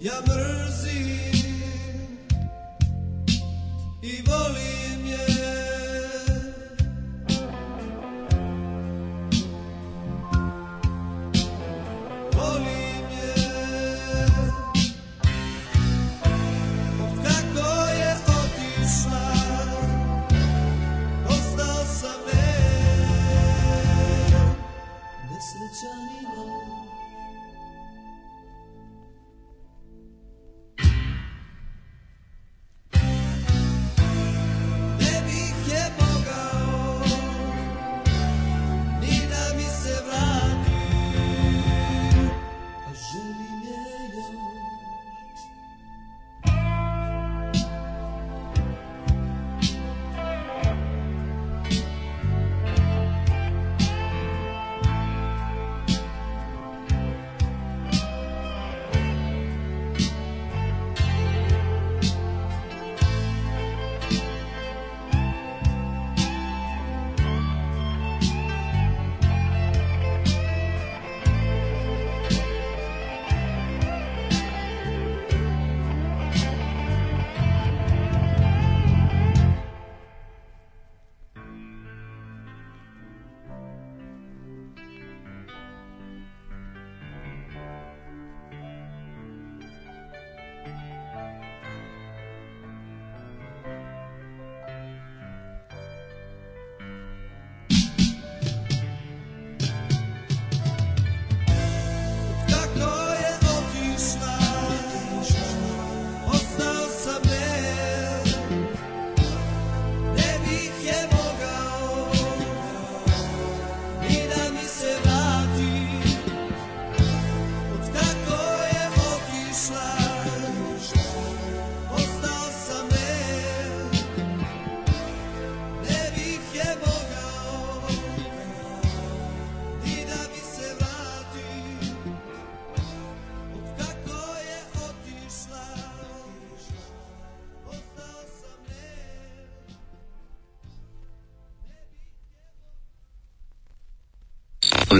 Ya Yağmur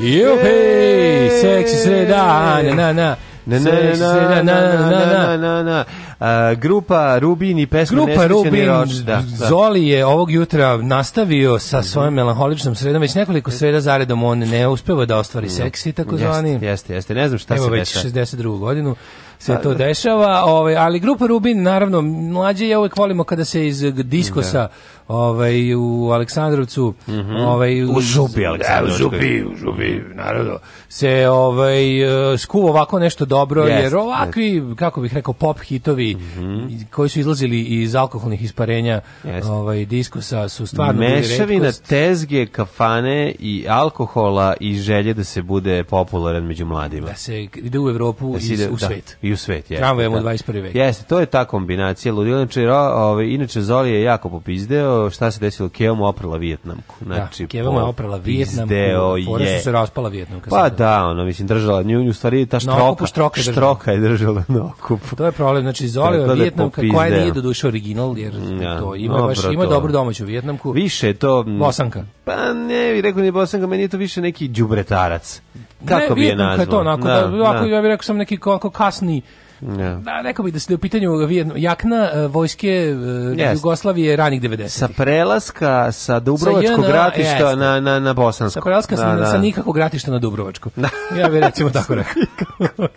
Juhej, seksi sreda, na, na, na. Na, na, na, na, na, na, na, na. A, grupa Rubin i pesma Grupa Rubin, da, da. Zoli je ovog jutra nastavio sa svojom melanholičnom sredom, već nekoliko sreda zaredom on ne uspeva da ostvari mm. seksi, tako zvani. Jeste, jeste, ne znam šta se deša. već 62. godinu se pa to da. dešava, ovaj, ali grupa Rubin, naravno, mlađe ja uvek volimo kada se iz diskosa ovaj, u Aleksandrovcu, mm -hmm. ovaj, u, da, u Žubi, Aleksandrovcu. u Žubi, u Žubi, naravno. Se ovaj, e, skuva ovako nešto dobro, yes. jer ovakvi, kako bih rekao, pop hitovi mm -hmm. koji su izlazili iz alkoholnih isparenja yes. ovaj, diskusa su stvarno Mešavina tezge, kafane i alkohola i želje da se bude popularan među mladima. Da se ide u Evropu da i u da, svet. I u svet, jeste. Tramvajem u 21. Da. veku. Jeste, to je ta kombinacija. Ludilo, inače, ovaj, inače Zoli je jako popizdeo, gledao šta se desilo, Keo mu oprala Vijetnamku. Znači, da, Keva mu je oprala Vijetnamku, pora da, znači, je. se raspala Vijetnamka. Pa da, ono, mislim, držala, nju, u stvari ta štroka, štroka, je štroka je držala na okupu. To je problem, znači, zolio da je Vijetnamka, koja nije do duše original, jer mm, ja, to ima, baš, ima to. dobru domaću Vijetnamku. Više to... Mm, Bosanka. Pa ne, bih rekao ni Bosanka, meni je to više neki džubretarac. Kako ne, bi je nazvao? Ne, to onako, da, da, da, ja bih rekao sam neki kako kasni Yeah. Da, rekao bih da se da u pitanju jakna e, vojske yes. E, Jugoslavije ranih 90 ih Sa prelaska sa Dubrovačkog sa ratišta yes. na, na, na Bosansko. Sa prelaska da, sa, da. sa nikakvog ratišta na Dubrovačko. Da. Ja bih recimo tako rekao.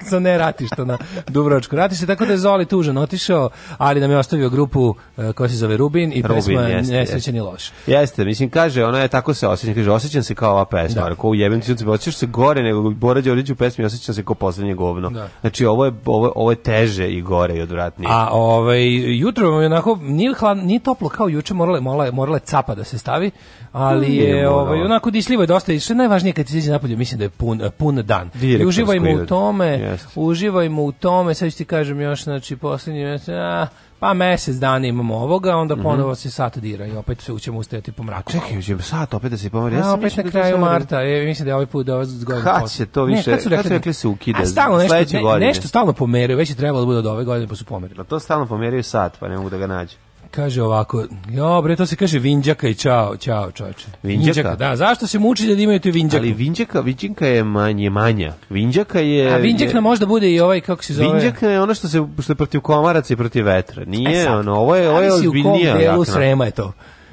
sa ne ratišta na Dubrovačko ratište. Tako da je Zoli tužan otišao, ali nam je ostavio grupu e, koja se zove Rubin i Rubin, pesma jeste, Nesrećen i loš. Jeste, mislim, kaže, ona je tako se osjećam, kaže, osjećam se kao ova pesma, da. kao u jebim ti sunce, osjećaš se gore nego Bora Đorđević u pesmi, osjećam se kao poslednje govno. Da. Znači, ovo je, ovo, ovo ovo je teže i gore i odvratnije. A ovaj jutro je onako nije hlad, nije toplo kao juče, morale morale morala capa da se stavi, ali je ovaj onako disljivo je dosta i sve najvažnije kad se izađe napolje, mislim da je pun pun dan. Direktor I uživajmo u tome, yes. uživajmo u tome, sad ću ti kažem još znači poslednji a, Pa mesec dana imamo ovoga, onda mhm. ponovo se sat dira i opet se ćemo ustajati po mraku. Čekaj, ćemo sat opet da se pomeri. Ja, opet na da kraju marta, je, mislim da je ovaj put da ovaj godinu. Kad će to više? Ne, kad su rekli, kad su rekli se ukida? A stalno nešto, ne, nešto stalno pomeraju, već je trebalo da bude od ove godine pa su pomerili. Pa to stalno pomeraju sat, pa ne mogu da ga nađu. Kaže ovako, jo bre, to se kaže vinđaka i čao, čao čoče. Vinđaka? vinđaka da, zašto se muči da imaju tu vinđaka? Ali vinđaka, vinđaka je manje manja. Vinđaka je... A vinđak nam možda bude i ovaj, kako se zove? Vinđaka je ono što, se, što je protiv komaraca i protiv vetra. Nije, e, ono, ovo je, ovo je ozbiljnija. u kom delu srema je to?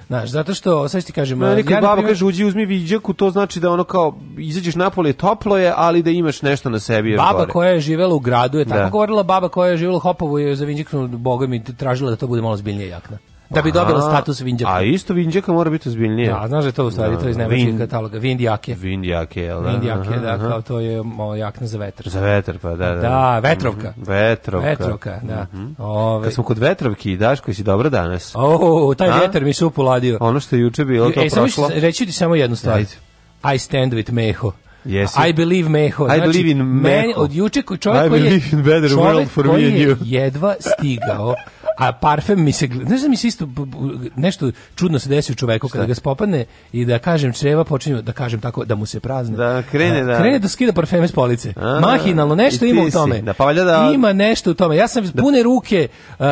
Znaš, zato što, sad ti kažem... Ne, ja, baba kaže, uđi, uzmi viđaku, to znači da ono kao, izađeš napolje, toplo je, ali da imaš nešto na sebi. Baba gore. koja je živela u gradu je tako da. govorila, baba koja je živela u Hopovu je za vinđaku, boga mi tražila da to bude malo zbiljnije jakna da bi dobila status vinđaka. A isto vinđaka mora biti ozbiljnije. Da, znaš da je to u stvari, da, to je iz da. nemačkih vin, kataloga, Vindjake. Vindjake, da? Vindijake, da, aha. kao to je o, ovaj, jakna za vetar. Za vetar, pa da, da. Da, vetrovka. Mhm, vetrovka. Vetrovka, da. Mm -hmm. Ove... Kad smo kod vetrovki, daš koji si dobro danas. O, taj A? vetar mi se upoladio. Ono što je juče bilo, to e, prošlo. Samo, reći ti samo jednu stvar. Ajde. I stand with Meho. Yes, I believe Meho. I znači, believe in Meho. Meni, od juče čovjek koji je, čovjek koji je jedva stigao a parfem mi se, znaš da mi se isto nešto čudno se desi u čoveku kada ga spopadne i da kažem čreva počinju da kažem tako da mu se prazne. Da krene da krene da skida parfeme s police. A, Mahinalno nešto ima u tome. Da, pa da, ima nešto u tome. Ja sam da. pune ruke uh,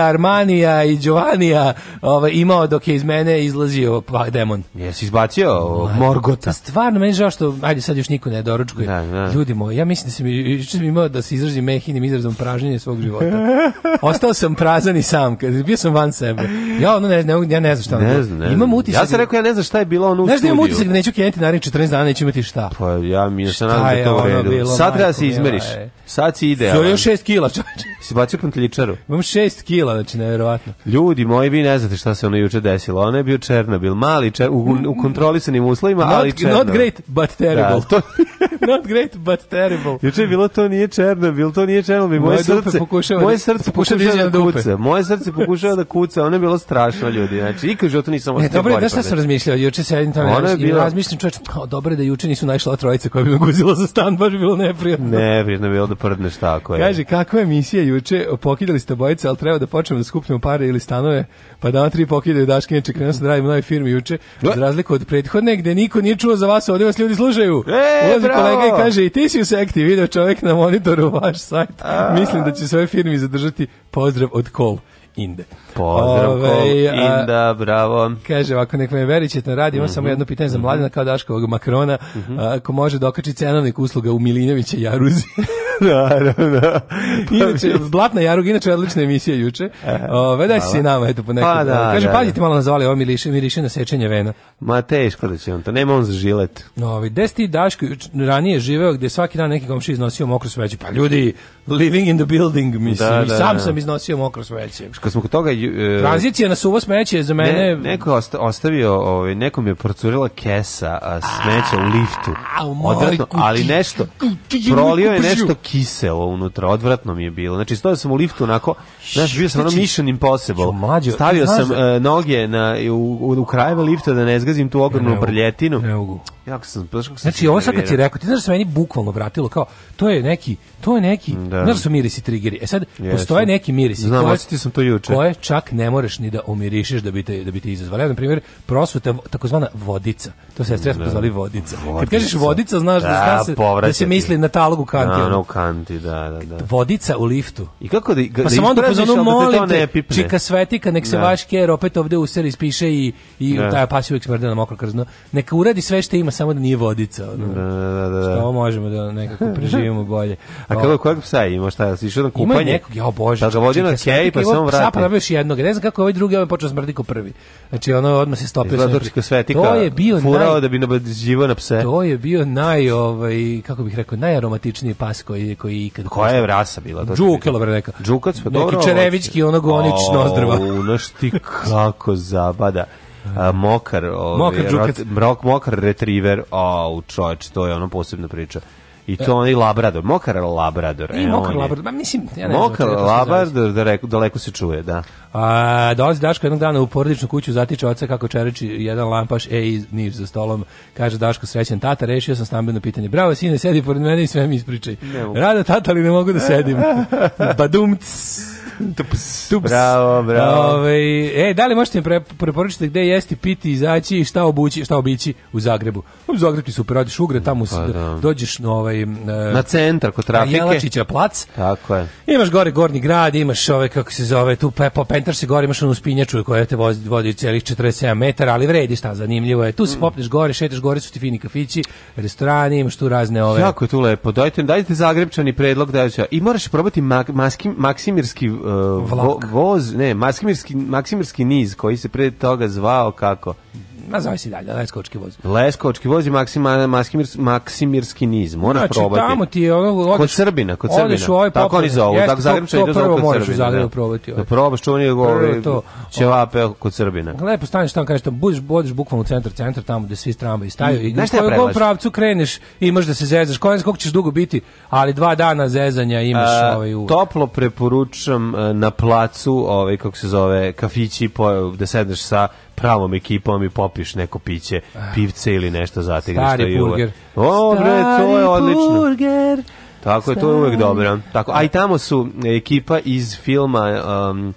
Armanija i Giovanija ovaj imao dok je iz mene izlazio pa demon. Jesi izbacio o, Morgota. Stvarno meni žao što ajde sad još niko ne doručkuje. Da, da. Ljudi moji, ja mislim da se mi, mi imao da se izrazim mehinim izrazom pražnjenje svog života. Ostao sam prazan i sam, bio sam van sebe. Ja ono ne, ne, ja ne znam šta. Ne znam, ne imam utisak. Ja sam da- rekao ja ne znam šta je bilo ono u znaš studiju. Znaš da imam utisak da neću kenjati narednih 14 dana, neću imati šta. Pa ja mi se nadam da to u redu. Sad treba da se izmeriš. E. Sad si idealan. To je 6 kila, čoveče. Si bacio kantljičaru. Imam 6 kila, znači neverovatno. Ljudi moji, vi ne znate šta se ono juče desilo. Ono je bio Černobil, mali čer, u, u kontrolisanim uslovima, not, ali Černobil. Not great, but da, terrible. Da, to... not great, but terrible. Juče je bilo to nije Černobil, to nije Černobil. Moje, moje srce, moje srce pokušava da kuca. Moje srce pokušava da kuca, ono je bilo strašno ljudi. Znači, i u životu nisam ostao. Ne, dobro, da šta sam razmišljao? Juče sedim tamo je bilo... i razmišljam, čoveče, dobro je da juče nisu našla trojica koja bi me guzila za stan, baš bi bilo neprijatno. Neprijatno bilo da prdneš tako je. Kaže, kakva je misija juče? Pokidali ste bojice, al treba da počnemo da skupljamo pare ili stanove, pa da tri pokidaju daške, inače krenuo se da radim nove firme juče. Za razliku od prethodne, gde niko nije čuo za vas, ovdje vas ljudi slušaju. E, Ulazi kolega i kaže, i ti si u sekti, video čovjek na monitoru vaš sajt. A. Mislim da će svoje firmi zadržati po pozdrav od Kol. Inde. Pozdrav Ove, Inda, bravo. Kaže, ovako, nek me verićete na radi, imam mm -hmm. samo mhm. jedno pitanje za mladina mhm. kao Daškovog Makrona, mm -hmm. ako može dokači da cenovnik usluga u Milinovića Jaruzi. Naravno. Pa inače, Zlatna Jarug, inače odlična emisija juče. E, Ove, daj se i nama, eto, po nekog. Pa, da, Kaže, da, da, pazite malo nazvali, ovo miriše, miriše na sečenje vena. Ma teško da će on to, nema on za žilet. Ovi, gde si ti Daško ranije živeo, gde svaki dan neki komši iznosio mokro sveće? Pa ljudi, living in the building, mislim, da, i da, sam sam iznosio mokro sveće kad smo kod toga... E, Tranzicija na suvo smeće je za mene... Ne, neko ostavio, ovaj, nekom je procurila kesa a, smeća u liftu. Odvratno, ali nešto... Prolio je nešto kiselo unutra, odvratno mi je bilo. Znači, stojao sam u liftu onako, znaš, bio sam ono znači, mission impossible. Stavio sam da- e, noge na, u, u, krajeve lifta da ne zgazim tu ogromnu prljetinu. Jako sam, baš kako sam Znači, ovo sad kad si rekao, ti znaš da se meni bukvalno vratilo, kao, to je neki, to je neki, da. znaš da su mirisi trigeri. E sad, Jesu. postoje neki mirisi Znam, koje, sam to juče. koje čak ne moreš ni da omirišiš da bi te, da bi te izazvali. Evo, na primjer, prosveta, takozvana vodica. To se sestre da. zvali vodica. vodica. Kad kažeš vodica, znaš da, da, se, da se misli na talogu da, kanti. Da, na kanti, da, da, da. Vodica u liftu. I kako da, pa da pa sam onda pozvanu, da molim te, pipne. čika svetika, nek se da. vaš ker opet ovde u ser ispiše i, i da. taj pasivik smrde da na mokro krzno. Neka uradi sve što ima samo da nije vodica. Ono, da da, da, da, da, Što možemo da nekako preživimo bolje. A kako, kojeg psa ima? Šta, si išao na kupanje? Ima nekog, ja bože. Da ga vodi na kej, pa samo vrati. Sapa još jednog. Ne znam kako je ovaj drugi, on ovaj je počeo smrdi ko prvi. Znači, ono odmah se stopio. Zlatorčka svetika, to je bio furao naj... da bi nabađivo na pse. To je bio naj, ovaj, kako bih rekao, najaromatičniji pas koji, koji ikad... Pa koja je rasa bila? To Džukelo, bre, neka. Džukac, pa dobro. Neki čerevički, ono gonič nozdrva. Unaš ti kako zabada mokar, ovaj, mokar, rot, mrok, mokar retriever, au čoveč, to je ono posebna priča. I to onaj Labrador, mokar Labrador. I e, mokar Labrador, ba, mislim, ja ne mokar znam. Labrador, daleko, daleko se čuje, da. A, dolazi Daško jednog dana u porodičnu kuću, zatiče oca kako čereči jedan lampaš, e, i niš za stolom. Kaže Daško, srećan tata, rešio sam stambeno pitanje. Bravo, sine, sedi pored mene i sve mi ispričaj. Rada tata, ali ne mogu da sedim. Badumc. tups, tups. Bravo, bravo. Ove, ovaj, e, da li možete mi pre, preporučiti gde jesti, piti, izaći i šta obući, šta obići u Zagrebu? U Zagreb ti super, radiš ugre, tamo pa, da. dođeš na ovaj... E, na centar, kod trafike. Jelačića plac. Tako je. Imaš gore Gornji grad, imaš ove, kako se zove, tu Pepo Pentar se gore, imaš onu spinjaču koja te vozi, vodi celih 47 metara, ali vredi šta, zanimljivo je. Tu se mm. popneš gore, šetaš gore, su ti fini kafići, restorani, imaš tu razne ove... Jako je tu lepo, dajte, dajte Zagrebčani predlog da I moraš probati mak, maskim, Maksimirski vo, voz, ne, Maksimirski, Maksimirski niz koji se pre toga zvao kako? nazove se dalje, Leskovački voz. Leskovački voz i Maksimir, Maksimirski, Maksimirski niz, moraš znači, probati. Znači, tamo ti je ono... Odeš, kod Srbina, kod Srbina. Odeš u ovaj Tako oni zovu, tako Zagrebčani idu zovu da. Da ovaj kod Srbina. Zagrebu probati. Ovaj. Da probaš čuvanje govori ćevape kod Srbina. Lepo staneš tamo, kažeš tamo, budeš, budeš bukvalno u centar, centar, tamo gde svi tramvaji staju. I Znaš šta je predlaš? pravcu kreneš, imaš da se zezaš. Kojem kog ćeš dugo biti, ali dva dana zezanja imaš A, ovaj uvek. Toplo preporučam e, na placu, ovaj, kako se zove, kafići, po, da sedneš sa pravom ekipom i popiš neko piće, ah. pivce ili nešto zategneš. Stari burger. O, bre, to je odlično. burger. Tako je, to je uvek dobro. Tako, a i tamo su ekipa iz filma um,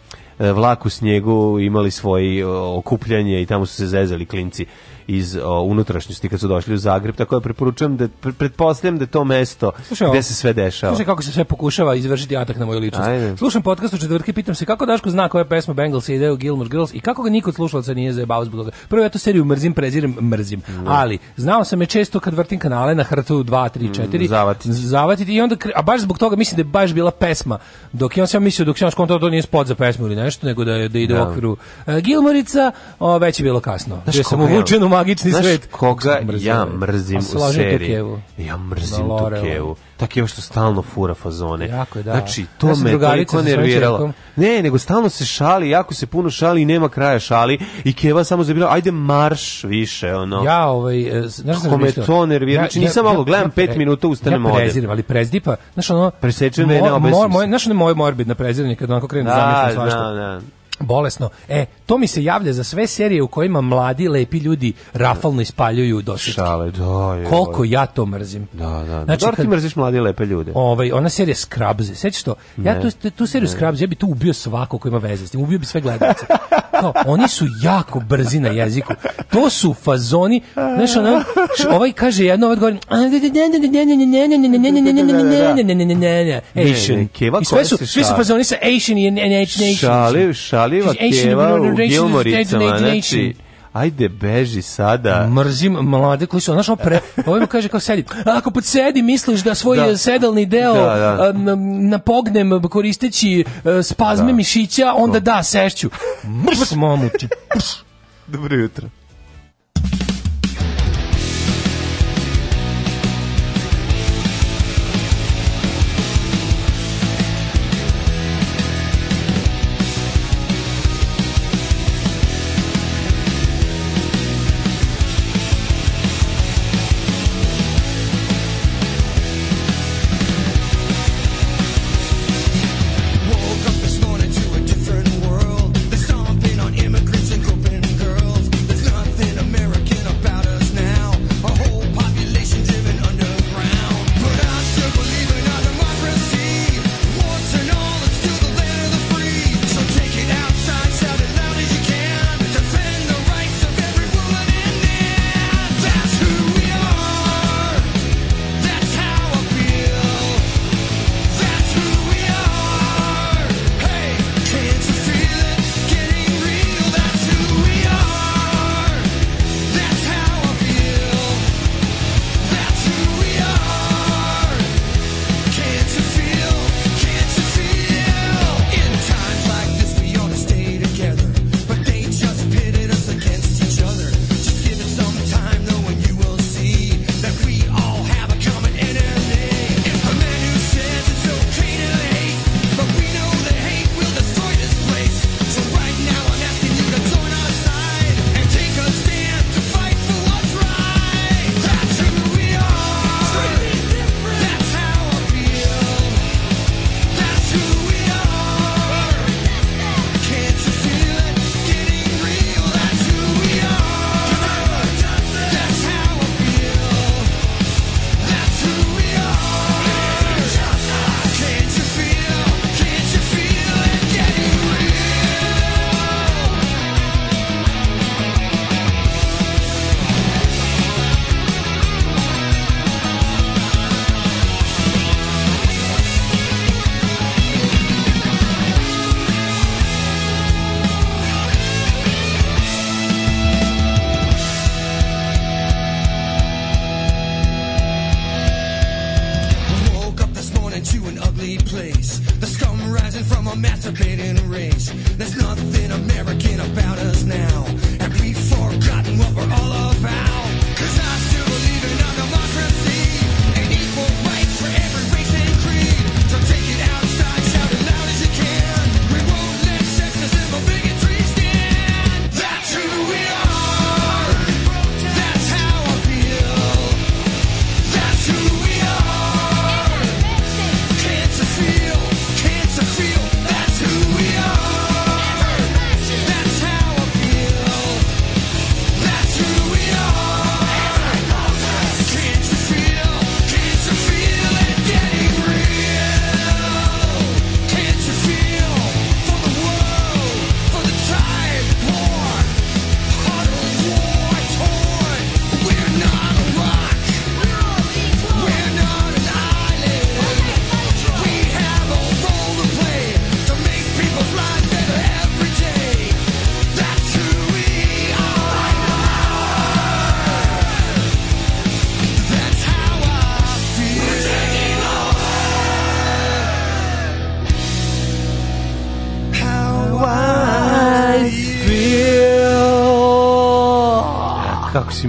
Vlak u snijegu imali svoje okupljanje i tamo su se zezali klinci iz o, unutrašnjosti kad su došli u Zagreb, tako da preporučujem da pretpostavljam da to mesto slušaj, gde se sve dešava. Slušaj kako se sve pokušava izvršiti atak na moju ličnost. Ajde. Slušam podcast u četvrtke, pitam se kako Daško zna koja pesma Bengals ide u Gilmore Girls i kako ga niko od slušalaca nije zajebao zbog toga. Prvo ja tu seriju mrzim, prezirem, mrzim. Mm. Ali znao sam je često kad vrtim kanale na hrtu 2, 3, 4 mm, zavatiti. zavatiti. i onda a baš zbog toga mislim da je baš bila pesma. Dok ja sam mislio dok sam skonto to nije spot za pesmu ili nešto, nego da da ide da. u okviru uh, e, Gilmorica, o, već je bilo kasno. Znaš, sam uvučen u magični Znaš svet. koga mrzim, ja mrzim u seriji? Tukevu. Ja mrzim Tukevu. Tako je što stalno fura fazone. Jako je, da. Znači, to ja me toliko nerviralo. Ne, nego stalno se šali, jako se puno šali i nema kraja šali. I Keva samo zabira, ajde marš više, ono. Ja, ovaj, e, znaš sam me to nervira. Znači, nisam ja, ja, mogu, gledam 5 minuta, ustanem ja prezirim, ali prezdipa, znaš ono... Presečen vena, obesim se. Znaš ono moje morbidna preziranje, kad onako krenu da da, zamišljam svašta. Da, da, da bolesno. E, to mi se javlja za sve serije u kojima mladi, lepi ljudi rafalno ispaljuju dosjetke. Šale, da, je, Koliko ja to mrzim. Da, da. Znači, Dobro ti mrziš mladi, lepe ljude. Ovaj, ona serija Skrabze, sećaš to? Ne, ja tu, tu seriju ne. Skrabze, ja bi tu ubio svako ko ima veze s tim, ubio bi sve gledalce. Kao, oni su jako brzi na jeziku. To su fazoni, znaš, ona, ovaj kaže jedno, ovaj odgovori, Asian. I sve su, svi su fazoni sa Asian i Asian. Šale, šale Šaljiva pjeva u Gilmoricama, znači ajde beži sada. Mrzim mlade koji su, znaš, pre, ovaj kaže kao sedi. Ako podsedi misliš da svoj da. sedalni deo da, da. Na, napognem koristeći e, spazme da. mišića, onda da, da sešću. Mrs, mamuči. Dobro jutro.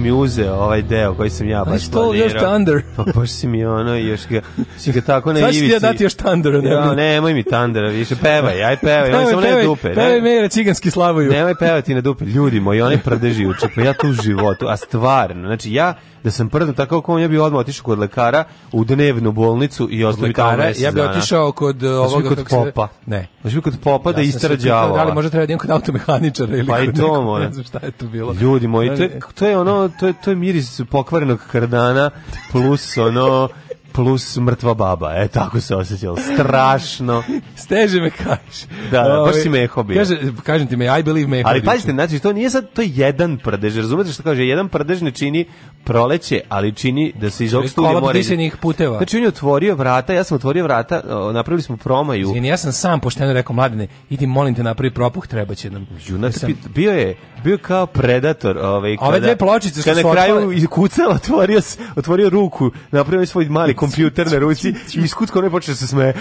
mi uzeo ovaj deo koji sam ja baš planirao. još Thunder. Pa baš si mi ono, još ga, si ga tako na ivici. Sada ti ja dati još Thunder. Ne? Ja, nemoj mi Thunder, više pevaj, aj pevaj, nemoj, samo pevaj, ne dupe. Pevaj, pevaj mejera da ciganski slavuju. Nemoj pevati na dupe, ljudi moji, oni prdeži uče, pa ja tu u životu, a stvarno, znači ja da sam prdo tako kao on, ja bih odmah otišao kod lekara u dnevnu bolnicu i ostao tamo Ja bih otišao kod da ovoga kod popa. Ne. Možda bi kod popa da, da istrađava. Da li možda treba jedan kod automehaničara ili pa kod i to nekog, ne znam šta je to bilo. Ljudi moji, to je, to je ono to je to je miris pokvarenog kardana plus ono plus mrtva baba. E, tako se osjećalo. Strašno. Steže me kažeš. Da, da, baš ovaj, si meho bio. Kaže, kažem ti me, I believe meho. Ali pazite, znači, to nije sad, to je jedan prdež. Razumete što kaže? Jedan prdež ne čini proleće, ali čini da se iz ovog studija mora... Kolab puteva. Znači, on je otvorio vrata, ja sam otvorio vrata, napravili smo promaju. Zvini, ja sam sam pošteno rekao, mladine, idi molim te napravi propuh, treba će nam. Ju, sam... bio je bio kao predator, ovaj kada Ove dve pločice su na kraju kucala, otvorio se, otvorio ruku, napravio svoj mali kompjuter na ruci i iskutko ne počeo da se smeje.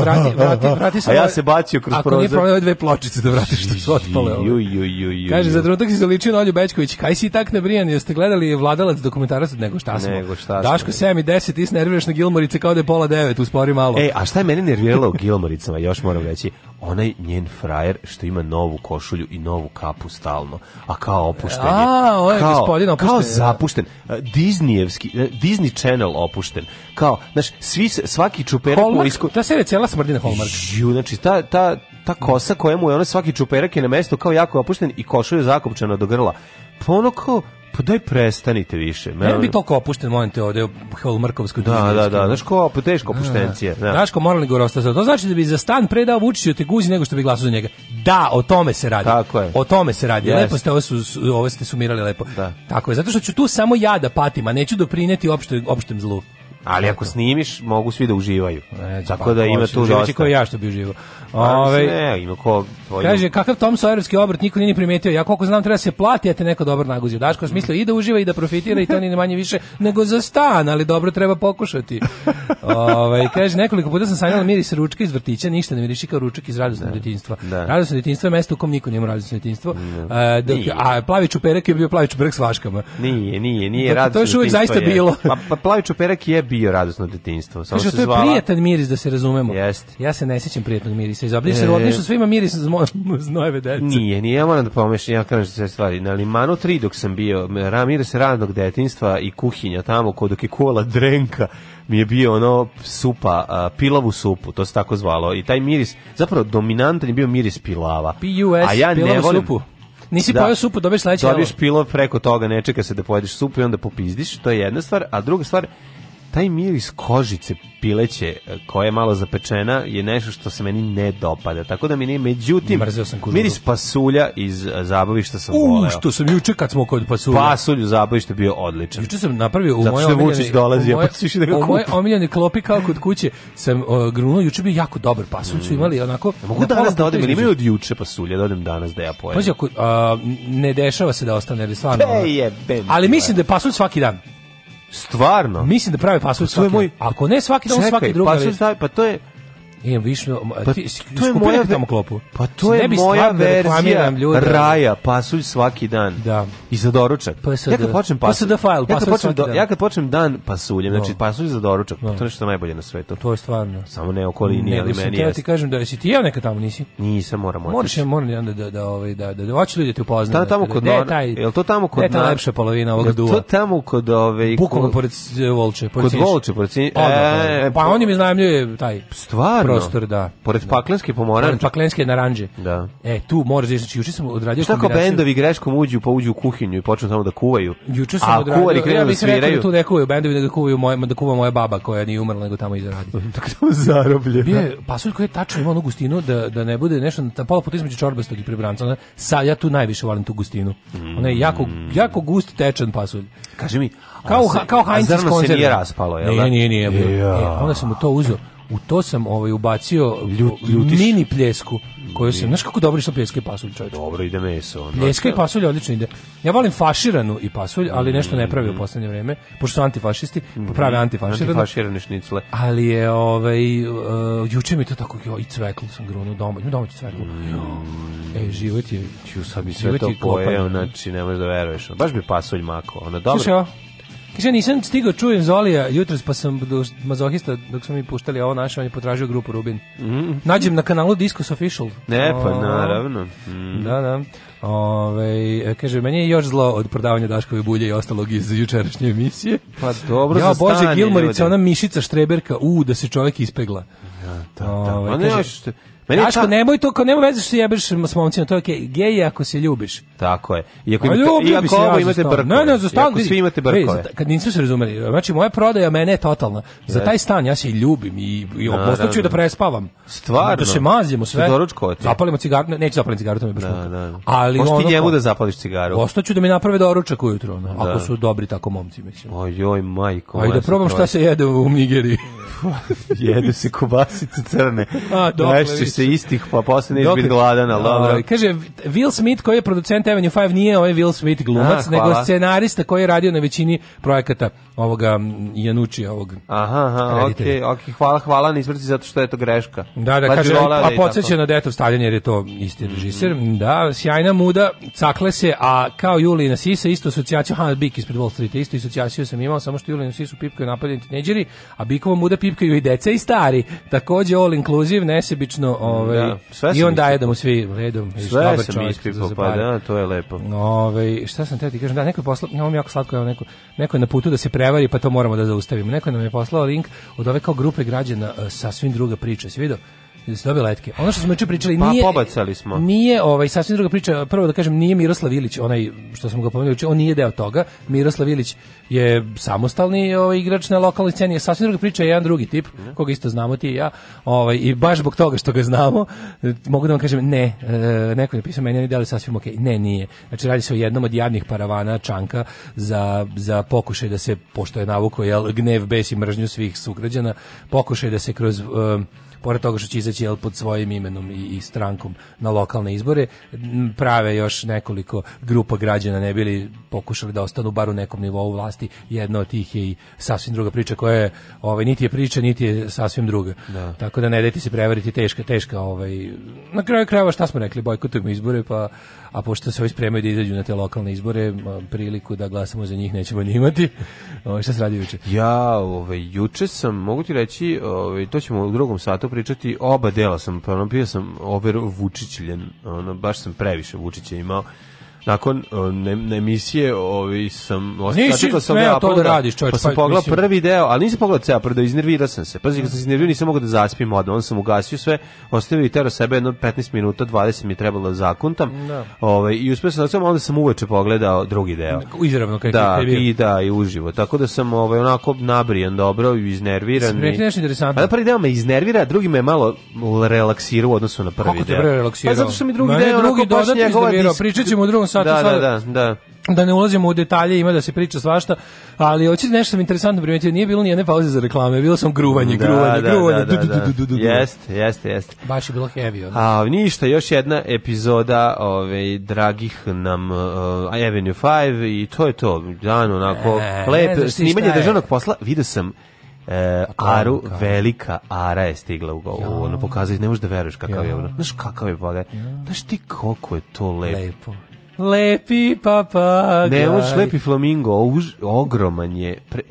Vrati, vrati, A ja se bacio kroz prozor. Ako nije problem ove dve pločice da vratiš što su otpale. Kaže za trenutak si zaličio na Olju Bećković. Kaj si tak nabrijan? Jeste gledali Vladalac dokumentarac od nego šta smo? Nego šta smo. Daško 7 i 10 i nerviraš na Gilmorice kao da je pola 9, uspori malo. Ej, a šta je mene nerviralo u Gilmoricama, još moram reći onaj njen frajer što ima novu košulju i novu kapu stalno, a kao opušten je. A, kao, opušten. Kao zapušten, e, Disneyevski, e, Disney Channel opušten. Kao, znaš, svi, svaki čuperak Hallmark, u isku... Ta serija cijela smrdi na Hallmark. Ju, znači, ta, ta, ta kosa koja mu je ono svaki čuperak je na mestu kao jako opušten i košulja zakopčana do grla. Pa ono kao, Pa daj prestanite više. Ne, ne bi toliko opušten moment ovde u Holmarkovskoj Da, da, da, da, znaš ko, pa teško opuštencije. Da. Znaš da. ko moralni gorostasa. To znači da bi za stan predao Vučiću te guzi nego što bi glasao za njega. Da, o tome se radi. Tako je. O tome se radi. Yes. Lepo ste ovo, su, ovo ste sumirali lepo. Da. Tako je, zato što ću tu samo ja da patim, a neću doprineti opšte, opštem zlu. Ali ako snimiš, mogu svi da uživaju. E, Tako pa, da ima tu dosta. Ko ja što bi uživao. Ove, ne, ima ko tvoju... Kaže, kakav Tom Sawyerovski obrt niko nije primetio. Ja koliko znam treba se plati, a te neko dobro naguzio. Daško smislio i da uživa i da profitira i to ni manje više nego za stan, ali dobro treba pokušati. Ove, kaže, nekoliko puta sam sanjala miris ručka iz vrtića, ništa ne miriši kao ručak iz radosnog djetinjstva. Da, da. Radosno djetinjstvo je mesto u kom niko nije imao radosno djetinjstvo. Da. E, a, dok, a plavi čuperak je bio plavi čuperak s vaškama. Nije, nije, nije dok, To je uvijek zaista je. bilo. Pa, pa plavi čuperak je bio radosno djetinjstvo. Samo kaže, se to je zvala... prijatan miris da se razumemo. Jest. Ja se ne sjećam prijatnog mirisa E. odlično izabrisano, e, sve ima miris zmo, znojeve dece. Nije, nije, ja moram da pomešam, ja kažem sve stvari. Na Limanu 3 dok sam bio, miris radnog detinjstva i kuhinja tamo, kod dok je kola drenka, mi je bio ono supa, a, pilavu supu, to se tako zvalo. I taj miris, zapravo dominantan je bio miris pilava. PUS, a ja ne volim, supu. Nisi da. pojeo supu, dobiješ sledeće. Dobiješ pilav preko toga, ne čeka se da pojedeš supu i onda popizdiš, to je jedna stvar, a druga stvar taj miris kožice pileće e, koja je malo zapečena je nešto što se meni ne dopada. Tako da mi ne, međutim, miris pasulja iz e, zabavišta sam U, voleo. što sam juče kad smo kod pasulja. Pasulj u zabavište bio odličan. Juče sam napravio u Zato što moje Vučić dolazi, ja pa da ga kupi. Moje omiljene klopi kao kod kuće sam uh, grunuo, juče bio jako dobar pasulj, su mm. imali onako... Ja mogu danas da odem, ili imaju od juče pasulja, da odem danas da ja pojem. Pa ako, ne dešava se da ostane, ali stvarno... Ono, ali mislim da je pasulj svaki dan. Stvarno? Mislim da prave pasulj pa svaki. Moj... Ako ne svaki dan, svaki drugi. pa to je Imam više, pa, ti, to je moja ve... tamo klopu. Pa to je moja da verzija ljude. raja, pasulj svaki dan. Da. I za doručak. PSD. Pa ja kad da- počnem pa pasulj, PSD da file, ja kad počnem, do, ja kad počnem dan pasuljem, znači pasulj za doručak, no. to je nešto najbolje na svetu. To je stvarno. Samo ne okolini, ne, ali meni je. Ja ti kažem da jesi ti jeo nekad tamo nisi. Nisam, moram otići. Moraš, moram da da da ovaj da da hoće ljudi te upoznaju. da, tamo kod nas. Jel to tamo kod nas? Ne, najlepša polovina ovog duva. To tamo kod ove ovaj, Bukvalno pored Volče, pored Volče, pored. Pa oni mi znaju taj. Stvar prostor, da. Pored da. paklenske pomoranče. Pored paklenske naranđe. Da. E, tu moraš, da znači, juče sam odradio Šta kombinaciju. Šta bendovi greškom uđu, pa uđu u kuhinju i počnu samo da kuvaju? Juče sam A, odradio, kuvari krenu da, da sviraju. Rekao tu ne kuvaju bendovi, da kuvaju moja, da kuva moja baba koja nije umrla, nego tamo izradi. Tako tamo da zarobljena. Bio pasulj koji je tačno imao onu gustinu da, da ne bude nešto, ta pola puta između čorbastog i pribranca. Ona, sa, ja tu najviše volim tu gustinu. Ona je jako, mm. jako gust tečan pasulj. Kaže mi, kao, se, kao Heinz iz konzerva. Zrno se nije raspalo, jel da? Nije, nije, nije. Bio. E, onda sam mu to uzeo u to sam ovaj ubacio Ljut, mini pljesku koju se znaš kako dobro što pljeska i pasulj čovječ. Dobro ide meso. Ono. Pljeska i pasulj odlično ide. Ja volim faširanu i pasulj, ali nešto ne pravi u mm. poslednje vreme, pošto su antifašisti, mm. prave antifaširanu. Antifaširane šnicle. Ali je, ovaj, uh, juče mi to tako, jo, i cveklu sam grunuo doma, imam domaću cveklu. Mm. E, život je... Ču, sad mi sve to pojeo, znači, ne možeš da veruješ. Baš bi pasulj mako. Ono, dobro. Slušaj, Kaže, nisam stigao, čujem Zolija jutros, pa sam do mazohista, dok smo mi puštali ovo naše, on je potražio grupu Rubin. Mm. Nađem na kanalu Discos Official. Ne, pa o, naravno. Mm. Da, da. Ove, e, kaže, meni je još zlo od prodavanja Daškove bulje i ostalog iz jučerašnje emisije. Pa dobro, ja, Bože, stanje, Gilmarica, ona mišica štreberka, u, da se čovek ispegla. Ja, da, da. Ove, kaže, još Meni Daško, ta... nemoj to, kao nema veze što se jebeš s momcima, to je okej. Okay. Gej ako se ljubiš. Tako je. Iako imate, ljubi iako se, ja imate brkove. Ne, ne, za stan. Iako svi imate brkove. Ej, kad nismo se razumeli, znači moja prodaja mene je totalna. Za taj stan ja se ljubim i, i postaću da, da, da. da prespavam. Stvarno? Da se mazimo sve. Doručkovati. Zapalimo cigaru, ne, neću zapalim cigaru, to mi je baš da, Ali Možeš ti njemu da zapališ cigaru. Ostaću da mi naprave doručak ujutro, no, da. ako su dobri tako momci, mislim. Ojoj, majko. Ajde, da probam šta se jede u Nigeriji. Jedu se kobasice crne. A, Nešće se istih, pa posle neće biti gladan, ali ovaj, dobro. Kaže, Will Smith koji je producent Avenue 5 nije ovaj Will Smith glumac, A, nego scenarista koji je radio na većini projekata ovoga Januči, ovog Aha, aha, okej, okay, okay, hvala, hvala na izvrci zato što je to greška. Da, da, pa kaže, da a podsjeća na Detov Stalin jer je to isti mhm. režiser. Mm. Da, sjajna muda, cakle se, a kao Julijina Sisa, isto asocijaciju, aha, Bik ispred Wall Street, isto asocijaciju sam imao, samo što Sisa Sisu pipkaju napadni tineđeri, a Bikova muda onda pipkaju i deca i stari. Takođe all inclusive, nesebično, ovaj da, i on daje da mu svi redom i sve sam ispipao, pa da, to je lepo. Ovaj šta sam te ti kažem, da neko je poslao, nemam jako slatko, neko, neko je na putu da se prevari, pa to moramo da zaustavimo. Neko nam je poslao link od ove kao grupe građana e, sa svim druga priča, si video? Jesi dobio letke? Ono što smo juče pričali pa, nije pa, pobacali smo. Nije ovaj sasvim druga priča. Prvo da kažem nije Miroslav Ilić, onaj što smo ga pomenuli, on nije deo toga. Miroslav Ilić je samostalni ovaj igrač na lokalnoj sceni, je sasvim druga priča, je jedan drugi tip, koga isto znamo ti i ja. Ovaj i baš zbog toga što ga znamo, mogu da vam kažem ne, e, neko je pisao meni oni dali sasvim okej. Okay. Ne, nije. Znači radi se o jednom od jadnih paravana Čanka za, za pokušaj da se pošto je navuko jel gnev, bes i mržnju svih sugrađana, pokušaj da se kroz um, pored toga što će izaći jel, pod svojim imenom i, i strankom na lokalne izbore, prave još nekoliko grupa građana ne bili pokušali da ostanu bar u nekom nivou vlasti. Jedna od tih je i sasvim druga priča koja je ovaj niti je priča, niti je sasvim druga. Da. Tako da ne dajte se prevariti teška, teška ovaj na kraju krajeva šta smo rekli, bojkotujemo izbore pa a pošto se ovi spremaju da izađu na te lokalne izbore, priliku da glasamo za njih nećemo ni imati. O, ovaj, šta se radi juče? Ja, ovaj, juče sam, mogu ti reći, ovaj, to ćemo u drugom satu pričati, oba dela sam, pa ono, bio sam over Vučićljen, ono, baš sam previše Vučića imao nakon ne, ne emisije ovi sam ostao sam ja to da radiš čovjek pa sam pa, pogledao prvi deo ali nisam pogledao ceo prvi deo iznervirao sam se pazi kad sam se iznervirao nisam mogao da zaspim odmah on sam ugasio sve ostavio i tero sebe jedno 15 minuta 20 mi je trebalo da zakuntam da. ovaj i uspeo sam da sam onda sam uveče pogledao drugi deo izravno kako da, je bio i da i uživo tako da sam ovaj onako nabrijan dobro i iznerviran i nešto interesantno da prvi deo me iznervira drugi me malo relaksirao u odnosu na prvi kako deo pa zato što mi drugi Mene deo drugi dodatno iznervirao pričaćemo u drugom sati. Da, stvar, da, da, da. Da ne ulazimo u detalje, ima da se priča svašta, ali hoćete nešto sam interesantno primetio, nije bilo ni jedne pauze za reklame, bilo sam gruvanje, da, gruvanje, da, gruvanje. Da, da, da. du, du, du, jeste, jeste, jeste. Baš je bilo heavy. Ono. A ništa, još jedna epizoda ovaj, dragih nam uh, Avenue 5 i to je to, dan onako, e, lep, ne, snimanje državnog posla, vidio sam E, pa Aru, velika Ara je stigla u govu. Ja. Ono pokazuje, ne možeš da veruješ kakav ja. je ono. Znaš kakav je, Boga? Ja. Znaš ti koliko je to lepo. lepo. Lepi papagaj. Ne, on lepi flamingo, ouž, ogroman je. Pre,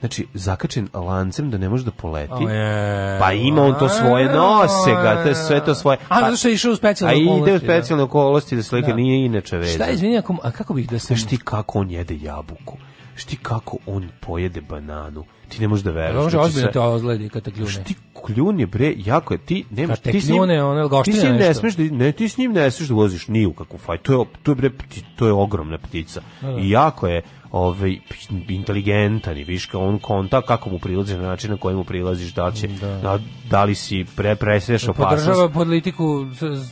znači, zakačen lancem da ne može da poleti. Oh, je, pa ima on to svoje nose, ga, to je sve to svoje. a, pa- zato što je išao u specijalne okolnosti. A ide u da. specijalne okolnosti da slike da. nije inače veza. Šta je, izvini, a kako bih da se... Znaš ti kako on jede jabuku? Znaš ti kako on pojede bananu? ti ne možeš da veruješ. Može znači ozbiljno te ozledi katakljume. Šti kljuni bre, jako je ti nemaš ti s njim, one ti si ne smeš da ne ti s njim ne smeš da voziš ni u kakvu faj. To je to je bre to je ogromna ptica. Da, da. I jako je ovaj inteligentan i viš kao on konta kako mu prilazi na način na koji mu prilaziš da će da, da, da li si pre presješ da, opasnost podržava politiku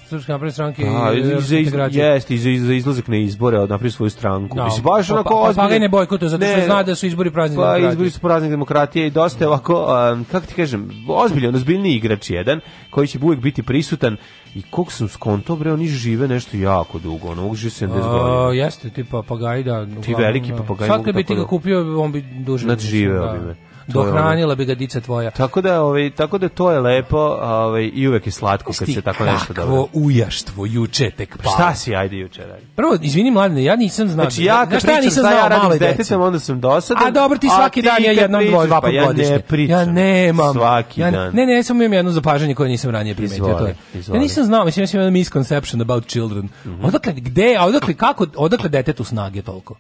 srpske napredne stranke da, i za iz, e, jeste iz, za izlazak na izbore od napred svoju stranku no. Da. mislim baš pa, pa, onako pa, pa, pa, ne bojkotuje zato što ne, zna da su izbori prazni pa demokratije. izbori su prazni demokratije i dosta je ovako um, kako ti kažem ozbiljan ozbiljni igrač jedan koji će uvek biti prisutan i kog sam skonto, bre, oni žive nešto jako dugo, ono, mogu se 70 godina. Jeste, tipa papagaj, da. Ti veliki da. papagaj. Sad kad bi ti ga da- kupio, on bi duže. Nadživeo bi me dohranila bi ga dica tvoja. Tako da, ovaj, tako da to je lepo ovaj, i uvek je slatko kad se tako nešto dobro. Kakvo ujaštvo juče tek pa. Šta si ajde juče radi? Prvo, izvini mladine, ja nisam znao. Znači ja kad pričam nisam znao, ja radim s detetom, onda sam dosadan. A dobro, ti svaki dan ja jednom dvoje, dva pa ja ne pričam. Ja nemam. Svaki dan. Ne, ne, ja samo imam jedno zapažanje koje nisam ranije primetio. to je. Ja nisam znao, mislim, se sam imao misconception about children. Mhm. Odakle, gde, odakle, kako, odakle detetu snage toliko?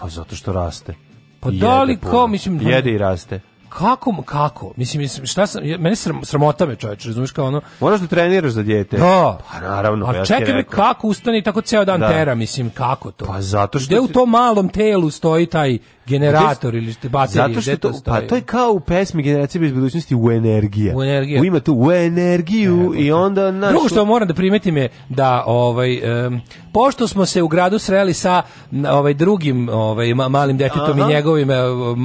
Pa zato što raste. Pa da li kao, mislim... Pa- Jede i raste kako kako mislim mislim šta sam mene sram, sramota me čoveče razumeš kao ono moraš da treniraš za dijete da pa naravno a pa čekaj me kako ustane i tako ceo dan da. tera mislim kako to pa zato što Gde u tom malom telu stoji taj generator ili što baterije. Zato što to, pa to je kao u pesmi generacije bez budućnosti u energija. U energija. ima tu u energiju ne, i onda naš... Drugo što moram da primetim je da ovaj um, pošto smo se u gradu sreli sa ovaj drugim ovaj malim detetom Aha. i njegovim e,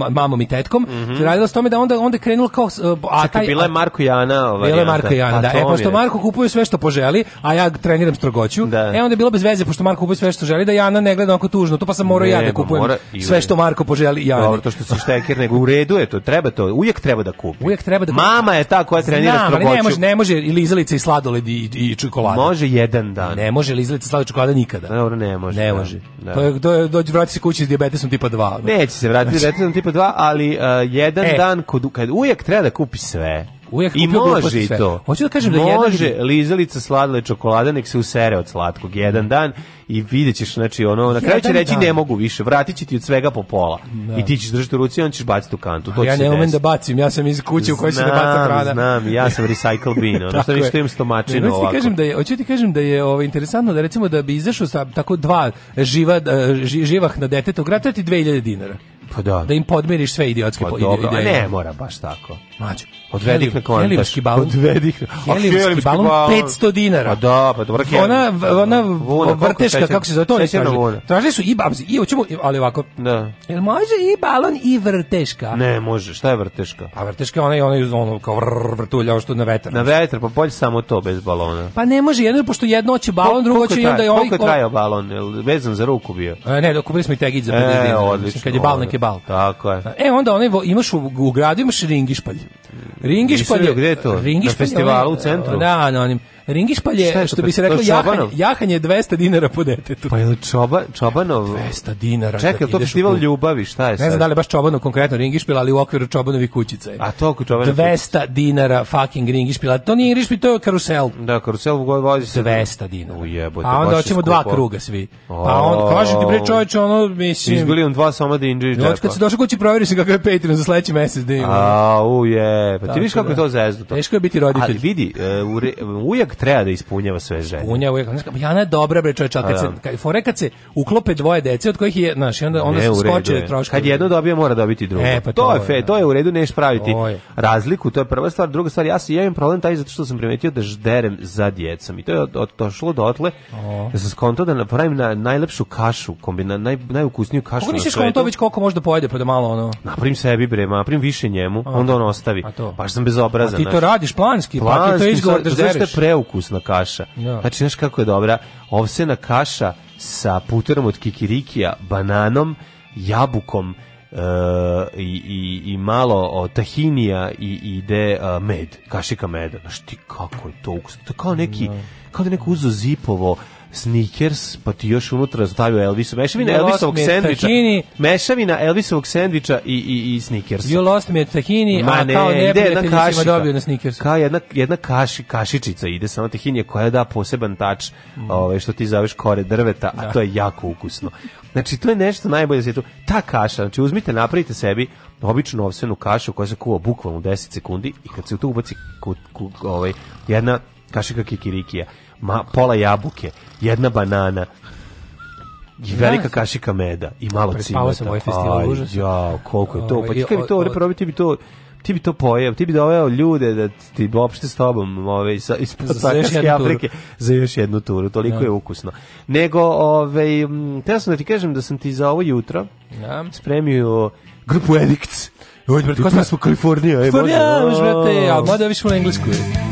mamom i tetkom, mm -hmm. radilo se tome da onda onda krenulo kao e, a taj bila je Marko Jana, ovaj. Bila je Marko Jana, da? Pa da. E pošto Marko kupuje sve što poželi, a ja treniram strogoću. Da. E onda je bilo bez veze pošto Marko kupuje sve što želi da Jana ne gleda onako tužno. To pa sam morao ja da kupujem mora, sve što Marko poželi ja. Dobro, to što si štekir, nego u redu je to, treba to, uvijek treba da kupi. Uvijek treba da kupi. Mama je ta koja trenira Znam, strogoću. Ne može, ne može i lizalica i sladoled i, i čokolada. Može jedan dan. Ne može lizalica i sladoled i čokolada nikada. Dobro, ne može. Ne da, može. Da. To je, do, dođi, vrati se kući s diabetesom tipa 2. Neće se vratiti s znači- diabetesom tipa 2, ali uh, jedan e. dan, kod, kad uvijek treba da kupi sve. Uvijek I može i to. Hoću da kažem da može, da može lizalica sladile čokolada nek se usere od slatkog jedan mm. dan i videćeš znači ono, na kraju će reći dan. ne mogu više, vratit ti od svega po pola. Da. I ti ćeš držati u ruci on ćeš baciti u kantu. To ja ne umem da bacim, ja sam iz kuće u kojoj se ne baca hrana. Znam, ja sam recycle bin, ono što ništa imam stomačinu ne, Ti kažem da je, hoću ti kažem da je ovo, ovaj, interesantno da recimo da bi izašao sa tako dva živa, e, ži, na deteta, ugrata ti 2000 dinara. Pa da. Da im podmiriš sve idiotske pa, po, dobro, ne mora baš tako. Mađo, Odvedi ih na kontaš. balon. Odvedi ih. Helijumski balon, 500 dinara. A da, pa dobro. Ona, ona vuna, vrteška, šećer, kako se zove, to ne traži. Tražili su i babzi, i hoćemo, ali ovako. Da. Jel može i balon i vrteška? Ne, može. Šta je vrteška? A pa vrteška je ona i ona iz ono kao vrr, vrtulja, što na vetar. Na vetar, pa bolje samo to bez balona. Pa ne može, jedno pošto jedno hoće balon, drugo hoće i onda je ovaj. Koliko trajao balon? Vezan za ruku bio. E, ne, dok kupili smo i tegić za 50 e, dinara. Kad je bal neki bal. Tako je. E, onda onaj imaš u gradu imaš ringišpalj. Ringiš pa je... Gde je to? Ringiš na festivalu u centru? Da, na onim. Ringišpalj je, je, što to, bi se reklo, jahanje, jahanje 200 dinara po detetu. Pa je li čoba, Čobanov? 200 dinara. Čekaj, da to festival ljubavi, šta je sad? Ne znam da li baš Čobanov konkretno Ringišpil, ali u okviru Čobanovi kućica A to oko Čobanov 200 dinara fucking Ringišpila. To nije Ringišpil, to je karusel. Da, karusel u vozi se. 200 dinara. Ujebote, A onda hoćemo dva kruga svi. Pa on kaže ti bre čoveče, ono mislim. Izbili on dva samo da inđi. Ja kad se došao kući proveri se kakav je Patreon za sledeći mesec da ima. A, uje, pa ti vidiš kako je da. to zeznuto. Teško je biti roditelj. Ali vidi, e, ujak treba da ispunjava sve želje. Ispunjava uvijek. Jana je dobra, bre, čovječa. Kad se, da. kad, kad se uklope dvoje dece, od kojih je, znaš, onda, onda se skoče je. troška. Kad jedno dobije, mora dobiti drugo. E, pa to, to, je, fe, da. to je u redu, neš praviti razliku, to je prva stvar. Druga stvar, ja, se, javim problem taj zato što sam primetio da žderem za djecom. I to je od, od, došlo dotle da sam skonto da napravim na, najlepšu kašu, kombina, naj, najukusniju kašu Kako na svetu. Kako koliko može da pojede, pa da malo ono... Napravim sebi, bre, napravim više njemu, onda on ostavi. Baš sam bezobrazan. A ti to radiš planski, planski pa ti to izgovor da žderiš preukusna kaša. Ja. Znači, znaš kako je dobra? Ovsena kaša sa puterom od kikirikija, bananom, jabukom e, i, i, i, malo o, tahinija i ide a, e, med, kašika meda. Znaš ti kako je to ukusno? To kao neki, da. kao da neko uzo zipovo sneakers, pa ti još unutra stavio Elvisu, mešavina Elvisovog sendviča, mešavina Elvisovog sendviča i, i, i sneakers. You lost me tahini, Ma a ne, kao jedna si dobio na sneakersu. Kao jedna, jedna kaši, kašičica ide samo tahinija koja da poseban tač, mm. ovaj, što ti zaveš kore drveta, a da. to je jako ukusno. Znači, to je nešto najbolje za to. Ta kaša, znači, uzmite, napravite sebi običnu ovsenu kašu koja se kuva bukvalno 10 sekundi i kad se u to ubaci ku, ku, ovaj, jedna kašika kikirikija ma, pola jabuke, jedna banana, i da. velika kašika meda i malo cimeta. Prespavao sam ovaj festival užas. Ja, koliko je to. Pa ovaj, ti bi to, reprobi, ti bi to ti bi to pojeo, ti bi doveo ljude da ti uopšte s tobom ove, ovaj, sa, iz Sakaske Afrike turu. za još jednu turu, toliko ja. Da. je ukusno. Nego, ove, ovaj, te sam da ti kažem da sam ti za ovo jutro ja. Da. spremio grupu Edicts. Oj, brate, smo Kalifornija. Kalifornija, e, brate, a mada više u englesku je.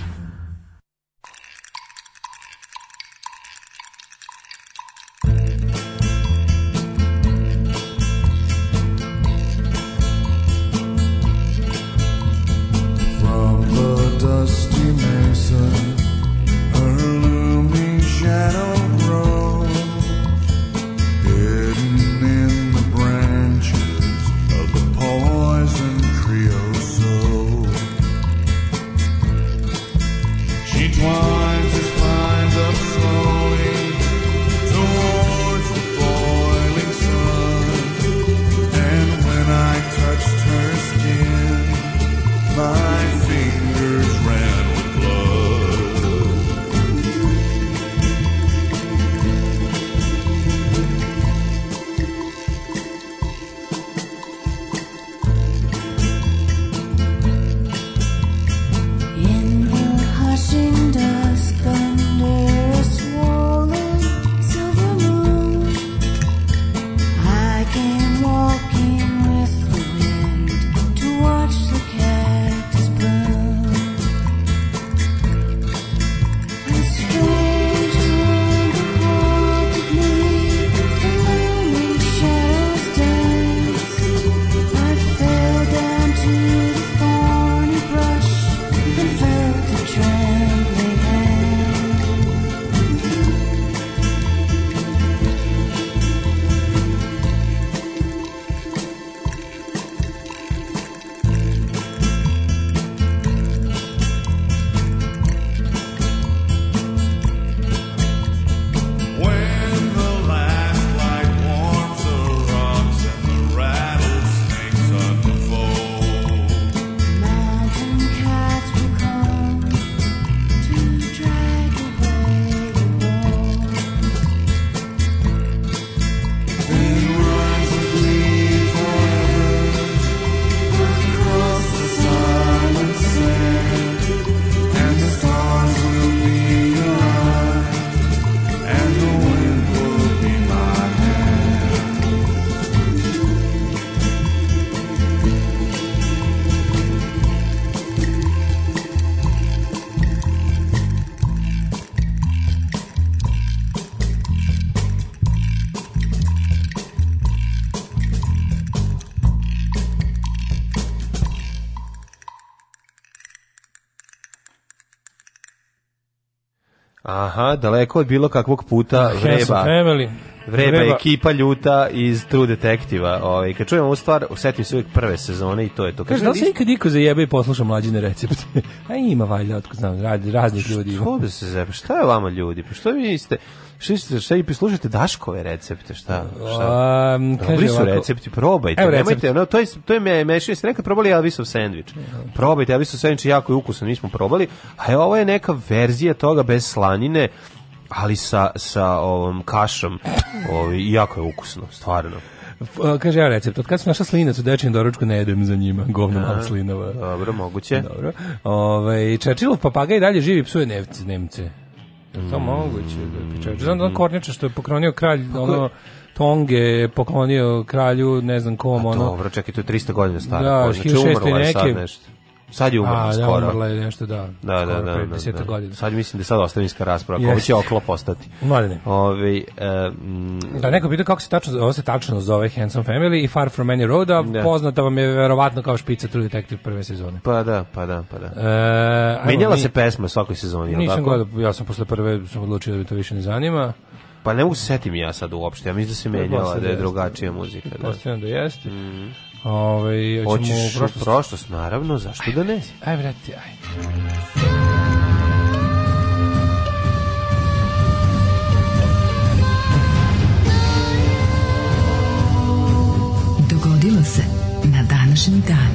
daleko od bilo kakvog puta da, vreba. Vreba, vreba. ekipa ljuta iz True Detektiva. Ovaj kad čujem ovu stvar, osetim se uvijek prve sezone i to je to. Kaže, da li se nikad niko zajebe i posluša mlađine recepte? A ima valjda, otko znam, raznih ljudi. Što da se zajebe? Šta je vama ljudi? Pa što vi ste? Šta, šta, šta i slušate Daškove recepte, šta? šta? Um, Dobri su ovako, recepti, probajte. Evo, recept. Nemojte, no, to je, to je me, mešio, ste nekad probali Elvisov sandvič. Probajte, Elvisov sandvič jako je ukusan, mi smo probali, a ovo je neka verzija toga bez slanine, ali sa, sa ovom kašom, ovi, ovaj, jako je ukusno, stvarno. F, kaže ja recept, od kad sam našla slinac u dečjem doručku ne jedem za njima, govno malo slinova. Dobro, moguće. Dobro. Ovaj Čečilov papaga i dalje živi psuje nevce, Nemce. Je to moguće? Da Znam da on Kornjača što je pokronio kralj, ono, Tonge je poklonio kralju, ne znam kom, A, ono... Dobro, čekaj, to je 300 godina staro. Da, znači, 1600 i neke. Sad nešto. Sad je umrla A, da, skoro. Da, umrla je nešto, da. Da, da, da. da, da. Godina. Sad mislim da je sad ostavinska rasprava. Yes. Ovo će oklop ostati. Mladine. Ove, ovaj, um, mm. da, neko pita kako se tačno, ovo se tačno zove Handsome Family i Far From Any Road, a da. poznata vam je verovatno kao špica True Detective prve sezone. Pa da, pa da, pa da. E, Menjala se pesma svakoj sezoni, Nisam tako? gledao, ja sam posle prve sam odlučio da me to više ne zanima. Pa ne mogu se setim ja sad uopšte, ja mislim da se menjala, da je drugačija muzika. Da. Postavljam da jeste. Mm Ove, ovaj, Hoćeš u prošlost? prošlost, naravno, zašto aj, da ne? Aj, vrati, aj. Dogodilo se na današnji dan.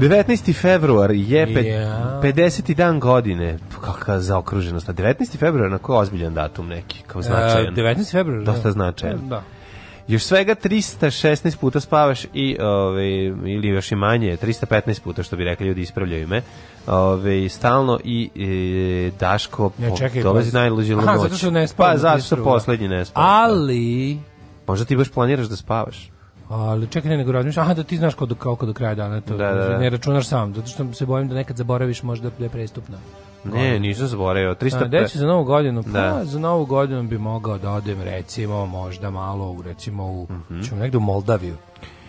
19. februar je yeah. 50. dan godine. Kakva zaokruženost. 19. februar na koji ozbiljan datum neki, kao značajan. Uh, 19. februar, Dosta da. značajan. Da još svega 316 puta spavaš i ovaj ili još i manje, 315 puta što bi rekli ljudi ispravljaju me. Ove, ovaj, stalno i e, Daško ja, čekaj, dolazi pa... najluđi noć. Zato ne spava. Pa zato što da. poslednji ne spava. Ali... Možda ti baš planiraš da spavaš. Ali čekaj, ne nego razmišljam, aha da ti znaš kako do, kako do kraja dana to da, da, da. ne računaš sam, zato što se bojim da nekad zaboraviš možda da je prestupno. Ne, nisam zaboravio. 300. Gde ću za novu godinu? Da. Pa, da. za novu godinu bi mogao da odem recimo možda malo u recimo u mm -hmm. ćemo negde u Moldaviju.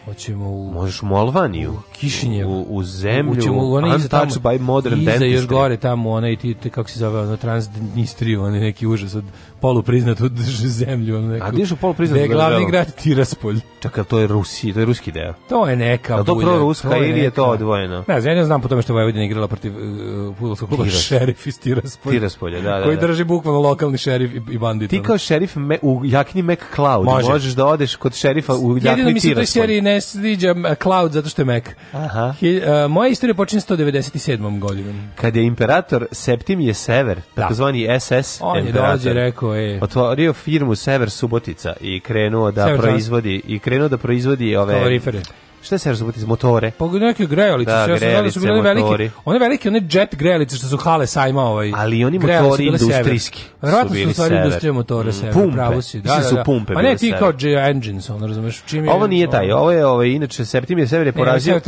Hoćemo u Možeš u Molvaniju, u Kišinjev, u, u zemlju, hoćemo u onaj iza tamo by modern iza dentistry. još gore tamo onaj ti, kako se zove, ono Transdnistriju, onaj neki užas od polupriznatu zemlju. Neku, A gdje su polupriznatu zemlju? Da glavni grad Tiraspolj. Čekaj, to je Rusija, to je ruski deo. To je neka bulja. To proruska to je ili je to odvojeno? Ne, ja ne znam po tome što Vojvodina igrala protiv uh, futbolskog kluba Tiras. šerif iz Tiraspolja. Tiraspolja, da, da, da. Koji drži bukvalno lokalni šerif i, i bandit. Ti kao šerif me, u jakni McCloud Može. možeš da odeš kod šerifa u jakni Tiraspolja. Jedino mi se toj seriji ne sviđa Cloud zato što je Mac. Aha. He, uh, moja istorija počinje 197. godinom. Kad je imperator Septim je sever, da. takozvani SS On je dođe, rekao Tako je. Otvorio firmu Sever Subotica i krenuo da Sever proizvodi i krenuo da proizvodi ove kalorifere Šta se razbuti iz motore? Pa neke grejalice, da, ja grejalice, su bile velike. One velike, one jet grejalice što su hale sajma ovaj. Ali oni motori industrijski. Verovatno su stvari industrije motore mm, sever, pravo si. Da, da, da. Su da. pumpe pa ne ti kao J engines, on razumeš čim je. Ovo nije taj, ovo je ovaj inače Septimije Sever je porazio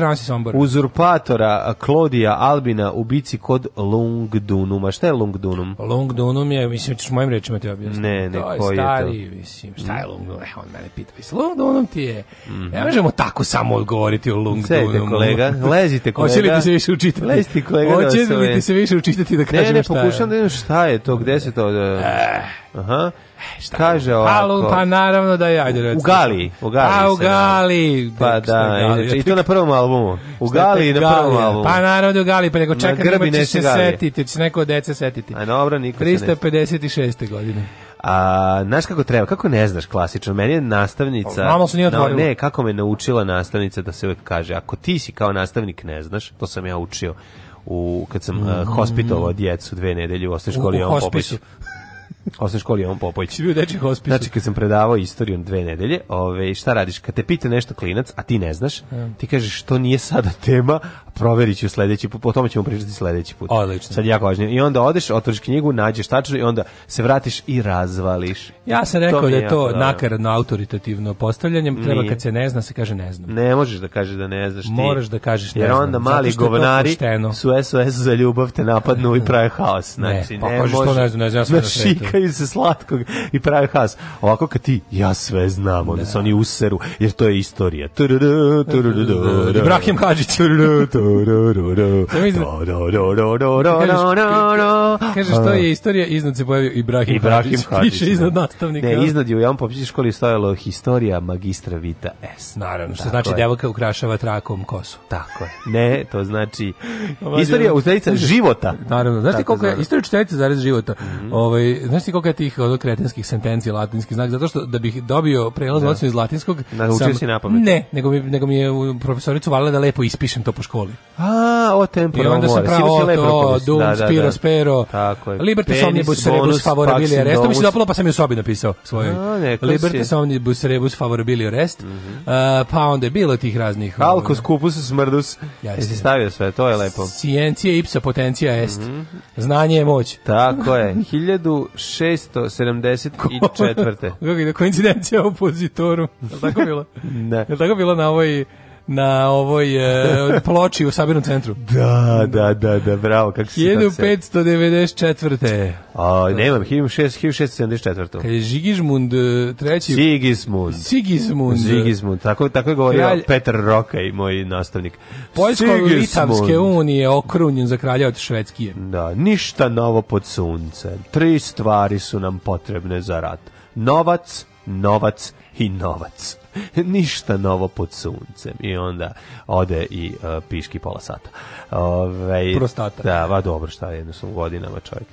uzurpatora Klodija Albina u bici kod Lungdunuma. Šta je Lungdunum? Lungdunum je, mislim, ćeš mojim rečima te objasniti. Ne, ne, koji je to? Stari, mislim, šta je Lungdunum? on mene pita, mislim, Lungdunum ti je, mhm. ne možemo tako samo govoriti o Lungdonu. Sedite kolega, lezite kolega. Hoće li ti da se više učitati? Lezite kolega. Da hoće li ti se više učitati da kažem šta je? Ne, ne, pokušam da vidim šta je to, gde se to... Da... Eh. Aha. Eh, šta kaže pa, ovako? pa naravno da ja U Galiji. U Galiji. A, pa, u da. Galiji. Pa da, i to na prvom albumu. U Galiji na prvom albumu. Pa naravno da u Galiji, pa nego čekaj, nema ćeš se setiti, ćeš neko dece setiti. A dobro, niko se ne. 356. godine. A, znaš kako treba, kako ne znaš klasično, meni je nastavnica... Mama su nije no, Ne, kako me naučila nastavnica da se uvijek kaže, ako ti si kao nastavnik ne znaš, to sam ja učio u, kad sam mm. uh, eh, hospitovao djecu dve nedelje u osnovnoj školi u, u osnovnoj školi Jovan Popović. bio dečji hospis. Znači, kad sam predavao istoriju dve nedelje, ove, šta radiš? Kad te pita nešto klinac, a ti ne znaš, ti kažeš što nije sada tema, proverit ću sledeći po, o tome ćemo pričati sledeći put. Odlično. Sad jako važno. I onda odeš, otvoriš knjigu, nađeš tačno i onda se vratiš i razvališ. Ja sam rekao to da je to nakaradno autoritativno postavljanje, treba kad se ne zna se kaže ne znam. Ne možeš da kažeš da ne znaš ti. Moraš da kažeš ne Jer onda mali govnari su SOS za ljubav te napadnu i prave haos. Znači, ne, pa ne pa kažeš to ne znam, ne znam, ja sam na svetu sekaju se slatkog i prave has. Ovako kad ti, ja sve znam, onda se oni useru, jer to je istorija. Ibrahim Hadžić. Kaže to je istorija, iznad se pojavio Ibrahim, Ibrahim Hadžić. Piše da. iznad nastavnika. Ne, iznad je u Jan Popiću školi stojalo historija magistra Vita S. Naravno, što znači devojka ukrašava trakom kosu. Tako je. Ne, to znači istorija učiteljica života. Naravno, znaš ti koliko je istorija učiteljica zarez života. Mhm. Ovaj, znaš si koliko je tih od kretenskih sentencija latinski znak zato što da bih dobio prelaz da. iz latinskog naučio si napamet Ne, nego mi nego mi je profesoricu valila da lepo ispišem to po školi. A, o tempo. I onda se pravo to, dum, da, da, da, spiro, da. spero. Tako je. Libertas omnibus rebus favorabilia rest. Mi mhm. se dopalo pa sam je u sobi napisao svoje. Libertas omnibus rebus favorabili rest. Mm -hmm. uh, pa onda je bilo tih raznih. Alkus ovaj, kupus smrdus. jesi stavio sve, to je lepo. Sciencija ipsa potencija est. Mhm. Znanje je moć. Tako je. 1600 674. Kako je koincidencija opozitoru? Je li tako bilo? Ne. Je li tako bilo na ovoj na ovoj e, ploči u sabirnom centru. Da, da, da, da, bravo, kako si 1594. A, nemam, 1674. Kad je Žigižmund e, treći... Sigismund. Sigismund. Sigismund, tako, tako je govorio Kralj... Petar Roka moj nastavnik. Poljsko-Litavske unije okrunjen za kralja od Švedskije. Da, ništa novo pod suncem. Tri stvari su nam potrebne za rat. Novac, novac i novac. Ništa novo pod suncem. I onda ode i uh, piški pola sata. Ove, Prostata. Da, va dobro, šta je, jedno sam godinama čovjek.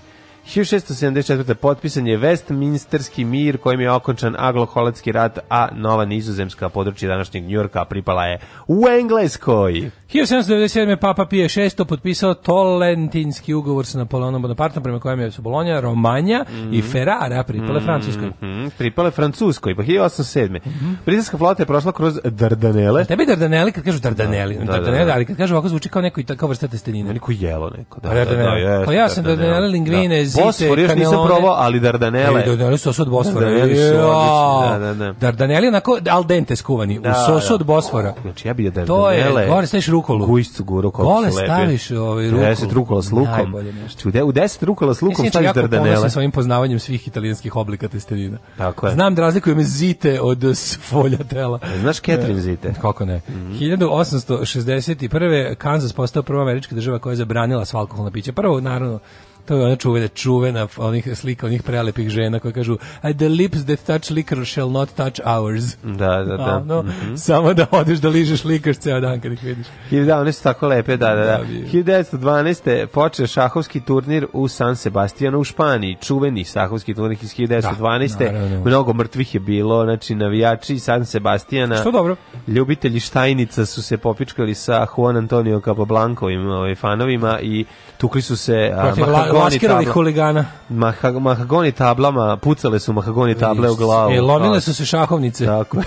1674. potpisan je Westminsterski mir kojim je okončan aglo-holandski rat, a nova nizozemska područja današnjeg Njurka pripala je u Engleskoj. 1797. Papa Pije VI potpisao Tolentinski ugovor sa Napoleonom Bonapartom prema kojem je su Bolonja, Romanja mm -hmm. i mhm. Ferrara pripale mm -hmm. Francuskoj. Mm -hmm. Pripale Francuskoj, pa 1807. Mm -hmm. Britanska flota je prošla kroz Dardanele. Tebi Dardaneli kad kažu Dardaneli, da, Dardanele, da, da, da, ali kad kažu ovako zvuči kao neko kao vrsta testenine. Neko jelo neko. Da, pa da, da, pa da, da, da, da, da, da, da, da, da, da, da, Bosfor još kanelone. nisam probao, ali Dardanele. E, Dardanele su od Bosfora. Dardanele su odlični, da, da, da. Dardanele onako al dente skuvani, da, u sos od Bosfora. Znači, ja bih je Dardanele. To je, gore staviš rukolu. Kujscu gu rukolu. Gole staviš ovaj rukolu. 10 rukola s lukom. Najbolje nešto. U 10 rukola s lukom staviš Dardanele. Ja sam svojim poznavanjem svih italijanskih oblika testenina. Tako je. Znam da razlikujem zite od folja tela. Znaš Ketrin e, zite? Kako ne. Mm -hmm. 1861. Kansas postao prva američka država koja je zabranila sva alkoholna pića. Prvo, naravno, To je ona čuvena, čuvena onih slika onih prelepih žena koje kažu I the lips that touch liquor shall not touch ours. Da, da, da. Ano, mm -hmm. Samo da odeš da ližeš likaš ceo dan kad ih vidiš. Da, one su tako lepe, da, da, da. 1912. Da, počeo šahovski turnir u San Sebastianu u Španiji. Čuveni šahovski turnir iz 1912. Da, Mnogo mrtvih je bilo, znači navijači San Sebastiana. Što dobro? Ljubitelji Štajnica su se popičkali sa Juan Antonio Capoblancovim ovaj, fanovima i tukli su se... Protiv, a, mahagoni tabla. huligana. Maha, mahagoni tablama, pucale su mahagoni table u glavu. E, lomile ovaj. su se šahovnice. Tako je.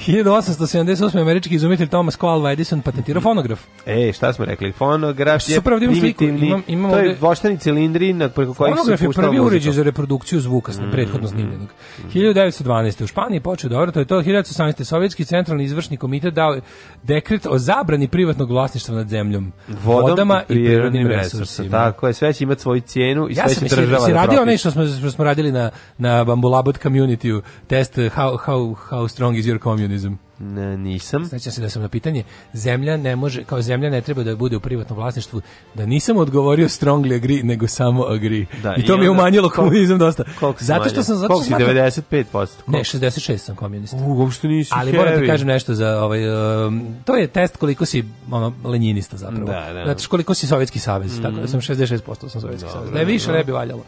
1878. američki izumitelj Thomas Qualva Edison patentirao fonograf. E, šta smo rekli? Fonograf je Super, imam primitivni, sliku, imam, imam to ovde... je voštani cilindri na preko kojih se puštala muzika. Fonograf je prvi uređaj za reprodukciju zvuka, mm. prethodno snimljenog. 1912. Mm. u Španiji počeo da to je to 1918. Sovjetski centralni izvršni komitet dao dekret o zabrani privatnog vlasništva nad zemljom, vodom, vodama i prirodnim resursima. Tako je, sve će imati svoju cijenu i ja sve će mislim, država da Ja sam radio nešto smo, smo radili na, na Bambulabot community test how, how, how strong is your community kreacionizam? Ne, nisam. Sećam se da sam na pitanje zemlja ne može, kao zemlja ne treba da bude u privatnom vlasništvu, da nisam odgovorio strongly agree, nego samo agree. Da, I to i mi je umanjilo kol, komunizam dosta. Zato što sam zato koliko 95%? Koliko? Ne, 66 sam komunist. U, uopšte nisi Ali heavy. moram ti kažem nešto za ovaj um, to je test koliko si ono lenjinista zapravo. Da, da. Zato znači, koliko si sovjetski savez, mm. tako da sam 66% sam sovjetski savez. Ne da više ne bi valjalo.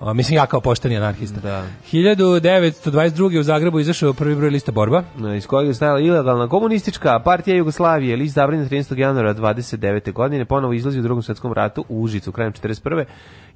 O, mislim, ja kao pošteni anarhista. Da. 1922. u Zagrebu izašao prvi broj lista borba. Iz kojeg je stajala ilegalna komunistička partija Jugoslavije, list zabranjen 13. januara 29. godine, ponovo izlazi u drugom svetskom ratu u Užicu, krajem 41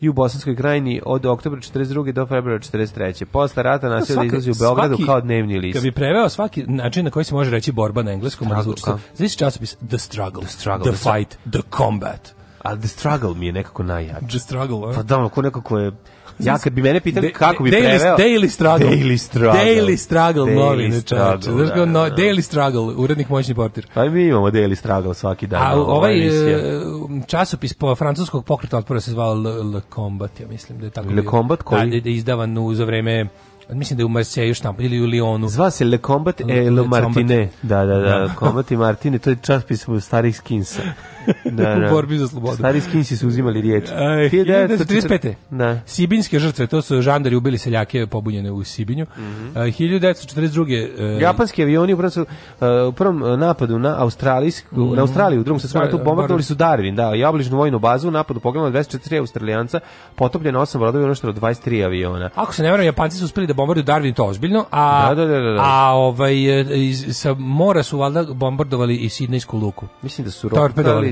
i u Bosanskoj krajini od oktobra 42. do februara 43. Posle rata nasilje izlazi u Beogradu svaki, kao dnevni list. Kad bi preveo svaki način na koji se može reći borba na engleskom, zvuči da. znači časopis The Struggle, The, struggle, the da Fight, The Combat. Ali The Struggle mi je nekako najjači. The Struggle, eh? Pa da, ko nekako je Ja kad bi mene pitali kako bi daily, preveo... Daily Struggle. Daily Struggle. Daily Struggle, daily novine, čače. Znaš da, no, da, da. Daily Struggle, urednik moćni portir. Pa mi imamo Daily Struggle svaki dan. A ovaj e, časopis po francuskog pokreta otpora se zvao Le, Combat, ja mislim da je tako. Le Combat da, koji? Da, da je izdavan u, za vreme mislim da je u Marseju štampa ili u Lyonu. Zva se Le Combat et Le, e, Martine. Da, da, da, Combat i Martine, to je časopis starih skinsa da, da. u borbi za slobodu. Stari s su uzimali riječ? 1935. Da. Sibinjske žrtve, to su žandari ubili seljake pobunjene u Sibinju. Mm -hmm. 1942. Uh, Japanski avioni u prvom, su, u prvom napadu na Australijsku, mm -hmm. na Australiju, u drugom se svojom tu bombardovali su Darwin, da, i obližnu vojnu bazu, u napadu pogledano 24 australijanca, potopljeno 8 brodova i unošteno 23 aviona. Ako se ne verujem, Japanci su uspeli da bombarduju Darwin to ozbiljno, a, da, da, da, a ovaj, iz, sa mora su valjda bombardovali i Sidnejsku luku. Mislim da su rokali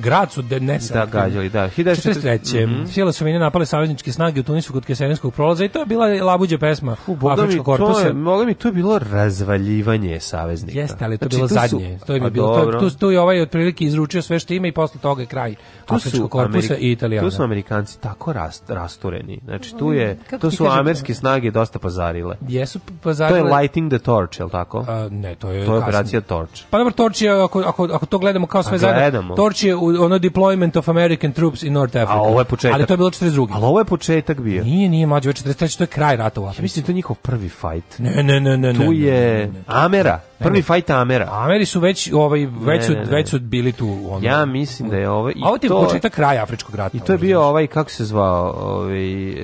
grad su de, da gađali, da. 1943. Mm -hmm. Sile su mine napale savezničke snage u Tunisu kod Kesenskog prolaza i to je bila labuđa pesma U Afričkog korpusa. To je, mi, to je bilo razvaljivanje saveznika. Jeste, ali to je znači, bilo zadnje. to je pa bilo, to, tu, tu je ovaj otprilike izručio sve što ima i posle toga je kraj tu Afričkog su korpusa Ameri i Italijana. Tu su Amerikanci tako rast, rastureni. Znači, tu je, to su kažem, amerske snage dosta pozarile. Jesu pazarile. To je Lighting the Torch, je li tako? ne, to je, to je operacija Torch. Pa dobro, Torch je, ako, ako, ako to gledamo kao sve zajedno, Torch je u ono deployment of American troops in North Africa. A ovo je početak. Ali to je bilo 42. Ali ovo je početak bio. Nije, nije mlađe, već 43. To je kraj rata u Africi. Ja mislim da to je njihov prvi fight. Ne, ne, ne, ne. Tu je Amera. Prvi fight Amera. Ameri su već ovaj već su već su bili tu ono. Ja mislim da je ovaj i ovo ti je početak kraja afričkog rata. I to je bio ovaj kako se zvao, ovaj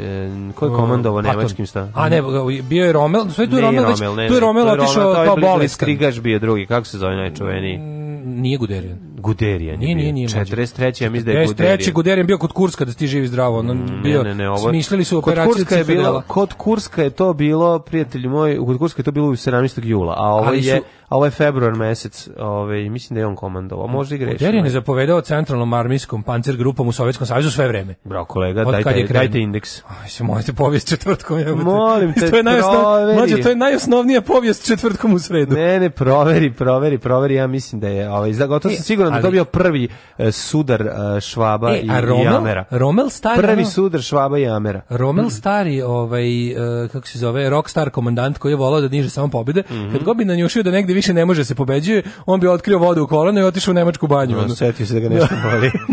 koji komandovao nemačkim stavom. A ne, ovaj, bio je Rommel, sve tu Rommel, tu je Rommel otišao kao bolest. Krigaš bio drugi, kako se zove najčuveniji? Mm, nije Guderian. Guderijan nije, Nije, nije, 43. ja mislim da je Guderijan. 43. Guderijan bio kod Kurska da ti živi zdravo. On mm, bio, ne, ne, ne, ovo... Smišljali su operaciju kod Kurska, je bilo, kod Kurska je to bilo, prijatelji moji, kod Kurska je to bilo u 17. jula, a ovo je a ovo je februar mesec, ovaj, mislim da je on komandovao, možda i grešio. Derin je zapovedao centralnom armijskom pancer grupom u Sovjetskom savjezu sve vreme. Bro, kolega, Od dajte, dajte indeks. Aj, se možete povijest četvrtkom. Jebate. Molim te, to je najosnov... Mlađe, to je najosnovnija povijest četvrtkom u sredu. Ne, ne, proveri, proveri, proveri, ja mislim da je, ovaj, gotovo sam e, siguran da dobio prvi eh, sudar eh, Švaba e, i, a Romel, i Amera. Romel stari, prvi ono... sudar Švaba i Amera. Romel mm. stari, ovaj, eh, kako se zove, rockstar komandant koji je volao da diže samo pobjede, mm -hmm. kad go bi nanjušio da negdje više ne može da se pobeđuje, on bi otkrio vodu u kolano i otišao u nemačku banju. Da, no, setio se da ga nešto da,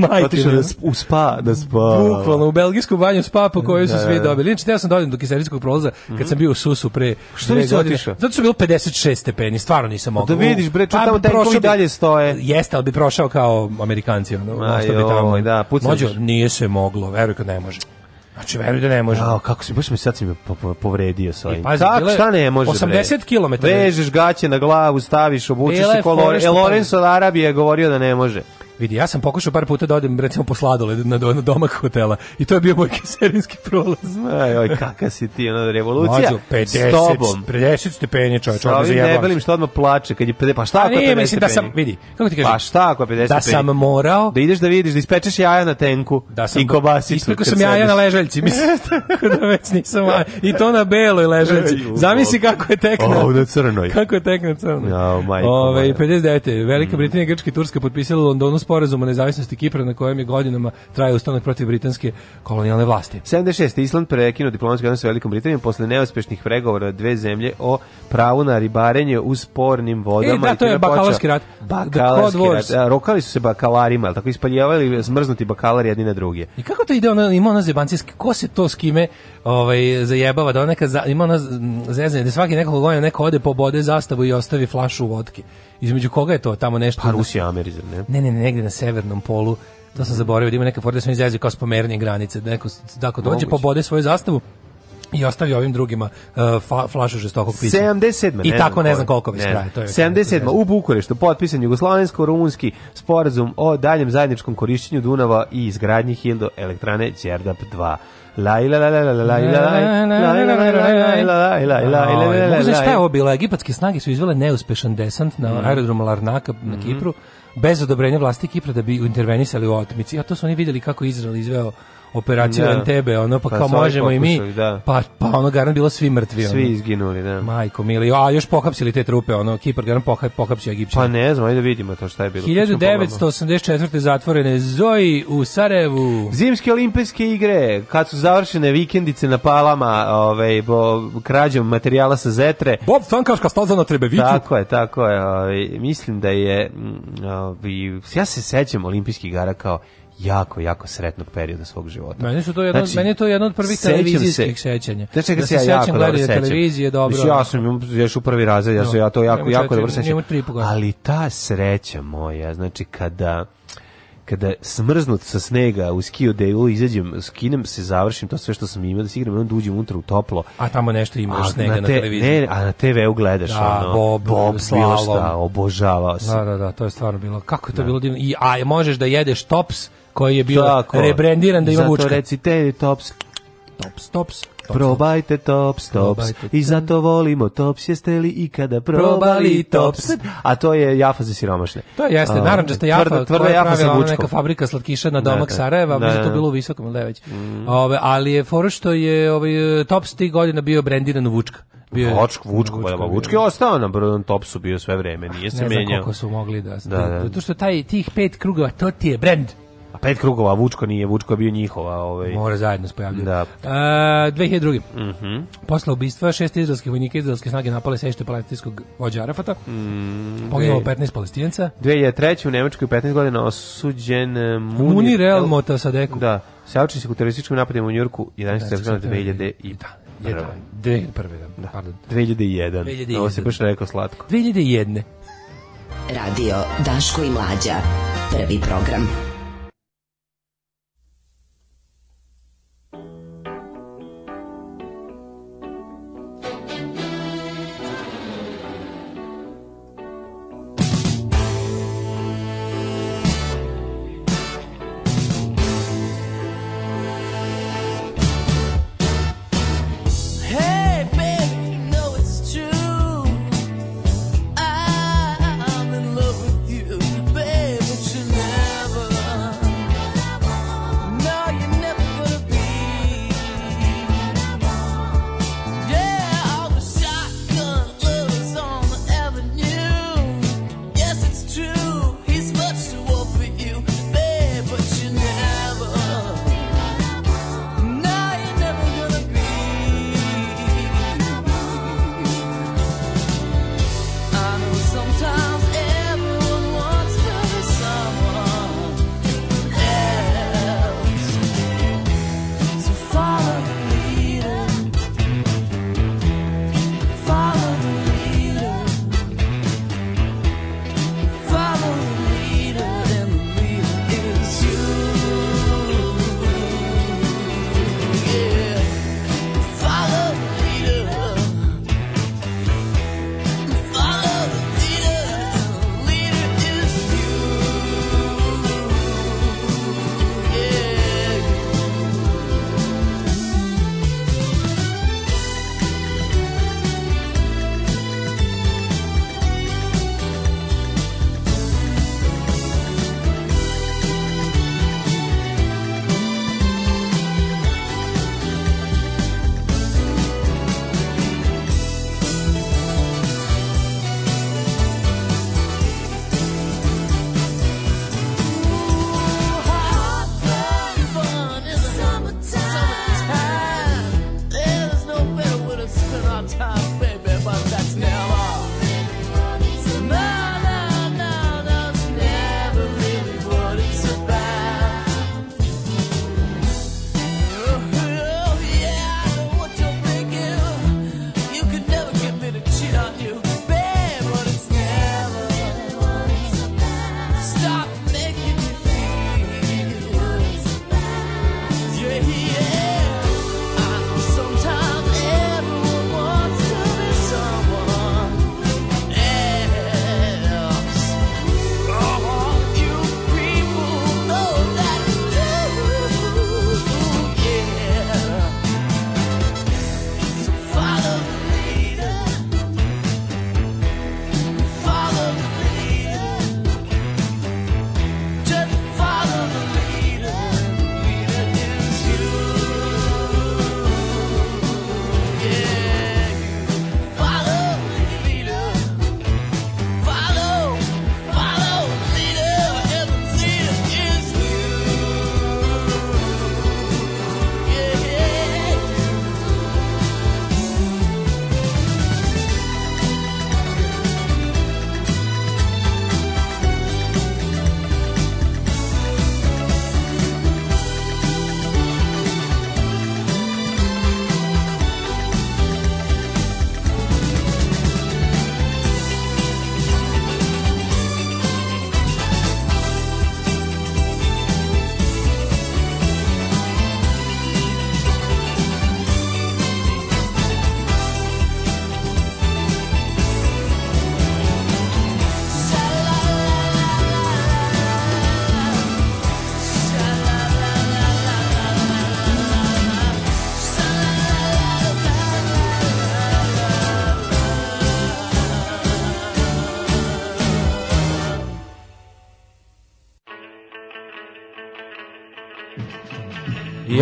boli. otišao da sp, u spa, da spa. Bukvalno u belgijsku banju spa po kojoj su da, svi dobili. Znači, ja sam dođen do kiserijskog prolaza kad mm -hmm. sam bio u Susu pre. Što nisi otišao? Zato su bilo 56 stepeni, stvarno nisam pa mogao. Da vidiš bre, čutamo pa, tenkovi dalje stoje. Jeste, ali bi prošao kao Amerikanci, ono, što bi tamo. Da, Mlađo, nije se moglo, veruj kad ne može. Znači, veruj da ne može. Ao, kako si, baš mi sad si me povredio sa e, ovim. pazi, kako, šta ne može, 80 bre? km. Vežeš gaće na glavu, staviš, obučeš se kolore. E, Lorenzo Arabije je govorio da ne može. Vidi, ja sam pokušao par puta da odem recimo po sladoled na, do, na domak hotela i to je bio moj keserinski prolaz. Aj, oj, kaka si ti, ona revolucija. Mađo, 50, s tobom. 50 stepenje čovječ, Sa ovim debelim što odmah plače, kad je 50, pa šta ako 50 pa nije, mislim da sam, vidi, kako ti kažem? Pa šta ako 50 Da sam morao. Da ideš da vidiš, da ispečeš jaja na tenku da sam, i kobasicu. Ispeko sam jaja na ležaljci, mislim, tako da već nisam, i to na beloj ležaljci. Zamisli kako je tekna. O, na crnoj. Kako je tekna crnoj. Ja, majko. Ove, 59. Velika Britanija, Grčka i Turska potpisala Londonu sporazum o nezavisnosti Kipra na kojem je godinama trajao ustanak protiv britanske kolonijalne vlasti. 76. Island prekinuo diplomatski odnos sa Velikom Britanijom posle neuspešnih pregovora dve zemlje o pravu na ribarenje u spornim vodama. E, da, to je bakalarski rat. Bakalarski rat. Da, rokali su se bakalarima, ali tako ispaljavali smrznuti bakalari jedni na druge. I kako to ide, ona, ima ona zebancijski, ko se to s kime ovaj zajebava da neka za, ima ona zezanje da svaki nekog godina neko ode pobode zastavu i ostavi flašu votke. Između koga je to tamo nešto? Pa Rusija, Amerika, ne? Ne, ne, ne, negde na severnom polu. To sam zaboravio, da ima neka forda da su izjezio kao spomeranje granice. Da neko, tako dođe, pobode svoju zastavu, i ostavi ovim drugima uh, flašu žestokog pića. 77. I tako ne znam koliko bi traje. 77. U Bukureštu potpisan jugoslavensko-rumunski sporazum o daljem zajedničkom korišćenju Dunava i izgradnji Hildo elektrane Đerdap 2 la la la la la la la la la la bez odobrenja vlasti Kipra da bi intervenisali u otmici. A to su oni vidjeli kako Izrael izveo operaciju da. Antebe, ono pa, pa kao možemo pokušali, i mi. Da. Pa pa ono garant bilo svi mrtvi, svi ono. izginuli, da. Majko mili, a još pohapsili te trupe, ono Kipar garan pohaj pohapsio Egipćane. Pa ne znam, ajde da vidimo to šta je bilo. 1984. Pa zatvorene Zoji u Sarajevu. Zimske olimpijske igre, kad su završene vikendice na Palama, ovaj bo krađom materijala sa Zetre. Bob Stankaška staza na Trebeviću. Tako je, tako je. Ovaj mislim da je mm, ovaj, ja se sećam olimpijskih igara kao jako, jako sretnog perioda svog života. Meni, su to jedno, znači, meni je to jedno od prvih televizijskih se, sećanja. Znači, da, da se ja sećam jako gledanja televizije, dobro. Znači, ja sam još u prvi razred, ja no, da. ja to jako, jako dobro sećam. Ali ta sreća moja, znači kada kada smrznut sa snega u skiju delu da izađem, skinem se, završim to sve što sam imao da se igram, onda uđem unutra u toplo. A tamo nešto imaš snega na, na televiziji. Ne, a na TV-u gledaš da, ono, bob, bob bilo šta, obožavao sam. Da, da, da, to je stvarno bilo. Kako je to da. bilo divno. I, a možeš da jedeš tops, koji je bio Tako. rebrendiran da ima vučka. Zato recite tops, tops, tops. Tops, probajte Tops, Tops. Probajte, I zato volimo Tops, jeste li ikada probali Tops? A to je jafa za siromašne. To jeste, ovaj, naranđasta jafa, tvrda, tvrda je jafa pravila neka fabrika slatkiša na da, domak da, Sarajeva, da, da, to bilo u visokom ili već. Mm. Ove, ali je fora što je ovaj, Tops tih godina bio brendiran u Vučka. Bio je, Vočk, Vučko, Vučko, Vučko je ostao na brodan Topsu bio sve vreme, nije se menjao. Ne znam koliko su mogli da... da, da. Zato što taj, tih pet krugova, to ti je brend pet krugova, a Vučko nije, Vučko je bio njihova. Ovaj. Mora zajedno se pojavljaju. Da. E, 2002. Mm -hmm. Posle ubistva šest izraelskih vojnika izraelske snage napale sešte palestinskog vođa Arafata. Mm, Poginulo 15 palestinca. 2003. u Nemačkoj 15 godina osuđen eh, Muni, Munir El Mota Sadeku. Da, saučesnik u terorističkim napadima u Njurku 11. septembra 2000 i da. 2001. Da, da, pardon. 2001. 2001. Ovo se da. baš rekao slatko. 2001. Radio Daško i Mlađa. Prvi program.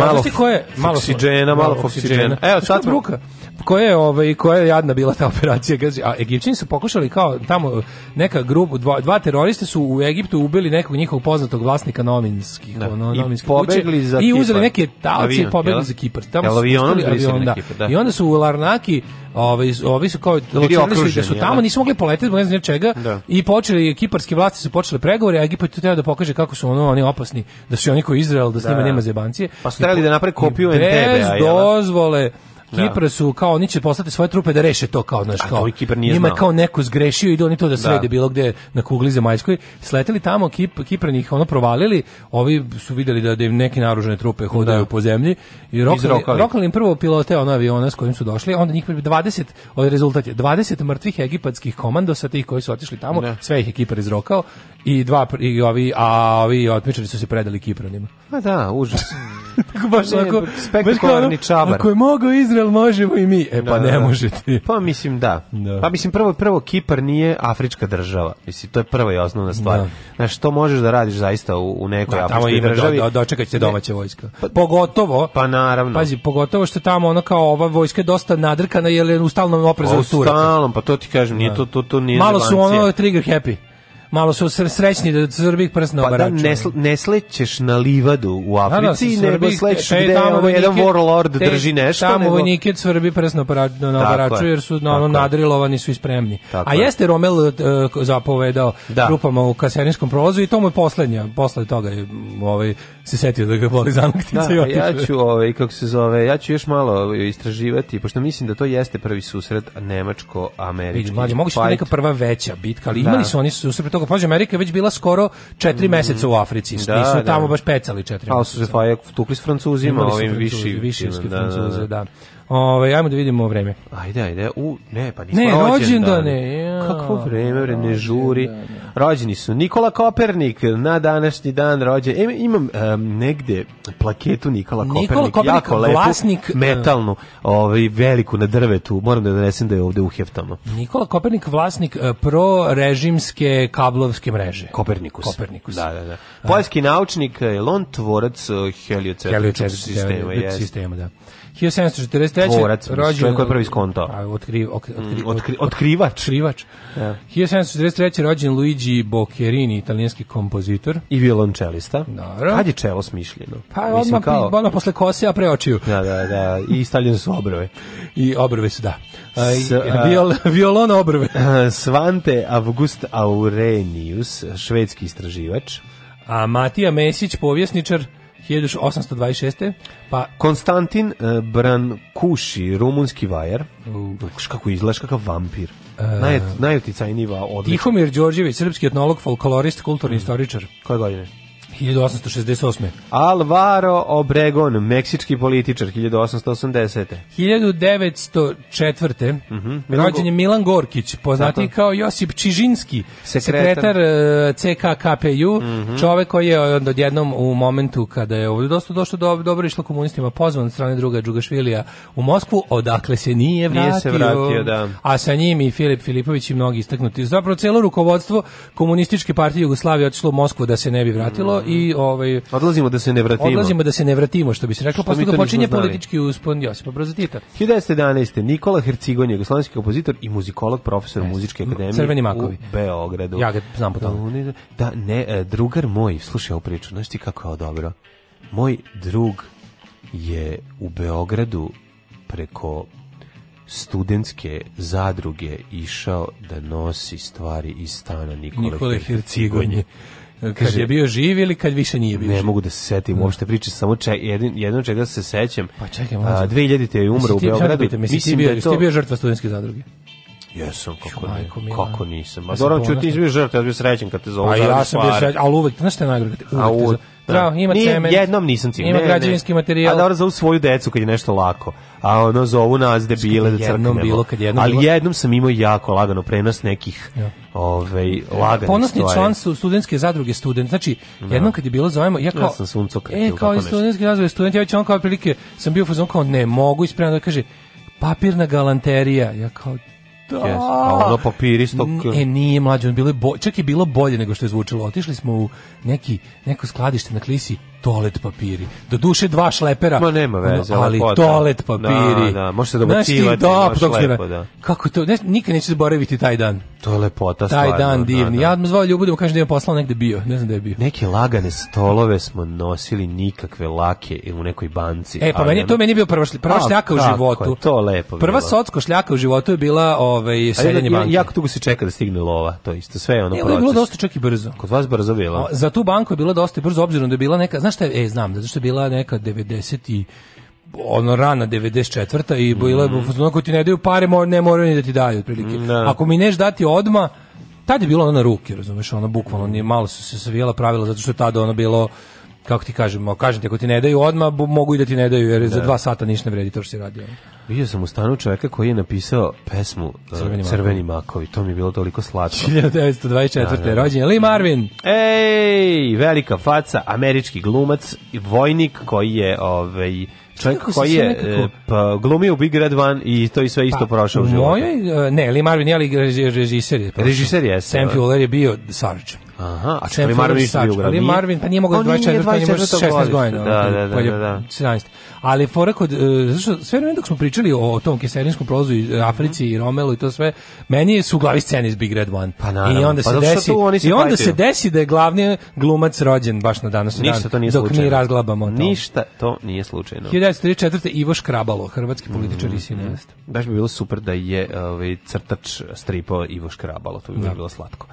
malo koje malo oksidžena, malo oksidžena. Evo sad bruka. Koja je ovaj koja je jadna bila ta operacija, kaže, a Egipćani su pokušali kao tamo neka grupa dva, dva teroriste su u Egiptu ubili nekog njihovog poznatog vlasnika nominskih, da. ono, novinskih kuće za i uzeli neke talce i pobegli za Kipar. Tamo su avionom, avionom, da. da. I onda su u Larnaki Ovi, ovaj, ovi su kao okruženi, su da su tamo, da? nisu mogli poletiti, ne znam čega. Da. I počeli kiparski vlasti su počeli pregovore, a Egipat treba da pokaže kako su ono, oni opasni, da su oni koji Izrael, da s njima da. nema zebancije. Pa su da napre kopiju Bez NTB, da? dozvole Da. Kipar su kao oni će poslati svoje trupe da reše to kao naš kao. Kipar nije njima kao neko zgrešio i oni to da, da srede bilo gde na kugli zemaljskoj. Sleteli tamo Kip Kiprnih ono provalili, ovi su videli da da im neke naoružane trupe hodaju da. po zemlji i rokali im prvo pilote ona aviona s kojim su došli, onda njih 20 ovaj rezultat je 20 mrtvih egipatskih komando sa tih koji su otišli tamo, ne. sve ih je Kipar izrokao i dva i ovi a ovi otmičari su se predali Kipranima. Pa da, užas. baš onako spektakularni čabar. Ako je mogao Izrael jel možemo i mi? E pa ne da. možete. Pa mislim da. da. Pa mislim prvo prvo Kipar nije afrička država. Mislim to je prva i osnovna stvar. Da. Znaš, što možeš da radiš zaista u, u nekoj da, afričkoj ima, državi? Da, dočekat će domaća vojska. Pa, pogotovo. Pa naravno. Pazi, pogotovo što tamo ono kao ova vojska je dosta nadrkana jer je u stalnom oprezu u Stalnom, pa to ti kažem, nije da. to to to nije. Malo su ono trigger happy malo su srećni da Srbih prst na Pa da, ne, ne slećeš na livadu u Africi, da, da, nego slećeš te, gde tamo vojnike, jedan warlord te, drži nešto. Tamo nego... vojnike Srbi prst na, na obaraču, jer su na ono nadrilovani su i spremni. Tako A jeste Romel uh, zapovedao da. grupama u kaserinskom prolazu i to mu je poslednja, posle toga je ovaj, se setio da ga boli zanaktica da, Ja ću, ovaj, kako se zove, ja ću još malo ovaj, istraživati, pošto mislim da to jeste prvi susret nemačko-američki. Vidim, mlađe, moguće da neka prva veća bitka, ali da. imali su oni susret toga toga, pađe, Amerika je već bila skoro 4 mm. meseca u Africi. Da, Nisu da. tamo baš pecali 4 meseca. Ali su se tukli s Francuzima, ovim višivskim da, Francuze, da. da. da. Ovaj ajmo da vidimo vreme. Ajde, ajde. U, ne, pa nismo ne, rođendane. Ja, Kako vreme, bre, ne žuri. Rođeni su Nikola Kopernik na današnji dan rođen. E, imam um, negde plaketu Nikola, Nikola Kopernik, Kopernik, lepu, vlasnik, e, metalnu, ovaj veliku na drvetu. Moram da donesem da je ovde u uheftamo. Nikola Kopernik vlasnik e, pro režimske kablovske mreže. Kopernikus. Kopernikus. Da, da, da. Poljski naučnik, e, je on tvorac heliocentričnog sistema, sistema, da. 1743. Borac, rođen, čovjek koji je prvi skonto. otkri, otkri, mm, otkri, otkri, otkrivač. Otkrivač. Ja. 1743. rođen Luigi Boccherini, italijanski kompozitor. I violončelista. Dobro. Kad je čelo smišljeno? Pa Mislim, odmah, kao... odmah posle kose, a pre očiju. Da, da, da. I stavljene su obrve. I obrve su, da. S, viol, violon obrve. Svante August Aurenius, švedski istraživač. A Matija Mesić, povjesničar, 1826. Pa Konstantin e, Brankuši, rumunski vajar. Uh. Kako izgledaš kakav vampir. Uh, Naj, najuticajniji odličan. Tihomir Đorđević, srpski etnolog, folklorist, kulturni mm. istoričar. Koje godine? 1868. Alvaro Obregon, meksički političar, 1880. 1904. Mm -hmm. Rođen je Milan Gorkić, poznati kao Josip Čižinski, sekretar, sekretar uh, e, CKKPU, mm -hmm. čovek koji je odjednom u momentu kada je ovdje dosta došlo do, dobro išlo komunistima pozvan od strane druga Đugašvilija u Moskvu, odakle se nije vratio. Nije se vratio, da. A sa njim i Filip Filipović i mnogi istaknuti. Zapravo, celo rukovodstvo komunističke partije Jugoslavije otišlo u Moskvu da se ne bi vratilo mm -hmm i mhm. ovaj odlazimo da se ne vratimo. Odlazimo da se ne vratimo, što bi se reklo, pa što počinje politički uspon Josipa Broza Tita. 1911. Nikola Hercigon, jugoslovenski kompozitor i muzikolog, profesor yes. muzičke akademije Crveni makovi. u Beogradu. Ja ga znam po tome. Da, ne, e, drugar moj, slušaj ovu priču, znaš ti kako je dobro. Moj drug je u Beogradu preko studentske zadruge išao da nosi stvari iz stana Nikole, Nikole Hercigonje. Hercigonje Kad Kaže, je bio živ ili kad više nije bio Ne mogu da se setim da. uopšte priče, samo če, jedin, jedino čega se sećam. Pa čekaj, mlađe. 2000-te je umro u Beogradu. Mislim da je to... Ti bio žrtva studentske zadruge? Jesam, kako, ne, kako nisam. A Zoran Ćutić bio žrtva, ja sam srećen kad te zove. A ja sam bio srećen, ali uvek, znaš nagrade? je najgore? Uvek, Zdravo, da. ima Nije, cement. Jednom nisam cim. Ima ne, građevinski ne. materijal. A dobro zovu svoju decu kad je nešto lako. A ono zovu nas debile da crknemo. bilo, kad jednom Ali bilo. jednom sam imao jako lagano prenos nekih ja. ovaj, laganih Ponosni stvari. član su studentske zadruge student. Znači, no. Da. jednom kad je bilo zovemo, ja kao... Ja sam sunco kretio, e, kao i studentske zadruge student, ja već on kao prilike, sam bio fazon kao ne mogu ispravno da kaže papirna galanterija. Ja kao, Yes. Da. A ono papiri stok... E, nije mlađe, bilo je bo... čak je bilo bolje nego što je zvučalo. Otišli smo u neki, neko skladište na klisi, toalet papiri. Do duše dva šlepera. Ma nema veze, ali lepota. Da. toalet da, papiri. Da, da, možete dobacivati, da, lepo, da. Kako to, ne, nikad neću zaboraviti taj dan. To je lepota Taj stvarno, dan da, divni. Da, da. Ja sam zvao Ljubu da kažem da je poslao negde bio, ne znam da je bio. Neke lagane stolove smo nosili nikakve lake u nekoj banci. E, pa meni, ono... to meni je bio prva, šli, prva A, šljaka u životu. Je to lepo Prva socko šljaka u životu je bila ovaj, seljenje banke. Jako dugo se čeka da stigne lova, to isto, sve je ono e, proces. Je bilo dosta čak i brzo. Kod vas brzo bilo. Za tu banku je bilo dosta brzo, obzirom da je bila neka, znaš znaš šta je, e, znam, zato što je bila neka 90 i ono rana 94. i bila mm. je mhm. ako ti ne daju pare, ne moraju ni da ti daju otprilike. Ne. Da. Ako mi neš dati odma, tad je bilo ono na ruke, razumeš, ono bukvalno nije malo su se savijela pravila zato što je tada ono bilo kako ti kažemo, kažem ti ako ti ne daju odma, mogu i da ti ne daju jer ne. za da. dva sata ništa ne vredi to što si radio. Vidio sam u stanu čovjeka koji je napisao pesmu e, Crveni, Crveni makovi. To mi je bilo toliko slatko. 1924. Da, da, da. rođen Lee Marvin. Ej, velika faca, američki glumac, vojnik koji je ovaj čovjek koji je nekako... E, pa, glumio u Big Red One i to i sve isto pa, prošao u životu. E, ne, Lee Marvin je ali režiser Režiser je. Sam da. Fuller je bio Sarge. Aha, a čemu Marvin Sač, ali Marvin, pa nije mogao 24, pa nije 16 godina. Da, da, da, da, da. 17. Ali fora kod, zašto, sve vreme dok smo pričali o tom keserinskom prolazu i Africi i Romelu i to sve, meni su u glavi scena iz Big Red One. Pa naravno. I onda se pa desi, i onda se desi da je glavni glumac rođen baš na danas dan. Ništa to nije dok mi razglabamo to. Ništa to nije slučajno. 1934. Ivo Škrabalo, hrvatski političar i cineast. Baš bi bilo super da je ovaj, crtač stripao Ivo Škrabalo, to bi bilo slatko.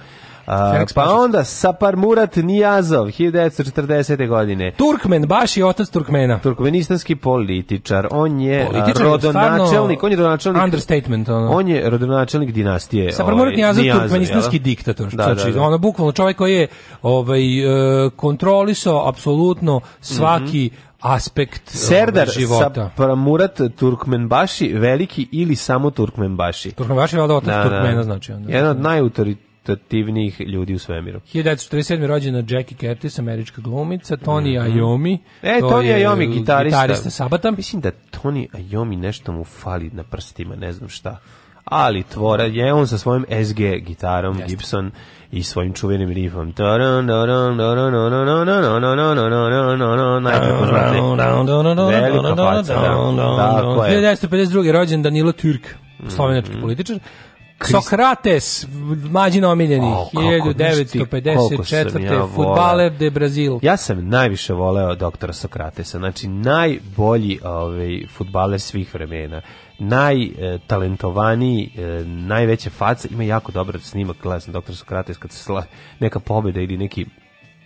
A, pa onda Sapar Murat Nijazov, 1940. godine. Turkmen, baš je otac Turkmena. Turkmenistanski političar. On je političar rodonačelnik. On je rodonačelnik. Understatement. Ono. On je rodonačelnik dinastije. Sapar Murat ovaj, Nijazov, Nijazov turkmenistanski jel? diktator. Da, znači, da, da. Ono, bukvalno čovjek koji je ovaj, e, kontrolisao apsolutno svaki mm -hmm aspekt ovaj, Serdar um, života. Serdar Murat Turkmenbaši, veliki ili samo Turkmenbaši. Turkmenbaši je valjda otac da, da, Turkmena, znači. Onda. Jedan od najautoritetnijih najreprezentativnijih ljudi u svemiru. 1947. rođena Jackie Curtis, američka glumica, Tony mm -hmm. Iommi. E, to Tony Iommi, gitarista. Gitarista Sabata. Mislim da Tony Iommi nešto mu fali na prstima, ne znam šta. Ali tvora je on sa svojim SG gitarom, Jeste. Gibson i svojim čuvenim rifom. Velika faca, da. 1952. rođen Danilo Türk, slovenački političar. Sokrates, mlađi omiljeni, oh, 1954. Ja futbaler de Brazil. Ja sam najviše voleo doktora Sokratesa, znači najbolji ovaj, futbaler svih vremena najtalentovaniji, e, e, najveće face, ima jako dobar snimak, gledam sam doktor Sokrates kad se sla, neka pobjeda ili neki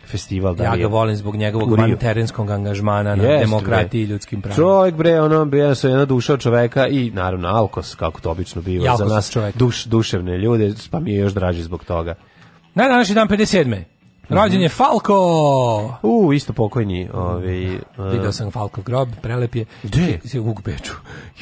festival da ja ga volim zbog njegovog vanterenskog angažmana na Jest, demokratiji i ljudskim pravima čovjek bre ono bi sa jedna duša čoveka i naravno alkos kako to obično biva za nas duš duševne ljude pa mi je još draži zbog toga na današnji dan 57. Mhm. Rođen je Falko. U, isto pokojni, ovaj. Uh, Video sam Falkov grob, prelep je. Gde? Se u Beču.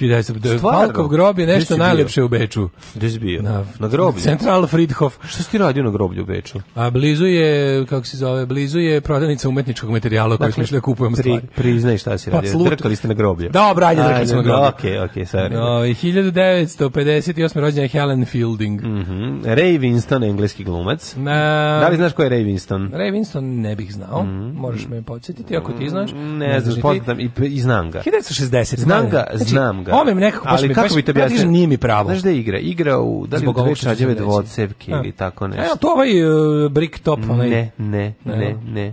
1900 Falkov grob je nešto najlepše u Beču. Gde si bio? Na, na groblju. Central Friedhof. Šta si ti radio na groblju u Beču? A blizu je, kako se zove, blizu je prodavnica umetničkog materijala koju dakle, smo da kupujemo pri, stvari. Priznaj šta si pa radio. Pa, drkali ste na groblju. Dobro, ajde, drkali smo na groblju. Okej, okay, okej, sorry. No, 1958. rođen je Helen Fielding. Mhm. Mm -hmm. Ray Winston, engleski glumac. Na... Da li znaš ko je Ray Winston? Winston. Ray Winston ne bih znao, mm -hmm. možeš me podsjetiti, ako ti mhm. znaš. Ne, ne znam, znam i, i znam ga. 1960. Znači, znam ga, znam ga. Ome nekako baš ali mi, kako baš, bi te objasnio? Nije mi pravo. Znaš da igra? Igra u, da li Zbog u dve dvocevke ili da. tako e, nešto. Evo, to ovaj uh, brick top. Ovaj. Ne, ne, da. ne, ne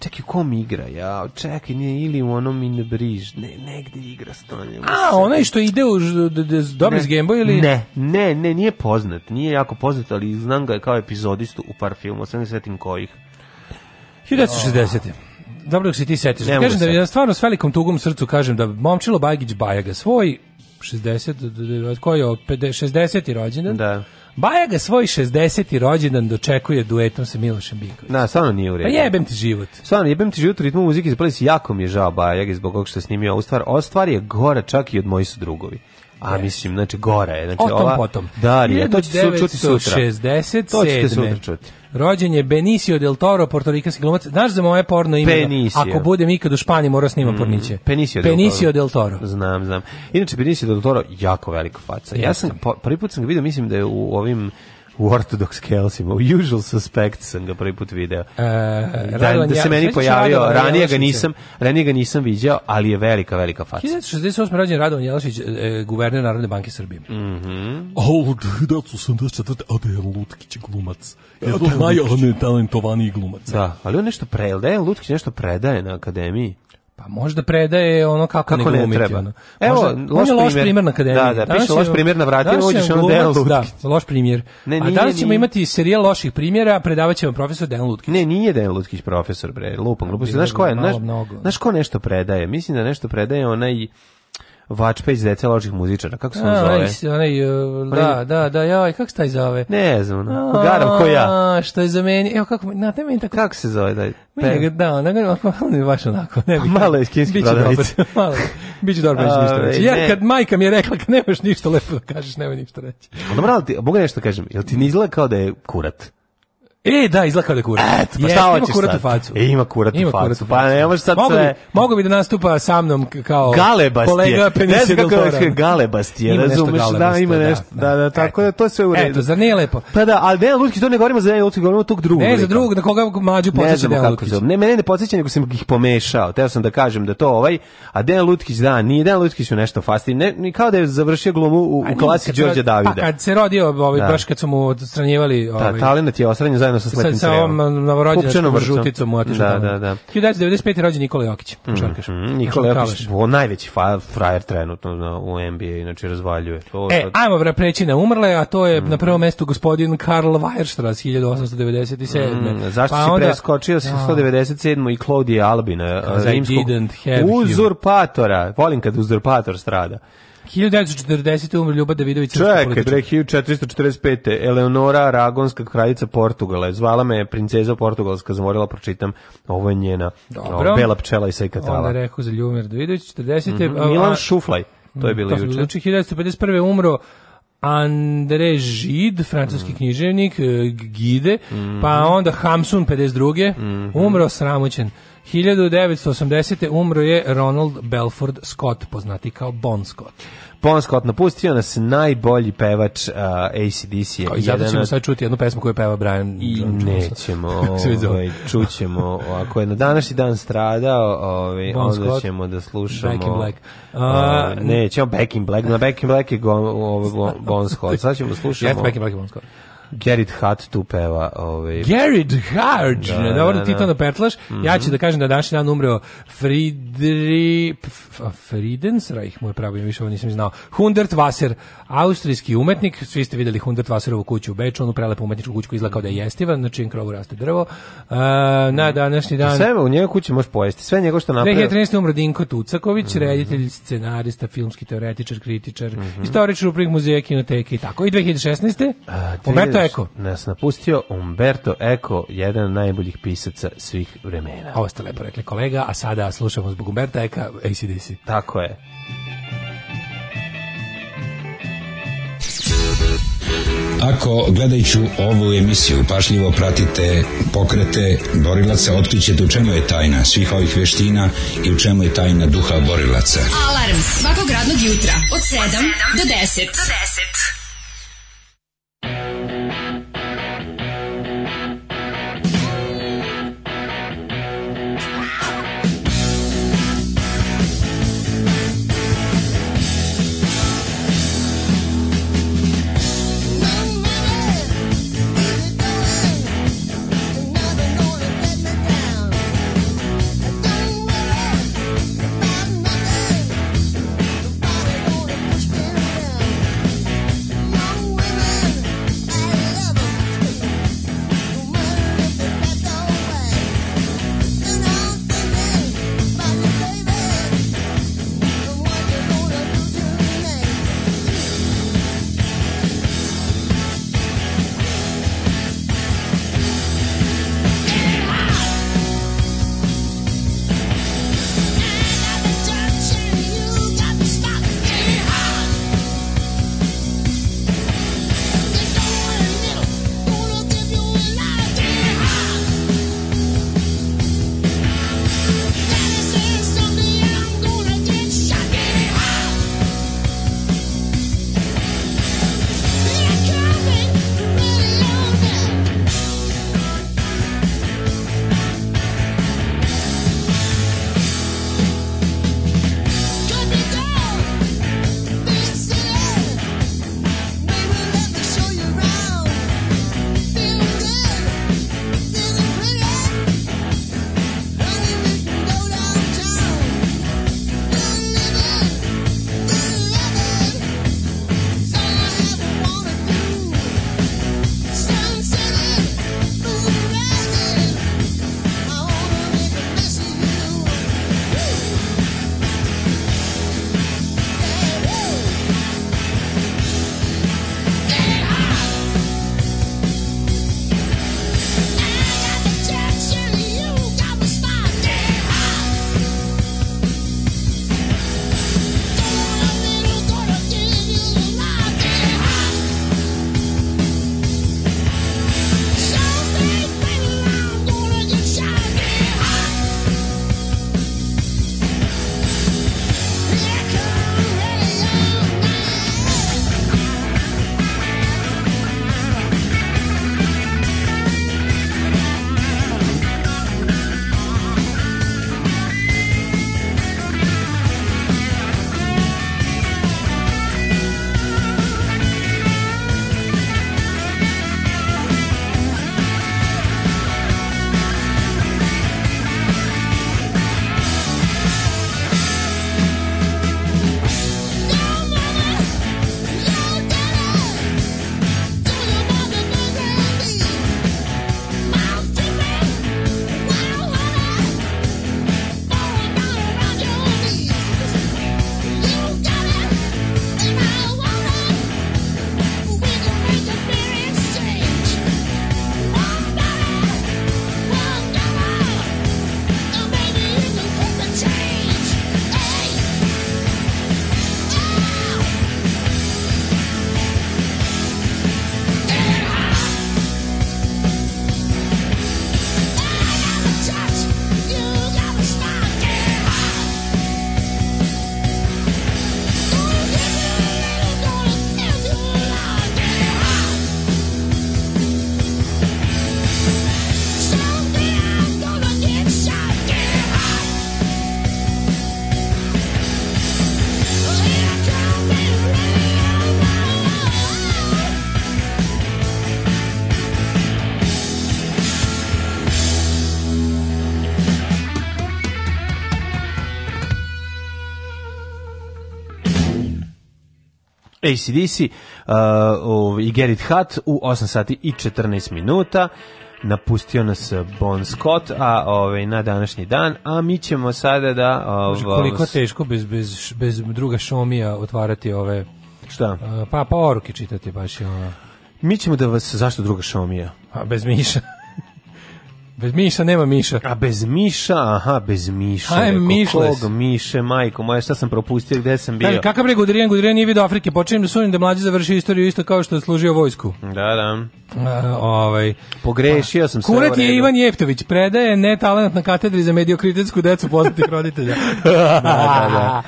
čekaj, kom igra, ja, čekaj, nije ili u onom in briž, ne, negde igra stanje. A, onaj što ide u Dobris Gameboy ili? Ne, ne, ne, nije poznat, nije jako poznat, ali znam ga kao epizodistu u par filmu, sam ne svetim kojih. 1960. Dobro dok se ti setiš. Ne kažem da ja stvarno s velikom tugom srcu kažem da momčilo Bajgić Bajaga svoj 60, koji je 50, 60. rođendan. Da Baja ga svoj 60. rođendan dočekuje duetom sa Milošem Bikovićem. Na, stvarno nije u redu. Pa jebem ti život. Stvarno, jebem ti život u ritmu muzike, zapali si jako mi je žao Baja zbog ovog što je snimio ovu stvar. Ova stvar je gora čak i od moji su drugovi. A mislim, znači gora je. Znači, o tom ova, potom. Darija, to će se čuti sutra. 60, To se sutra čuti. Rođen je Benicio del Toro, portorikanski glumac. Znaš za moje porno ime? Benicio. Ako budem ikad u Španiji, morao snima mm, porniće. Benicio del, Benicio del Toro. Znam, znam. Inače, Benicio del Toro, jako velika faca. Ja sam, prvi put sam ga vidio, mislim da je u ovim u Orthodox Kelsima, u Usual Suspects sam ga prvi put video. E, da, da se meni ja, pojavio, Radovan ranije ga, nisam, ranije ga nisam viđao, ali je velika, velika faca. 1968. rođen Radovan Jelašić, e, e, guverner Narodne banke Srbije. Mm -hmm. Old, da su 84. Adel Lutkić glumac. Jedan najtalentovaniji glumac. Da, ali on nešto predaje, Lutkić nešto predaje na akademiji. Pa možda predaje ono kako, kako ne glumiti. treba. Ono. Evo, možda, loš, on je loš primjer na akademiji. Da, da, danas piše loš primjer na vratima, uđeš ono Dejan da, Lutkić. Da, loš primjer. Ne, nije, A danas ćemo imati serijal loših primjera, predavat će profesor Dejan Lutkić. Ne, nije Dejan Lutkić profesor, bre, lupam, glupo. Znaš ko je, znaš, znaš ko nešto predaje? Mislim da nešto predaje onaj Vačpeć dece loših muzičara. Kako se on zove? Onaj, uh, da, da, da, ja, ovaj, kako se taj zove? Ne znam, no. Garam ko ja. Što je za meni, evo kako, na te meni tako... Kako se zove, daj? Pe... Da, onda ga, malo je baš onako. Ne bih, malo je skinski prodavnice. Malo je, bit ću dobro, ništa reći. Ja, kad majka mi je rekla, kad nemaš ništa lepo da kažeš, nema ništa reći. Onda morala ti, mogu nešto da kažem, jel ti ne izgleda kao da je kurat? E, da, izlaka da kura. Et, pa šta hoćeš sad? Ima facu. E, ima kurat ima facu. facu. Pa ne može sad mogu sve... Bi, mogu bi da nastupa sa mnom kao galebast kolega Penisi Ne kako je galebast je, razumeš? Da, ima nešto. Da, da, da, da. tako da to sve u redu. Eto, za nije lepo. Pa da, ali Dejan Lučkić, to ne govorimo za Dejan Lučkić, govorimo tog drugog. Ne, za drugog, na koga mlađu podsjeća Dejan Lučkić. Ne, mene ne podsjeća, nego sam ih pomešao. Teo sam da kažem da to ovaj, a Dejan Lutkić, da, nije Dejan Lutkić u nešto fasti. Ne, ni kao da je završio glumu u, klasi Đorđa pa Davida. Pa kad se rodio, ovaj, da. baš kad su mu odstranjivali... Ovaj, da, talent je odstranjen zajedno sa slepim sa ovom um, novorođenom žuticom otišao. Da, da, da, da. 1995. rođen Nikola Jokić, mm, čarkaš. Mhm, Nikola Jokić, on najveći frajer trenutno u NBA, inače razvaljuje. To, e, sad... ajmo vra preći na umrle, a to je mm. na mhm. prvom mestu gospodin Karl Weierstrass 1897. Mm, zašto pa si onda... preskočio sa 197. i Claudia Albina, rimskog uzurpatora. Volim kad uzurpator strada. 1940. umre Ljuba Davidović. Čekaj, bre, 1445. Eleonora Aragonska kraljica Portugala. Zvala me princeza Portugalska, zamorila, pročitam. Ovo je njena Dobro. O, bela pčela i sajkatala. Onda rekao za Ljubomir Davidović, 40. Mm -hmm. Milan Šuflaj, to je bilo juče. 1951. Znači, umro Andre Žid, francuski mm. književnik, e, Gide, mm. pa mhm. onda Hamsun 52. Mm -hmm. Umro sramućen. 1980. umro je Ronald Belford Scott, poznati kao Bon Scott. Bon Scott napustio nas najbolji pevač uh, ACDC. I zato ćemo sad čuti jednu pesmu koju peva Brian I nećemo, ovaj, čućemo. Ako je na današnji dan stradao, ovaj, bon onda Scott, ćemo da slušamo... Back in Black. Uh, uh, ne, Back in Black. Na Back in Black je go, ovaj, Bon Scott. Sad ćemo da slušamo... Jeste Back in Black je Bon Scott. Gerrit Hart tu peva. Ovaj. Gerrit Hart, da, da, dobro, da, da. ti to napertlaš. Mm -hmm. Ja ću mhm. da kažem da danas dan umreo Friedrich Friedensreich, moje pravo ime, više ovo nisam znao. Hundert Wasser, austrijski umetnik, svi ste videli Hundert Wasserovu kuću u Beču, onu prelepu umetničku kuću koja izgleda kao da je jestiva, na čijem krovu raste drvo. Uh, na mhm. današnji dan... Sve u njegove kući možeš pojesti, sve njego što napravio. 2013. umro Dinko Tucaković, mm -hmm. reditelj, scenarista, filmski teoretičar, kritičar, mm -hmm. istoričar u muzeja, kinoteke i tako. I 2016. Uh, Umberto Eko. Nas napustio Umberto Eko, jedan od najboljih pisaca svih vremena. Ovo ste lepo rekli kolega, a sada slušamo zbog Umberta Eka ACDC. Tako je. Ako gledajuću ovu emisiju pašljivo pratite pokrete borilaca, otkrićete u čemu je tajna svih ovih veština i u čemu je tajna duha borilaca. Alarm svakog radnog jutra od 7 do 10. Do 10. ACDC uh, i Gerrit Hat u 8 sati i 14 minuta napustio nas uh, Bon Scott, a ovaj na današnji dan, a mi ćemo sada da ovaj koliko teško bez bez bez druga šomija otvarati ove šta? Uh, pa pa poruke čitati baš ona. Mi ćemo da vas zašto druga šomija? A bez Miša. Bez Miša nema Miša. A bez Miša, aha, bez Miša. Aj, Mišles. Kog Miše, majko moja, šta sam propustio, gde sam bio? Kaže, kakav bre Gudrijan, Gudrijan nije vidio Afrike, počinjem da sunim da mlađi završi istoriju isto kao što je služio vojsku. Da, da. A, ovaj. Pogrešio pa, sam se. Kurat je Ivan Jeftović, predaje netalenat na katedri za mediokritetsku decu poznatih roditelja. da, da, da.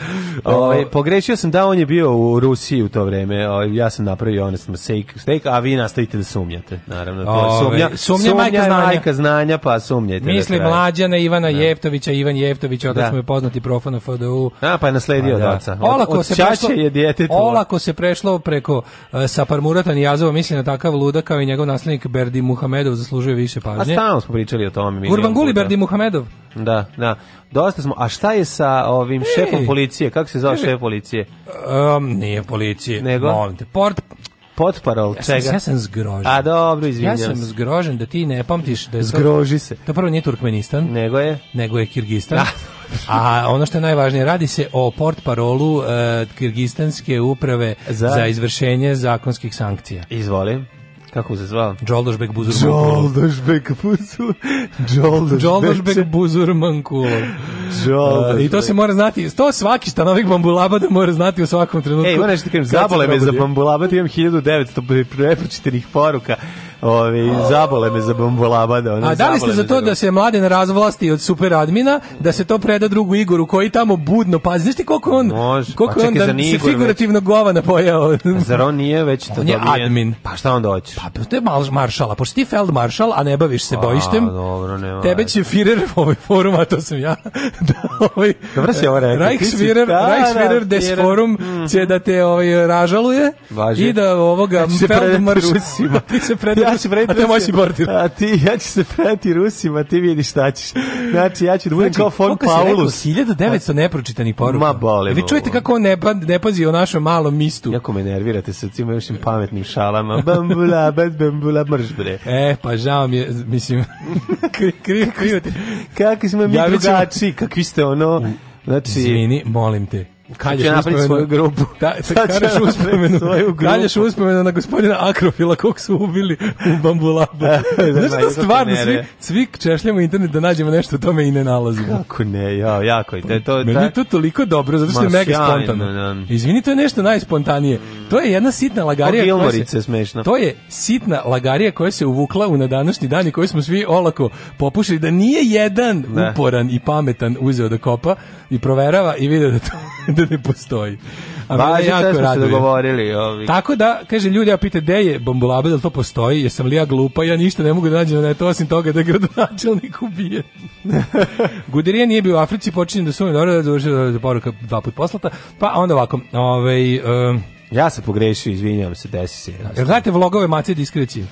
Ovaj, pogrešio sam da on je bio u Rusiji u to vreme, ovaj, ja sam napravio honest mistake, a vi nastavite da sumnjate, naravno. To sumnja, sumnja, sumnja majka znanja. Majka znanja pa sumnjajte. Misli da Mlađana Ivana da. Jeftovića, Ivan Jeftović, odac da. smo je poznati profan na FDU. A, pa je nasledio da. od oca. Olako od se prešlo, je Olako se prešlo preko uh, Saparmurata Nijazova, misli na takav ludak kao i njegov naslednik Berdi Muhamedov zaslužuje više pažnje. A stalno smo pričali o tome. Gurbanguli Berdi Muhamedov. Da, da. Dosta smo. A šta je sa ovim Ej, šefom policije? Kako se zove šef policije? Um, nije policije. Nego? Molim te. Port, potparol ja sam, čega? Ja sam zgrožen. A dobro, izvinjavam Ja sam zgrožen da ti ne pamtiš da je Zgroži to, se. To prvo nije Turkmenistan. Nego je? Nego je Kirgistan. Da. A ono što je najvažnije, radi se o port parolu uh, e, Kirgistanske uprave za, za izvršenje zakonskih sankcija. Izvolim. Kako se zvao? Đoldošbek Buzur Mankulov. Đoldošbek Buzur. Đoldošbek Buzur Mankulov. Uh, I to se mora znati. To svaki stanovnik Bambulabada mora znati u svakom trenutku. Ej, moram nešto da kažem, zabole me za Bambulabad, imam 1900 prepročitenih poruka Ovi, zabole me za bombolabade. Ona, A da li ste za to da se na razvlasti od super admina, da se to preda drugu Igoru koji tamo budno pazi? Znaš ti koliko on, Može. koliko čekaj, on da se figurativno već... gova napojao? Zar on nije već to on admin. Pa šta onda hoćeš? Pa to je mal maršala, pošto ti feld maršal, a ne baviš se pa, bojištem. Dobro, nema. Tebe će Führer ovaj forum, a to sam ja. da, ovaj, Dobro si ovo rekao. Reichsführer, da, da, Reichsführer des Forum mhm. će da te ovaj, ražaluje Važi. i da ovoga feld maršala ti se preda se preti. A to je moj sibortir. A ti, ja ću se preti Rusima, ti vidiš šta ćeš. Znači, ja ću da budem znači, kao von Paulus. Koliko 1900 nepročitanih poruka. Ma bole. Vi čujete kako on ne, pa, ne pazi o našem malom mistu. Jako me nervirate sa tim vašim pametnim šalama. Bambula, bez bambula, mrš bre. E, pa žao mi je, mislim, krivo kri, kri, kri, Kakvi smo mi ja, drugačiji, kakvi ste ono... Znači, Izvini, molim te kalješ uspomenu svoju grupu. Ta, ta, kalješ uspomenu, svoju grupu. Kalješ uspomenu na gospodina Akrofila kog su ubili u Bambulabu. Da, da, Znaš da, da stvarno svi, svi češljamo internet da nađemo nešto o tome i ne nalazimo. Kako ne, ja, jako. Da je to, Meni je to toliko dobro, zato što je mega spontano. Izvini, to je nešto najspontanije. To je jedna sitna lagarija. Se, smešno. To je sitna lagarija koja se uvukla u na današnji dan i koju smo svi olako popušili da nije jedan uporan i pametan uzeo da kopa i proverava i vide da to, da ne postoji. A Važi, jako smo se dogovorili. Ovi. Tako da, kaže, ljudi, ja pite, gde je bombolaba, da li to postoji, jesam li ja glupa, ja ništa ne mogu da nađem na to, osim toga da je gradonačelnik ubijen. Gudirija nije bio u Africi, počinje da sumim, dobro, da završio da poruka dva put poslata, pa onda ovako, ovaj... Um, ja se pogrešio, izvinjavam se, desi se. Jel gledate vlogove Mace diskrecije?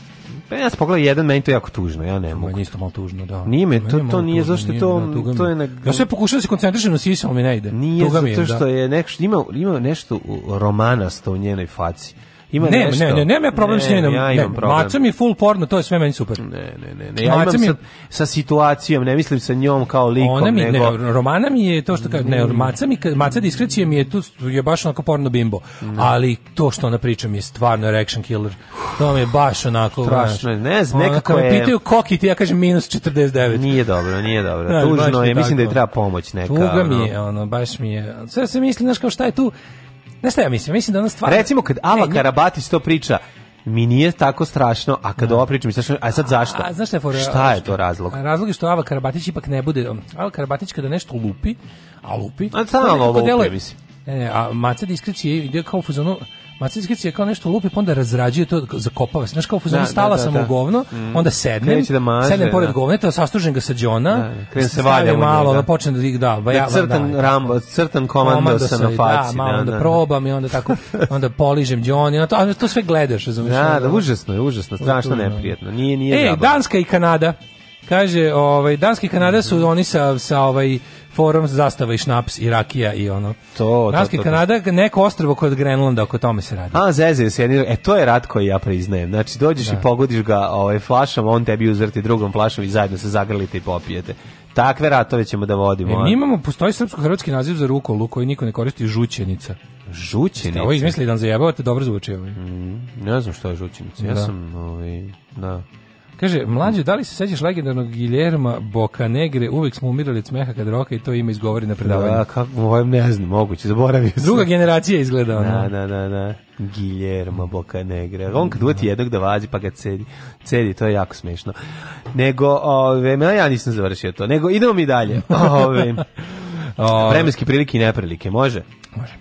Pa ja sam pogledao jedan, meni to jako tužno, ja ne mogu. Meni isto malo tužno, da. Nije me, to, to nije, zašto to, to je... Da, na, ja sve pokušam da se koncentrišem na sisa, ali mi ne ide. Nije, zato što da. je nešto, ima, ima nešto romanasto u njenoj faci. Ima ne, nešto. Ne, ne, nema ja problem ne, s njenom. Ja imam ne, problem. Maca mi full porno, to je sve meni super. Ne, ne, ne. ne. Ja maca imam mi... sa, sa situacijom, ne mislim sa njom kao likom. Ona mi, nego... ne, romana mi je to što kaže, ne, mm. maca, mi, maca diskrecije mi je tu, je baš onako porno bimbo. Ne. Mm. Ali to što ona priča mi je stvarno reaction killer. To mi je baš onako. Strašno, ne znam, nekako je... Pitaju koki ti, ja kažem minus 49. Nije dobro, nije dobro. Da, Tužno je, mislim da je treba pomoć neka. Tuga mi je, ono, baš mi je. Sve se misli, znaš, kao šta je tu, Znaš šta ja mislim? Mislim da ona stvarno... Recimo kad e, Ava ne, Karabatić to priča, mi nije tako strašno, a kad da. ovo pričam, strašno, a sad zašto? A, a znaš šta je, for, šta je to razlog? Razlog je što Ava Karabatić ipak ne bude... Ava Karabatić kada nešto lupi, a lupi... A samo lupi, delo, mislim. Ne, ne, a Maca diskrecije ide kao u Ono Macinski je kao nešto lupi, pa onda razrađuje to, zakopava se. Znaš kao, da, da, stala da, da, sam u govno, mm. onda sednem, da maže, sednem pored da. govneta, sastužem ga sa džona, da, se valja malo, da. počnem da ih da, vaja, da, crtan, da, da, rambo, crtan komando, sa na da, faci. Da, malo da, da, probam i onda tako, onda poližem džon, i onda to, onda to sve gledaš, razumiješ? Da, da, užasno je, užasno, strašno neprijatno. Nije, nije e, Danska i Kanada, kaže, ovaj, Danska i Kanada su oni sa, sa ovaj, forum, zastava i šnaps i rakija i ono. To, to, to, Kanada, neko ostrvo kod Grenlanda, oko tome se radi. A, zezio se, e, to je rat koji ja priznajem. Znači, dođeš da. i pogodiš ga ovaj, flašom, on tebi uzvrti drugom flašom i zajedno se zagrlite i popijete. Takve ratove ćemo da vodimo. E, mi imamo, postoji srpsko-hrvatski naziv za rukolu koji niko ne koristi, žućenica. Žućenica? Ste ovo izmislili da vam zajebavate, dobro zvuči. Ovaj. Mm, ne znam što je žućenica. Ja da. sam, ovaj, da. Kaže, mlađe, da li se sećaš legendarnog Giljerma Bokanegre? Uvek smo umirali od smeha kad roka i to ime izgovori na predavanju. Da, kako, ne znam, moguće, zaboravio sam. Druga generacija izgleda. Ona. Da, da, da, da. Guillermo Bocanegra. On kad uvati jednog da vađi pa ga cedi. Cedi, to je jako smešno. Nego, ove, ja nisam završio to. Nego, idemo mi dalje. Ove, vremenske prilike i neprilike, može? Može.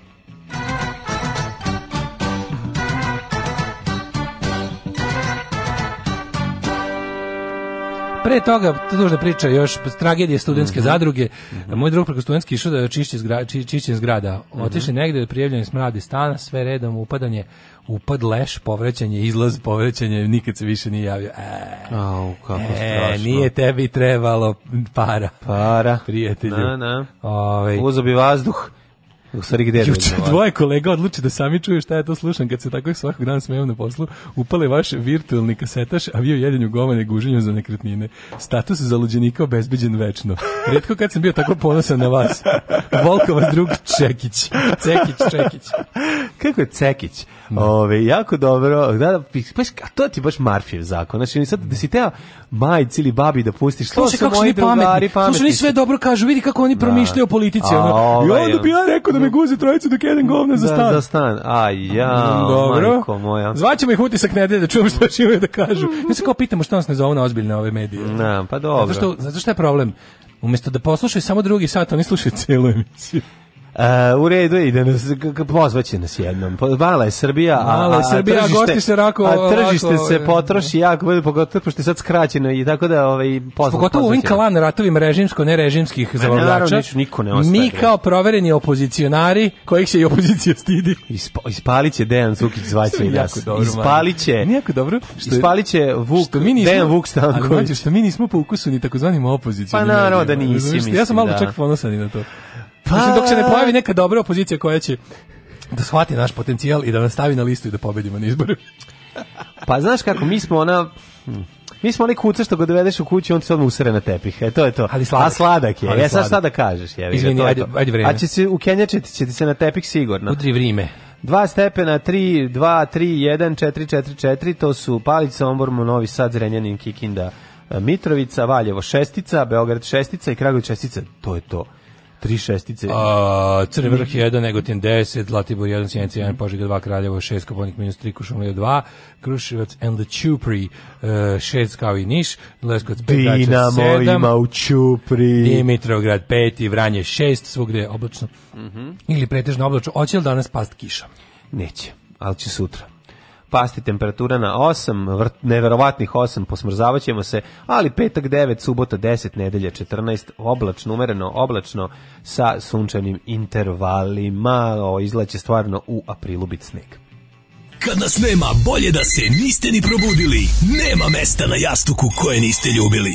Pre toga, tužna priča, još tragedije studentske mm -hmm. zadruge. Mm -hmm. Moj drug preko studentski išao da čišće zgrada, či, čišćen zgrada. Mhm. Otišli mm -hmm. negde, prijavljeni smradi stana, sve redom, upadanje, upad leš, povrećanje, izlaz, povrećanje, nikad se više nije javio. E, Au, kako e, nije tebi trebalo para. Para. Prijatelju. Na, na. Ove, ovaj, Uzo bi vazduh. U stvari gde Juče dvoje kolega odluči da sami čuju šta ja to slušam kad se tako svakog dana smijem na poslu. Upale vaš virtualni kasetaš, a vi u govane guženju za nekretnine. Status zaluđenika obezbeđen večno. Retko kad sam bio tako ponosan na vas. Volko vas drug Čekić. Cekić, Čekić. Kako je Cekić? Da. Ove, jako dobro. Da, da, baš, a to ti baš Marfijev zakon. Znači, sad da si teo majci ili babi da pustiš, to su moji drugari pametni. Slušaj, oni sve dobro kažu, vidi kako oni da. promišljaju o politici. A, ono. Ovaj, I onda bi ja rekao da me guze trojicu dok jedan govna za da, stan. Da, za stan. A ja, mm, dobro. majko moja. Zvaćemo ih utisak nedelje da čujem što će imaju da kažu. Mi se kao pitamo što nas ne zovu na ozbiljne ove medije. Na, pa dobro. Zato što, zato što je problem? Umesto da poslušaju samo drugi sat, oni slušaju celu emisiju. Uh, u redu je da nas pozvaće nas jednom. Mala je Srbija, Mala je Srbija, a, tržište, gosti se rako, a tržište rako, se e, potroši da. jako, bude pogotovo pošto je sad skraćeno i tako da ovaj pozva, Pogotovo u ovim klan ratovima režimsko režimskih zabavljača. niko ne ostaje. Mi kao provereni opozicionari, kojih se i opozicija stidi. Ispa, ispaliće Dejan Cukić zvaće i nas. Da dobro, ispaliće. Jako dobro. Što ispaliće Vuk, što mi nismo, Dejan Vuk Stanković. Ali mađu, što mi nismo po ukusu ni takozvanim opozicijom. Pa naravno da nisi, mislim. Ja sam malo da. čak ponosan i na to. Pa... Mislim, dok se ne pojavi neka dobra opozicija koja će da shvati naš potencijal i da nas stavi na listu i da pobedimo na izboru. pa znaš kako, mi smo ona... Hm, mi smo onaj kuca što ga dovedeš u kuću, on ti se odmah usere na tepih. E, to je to. Ali sladak. A sladak je. Ali ja e, sad šta da kažeš? Je, Izvini, ajde, ajde vreme. A će se, u Kenjačeti će ti se na tepih sigurno. Udri vrime. Dva stepena, 3, 2, 3, 1, 4, 4, 4, to su Palić, Sombor, Novi Sad, Zrenjanin, Kikinda, e, Mitrovica, Valjevo šestica, Beograd šestica i Kragovic šestica. To je to. Tri šestice. A, Crni vrh 1, Negotin 10, Zlatibor 1, Sjenica 1, Požega 2, Kraljevo 6, Koponik minus 3, Kušumlija 2, Kruševac and the Čupri 6 e, kao i Niš, Leskovac 5, Dača 7. Dinamo ima u Čupri. Dimitrovgrad 5 Vranje 6, svugde je oblačno. Mm -hmm. Ili pretežno oblačno. Oće li danas past kiša? Neće, ali će sutra pasti temperatura na 8, vrt, neverovatnih 8, posmrzavaćemo se, ali petak 9, subota 10, nedelja 14, oblačno, umereno, oblačno, sa sunčanim intervalima, o, izlaće stvarno u aprilu bit sneg. Kad nas nema, bolje da se niste ni probudili, nema mesta na jastuku koje niste ljubili.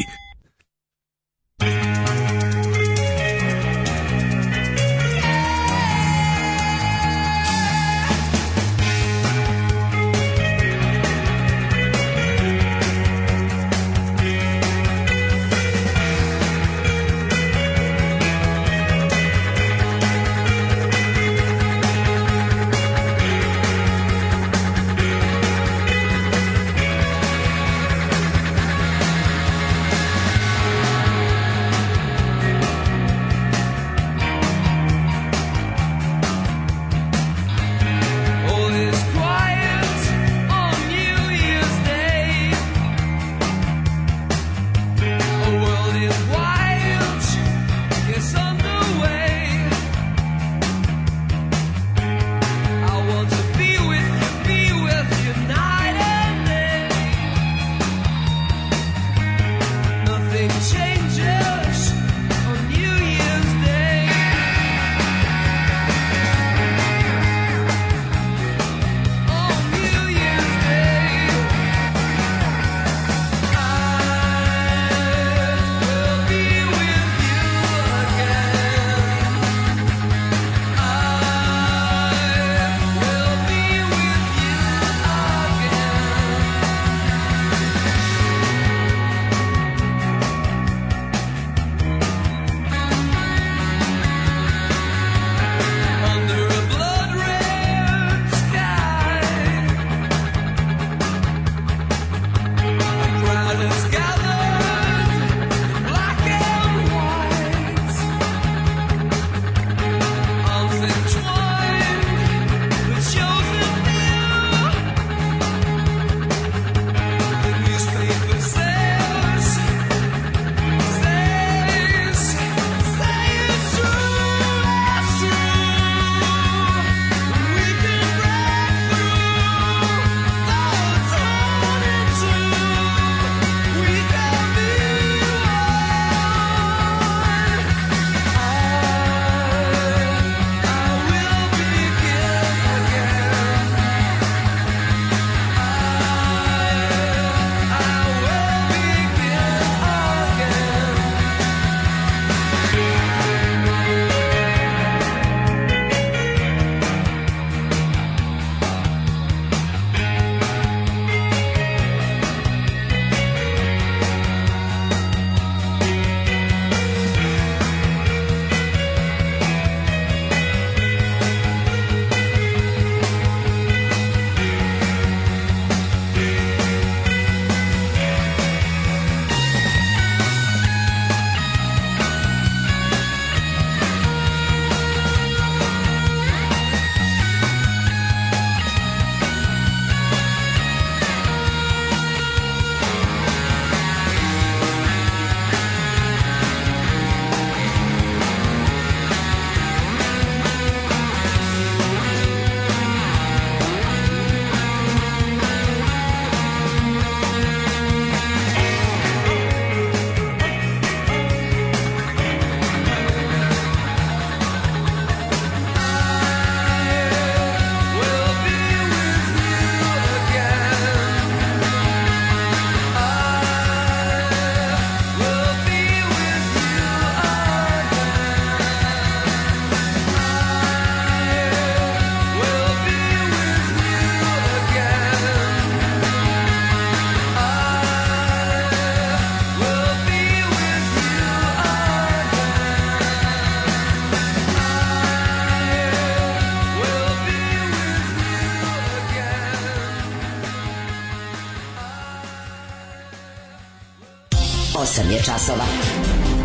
časova.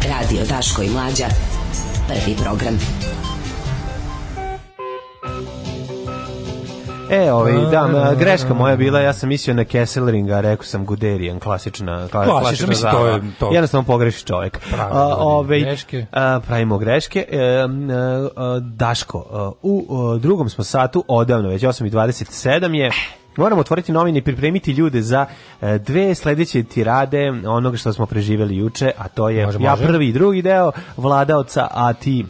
Radio Daško i Mlađa. Prvi program. E, ovaj, da, greška moja bila, ja sam mislio na Kesselringa, rekao sam Guderian, klasična, kla, klasična, klasična mislim, to je to. Jednostavno pogreši čovjek. Pravimo ovaj, greške. pravimo greške. E, e, Daško, e, u drugom smo satu, odavno, već 8.27 je... Moramo otvoriti novine i pripremiti ljude za e, dve sledeće tirade onoga što smo preživeli juče, a to je može, ja može. prvi i drugi deo vladaoca, a ti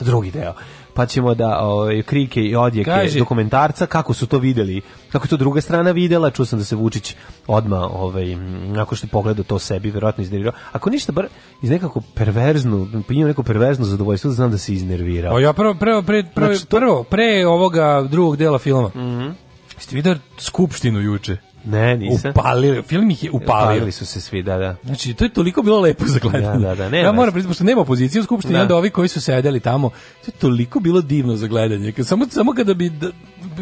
drugi deo pa ćemo da o, ovaj, krike i odjeke Kaži. dokumentarca kako su to videli kako to druga strana videla čuo sam da se Vučić odma ovaj nakon što je pogledao to sebi verovatno iznervirao ako ništa bar iz nekako perverznu ima neko perverzno zadovoljstvo da znam da se iznervirao o pa ja prvo prvo pre, prvo, znači, to... prvo pre ovoga drugog dela filma mm -hmm Jeste vidio skupštinu juče? Ne, nisam. Upalili, film ih je upalio. Upalili su se svi, da, da. Znači, to je toliko bilo lepo za gledanje. Da, da, da. Ne, ja moram priznati, što nema opozicije u skupštini, da. onda ovi koji su sedeli tamo, to je toliko bilo divno za gledanje. Samo, samo kada bi,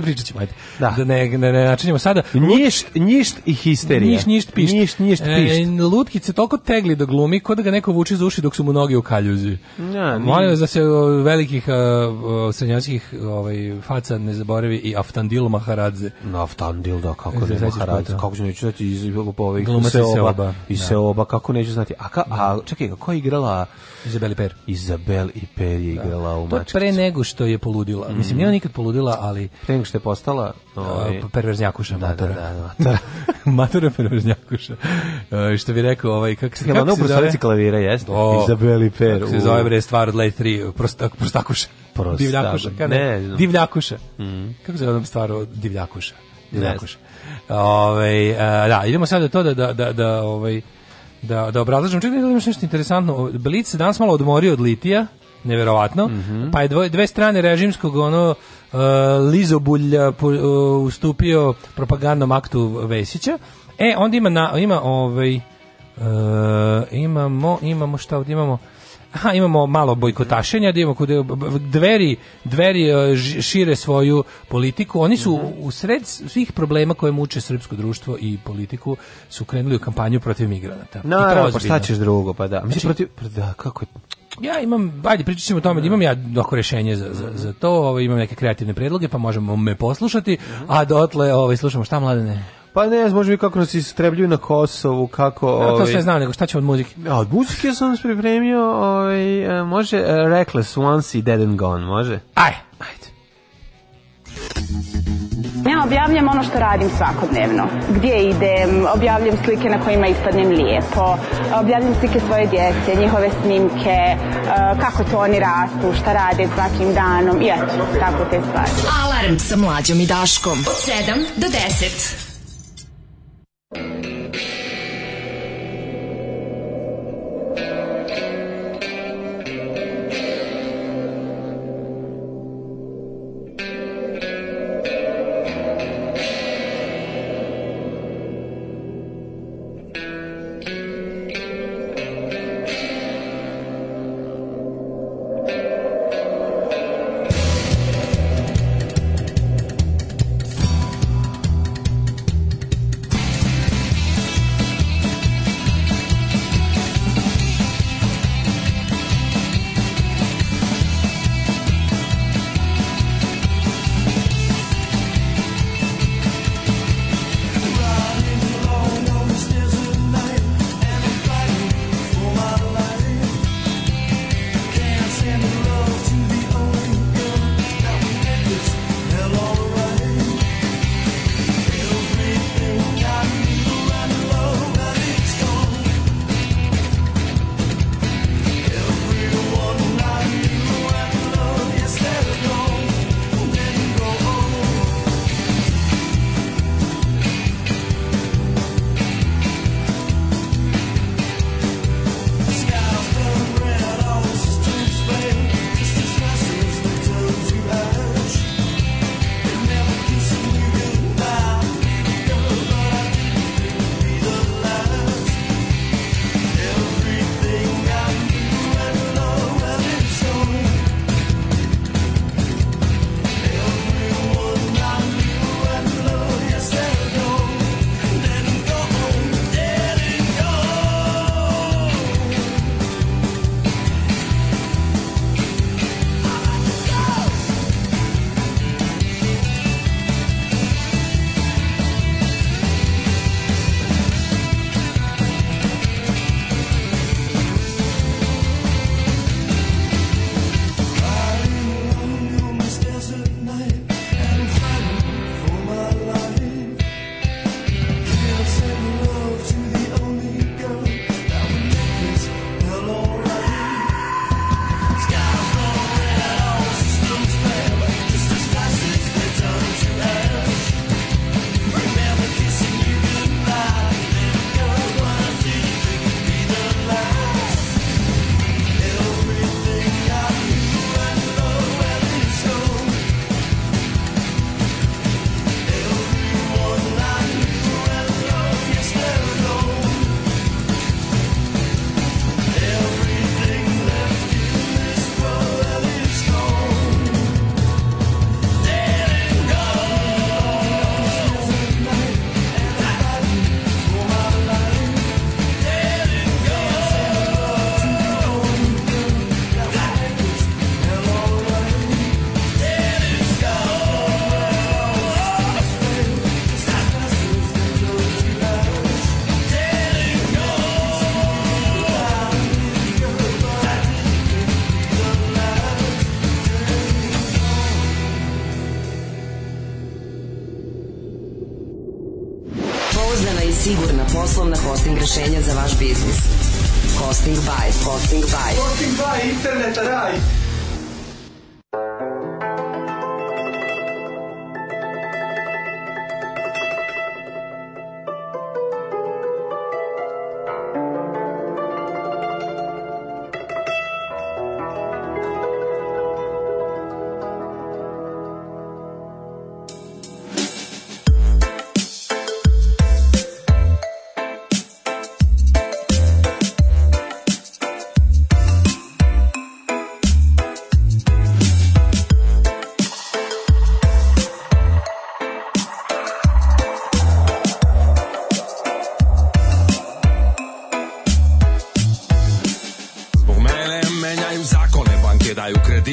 pričat ćemo, ajde. Da. da ne, ne, ne načinjemo sada. Njišt, njišt i histerija. Njišt, njišt, pišt. Njišt, njišt, pišt. E, lutkice toliko tegli da glumi, kod da ga neko vuče za uši dok su mu noge u kaljuzi. Ja, Molim vas da se velikih uh, srednjanskih ovaj, faca ne zaboravi i Aftandil Maharadze. Na Aftandil, da, kako ne Maharadze. Kako ću neću znati iz, ovih, Glumac oba. I se oba, kako neću znati. A, ka, a čekaj, kako je igrala... Izabel Per. Izabel i Per je da. igrala da. u Mačkicu. To pre nego što je poludila. Mm. Mislim, nije nikad poludila, ali... Pre nego što je postala... Ovaj... Perverznjakuša da, matora. Da, da, da, da. matora perverznjakuša. Uh, što bi rekao, ovaj, kako se, kako, kako, kako se zove... klavira, jeste? Do, Izabel i Per. Kako se zove, bre, stvar od Late 3, prostak, prostakuša. Prostav, divljakuša, kada? Ne, ne, divljakuša. Mm. Kako se zove stvar od divljakuša? Divljakuša. Ove, ovaj, a, da, idemo sad do to da, da, da, da ovaj, da, da obrazlažem. Čekaj, da imaš nešto interesantno. Blic se danas malo odmorio od litija, neverovatno, mm -hmm. pa je dve, dve strane režimskog ono uh, Lizobulja uh, ustupio propagandnom aktu Vesića. E, onda ima, na, ima ovaj, uh, imamo, imamo šta ovdje imamo, Aha, imamo malo bojkotašenja, da imamo kude dveri, dveri e, šire svoju politiku. Oni su mhm. u sred svih problema koje muče srpsko društvo i politiku su krenuli u kampanju protiv migranata. No, pa šta ćeš drugo, pa da. Mislim, znači, protiv, pa da, kako ja imam, ajde, pričat ćemo o tome, da imam ja doko rešenje za, za, za to, ovo, ovaj, imam neke kreativne predloge, pa možemo me poslušati, mhm. a dotle ovaj, slušamo šta mladene? Pa ne znam, možda kako nas istrebljuju na Kosovu, kako... Ja, to ovaj- sve znam, nego šta će od muzike? A, od muzike sam nas pripremio, ovaj, e, može e, Reckless Once i Dead and Gone, može? Aj, ajde. Ja objavljam ono što radim svakodnevno. Gdje idem, objavljam slike na kojima ispadnem lijepo, objavljam slike svoje djece, njihove snimke, e, kako to oni rastu, šta rade svakim danom i eto, tako te stvari. Alarm sa mlađom i Daškom od 7 do 10. ピッ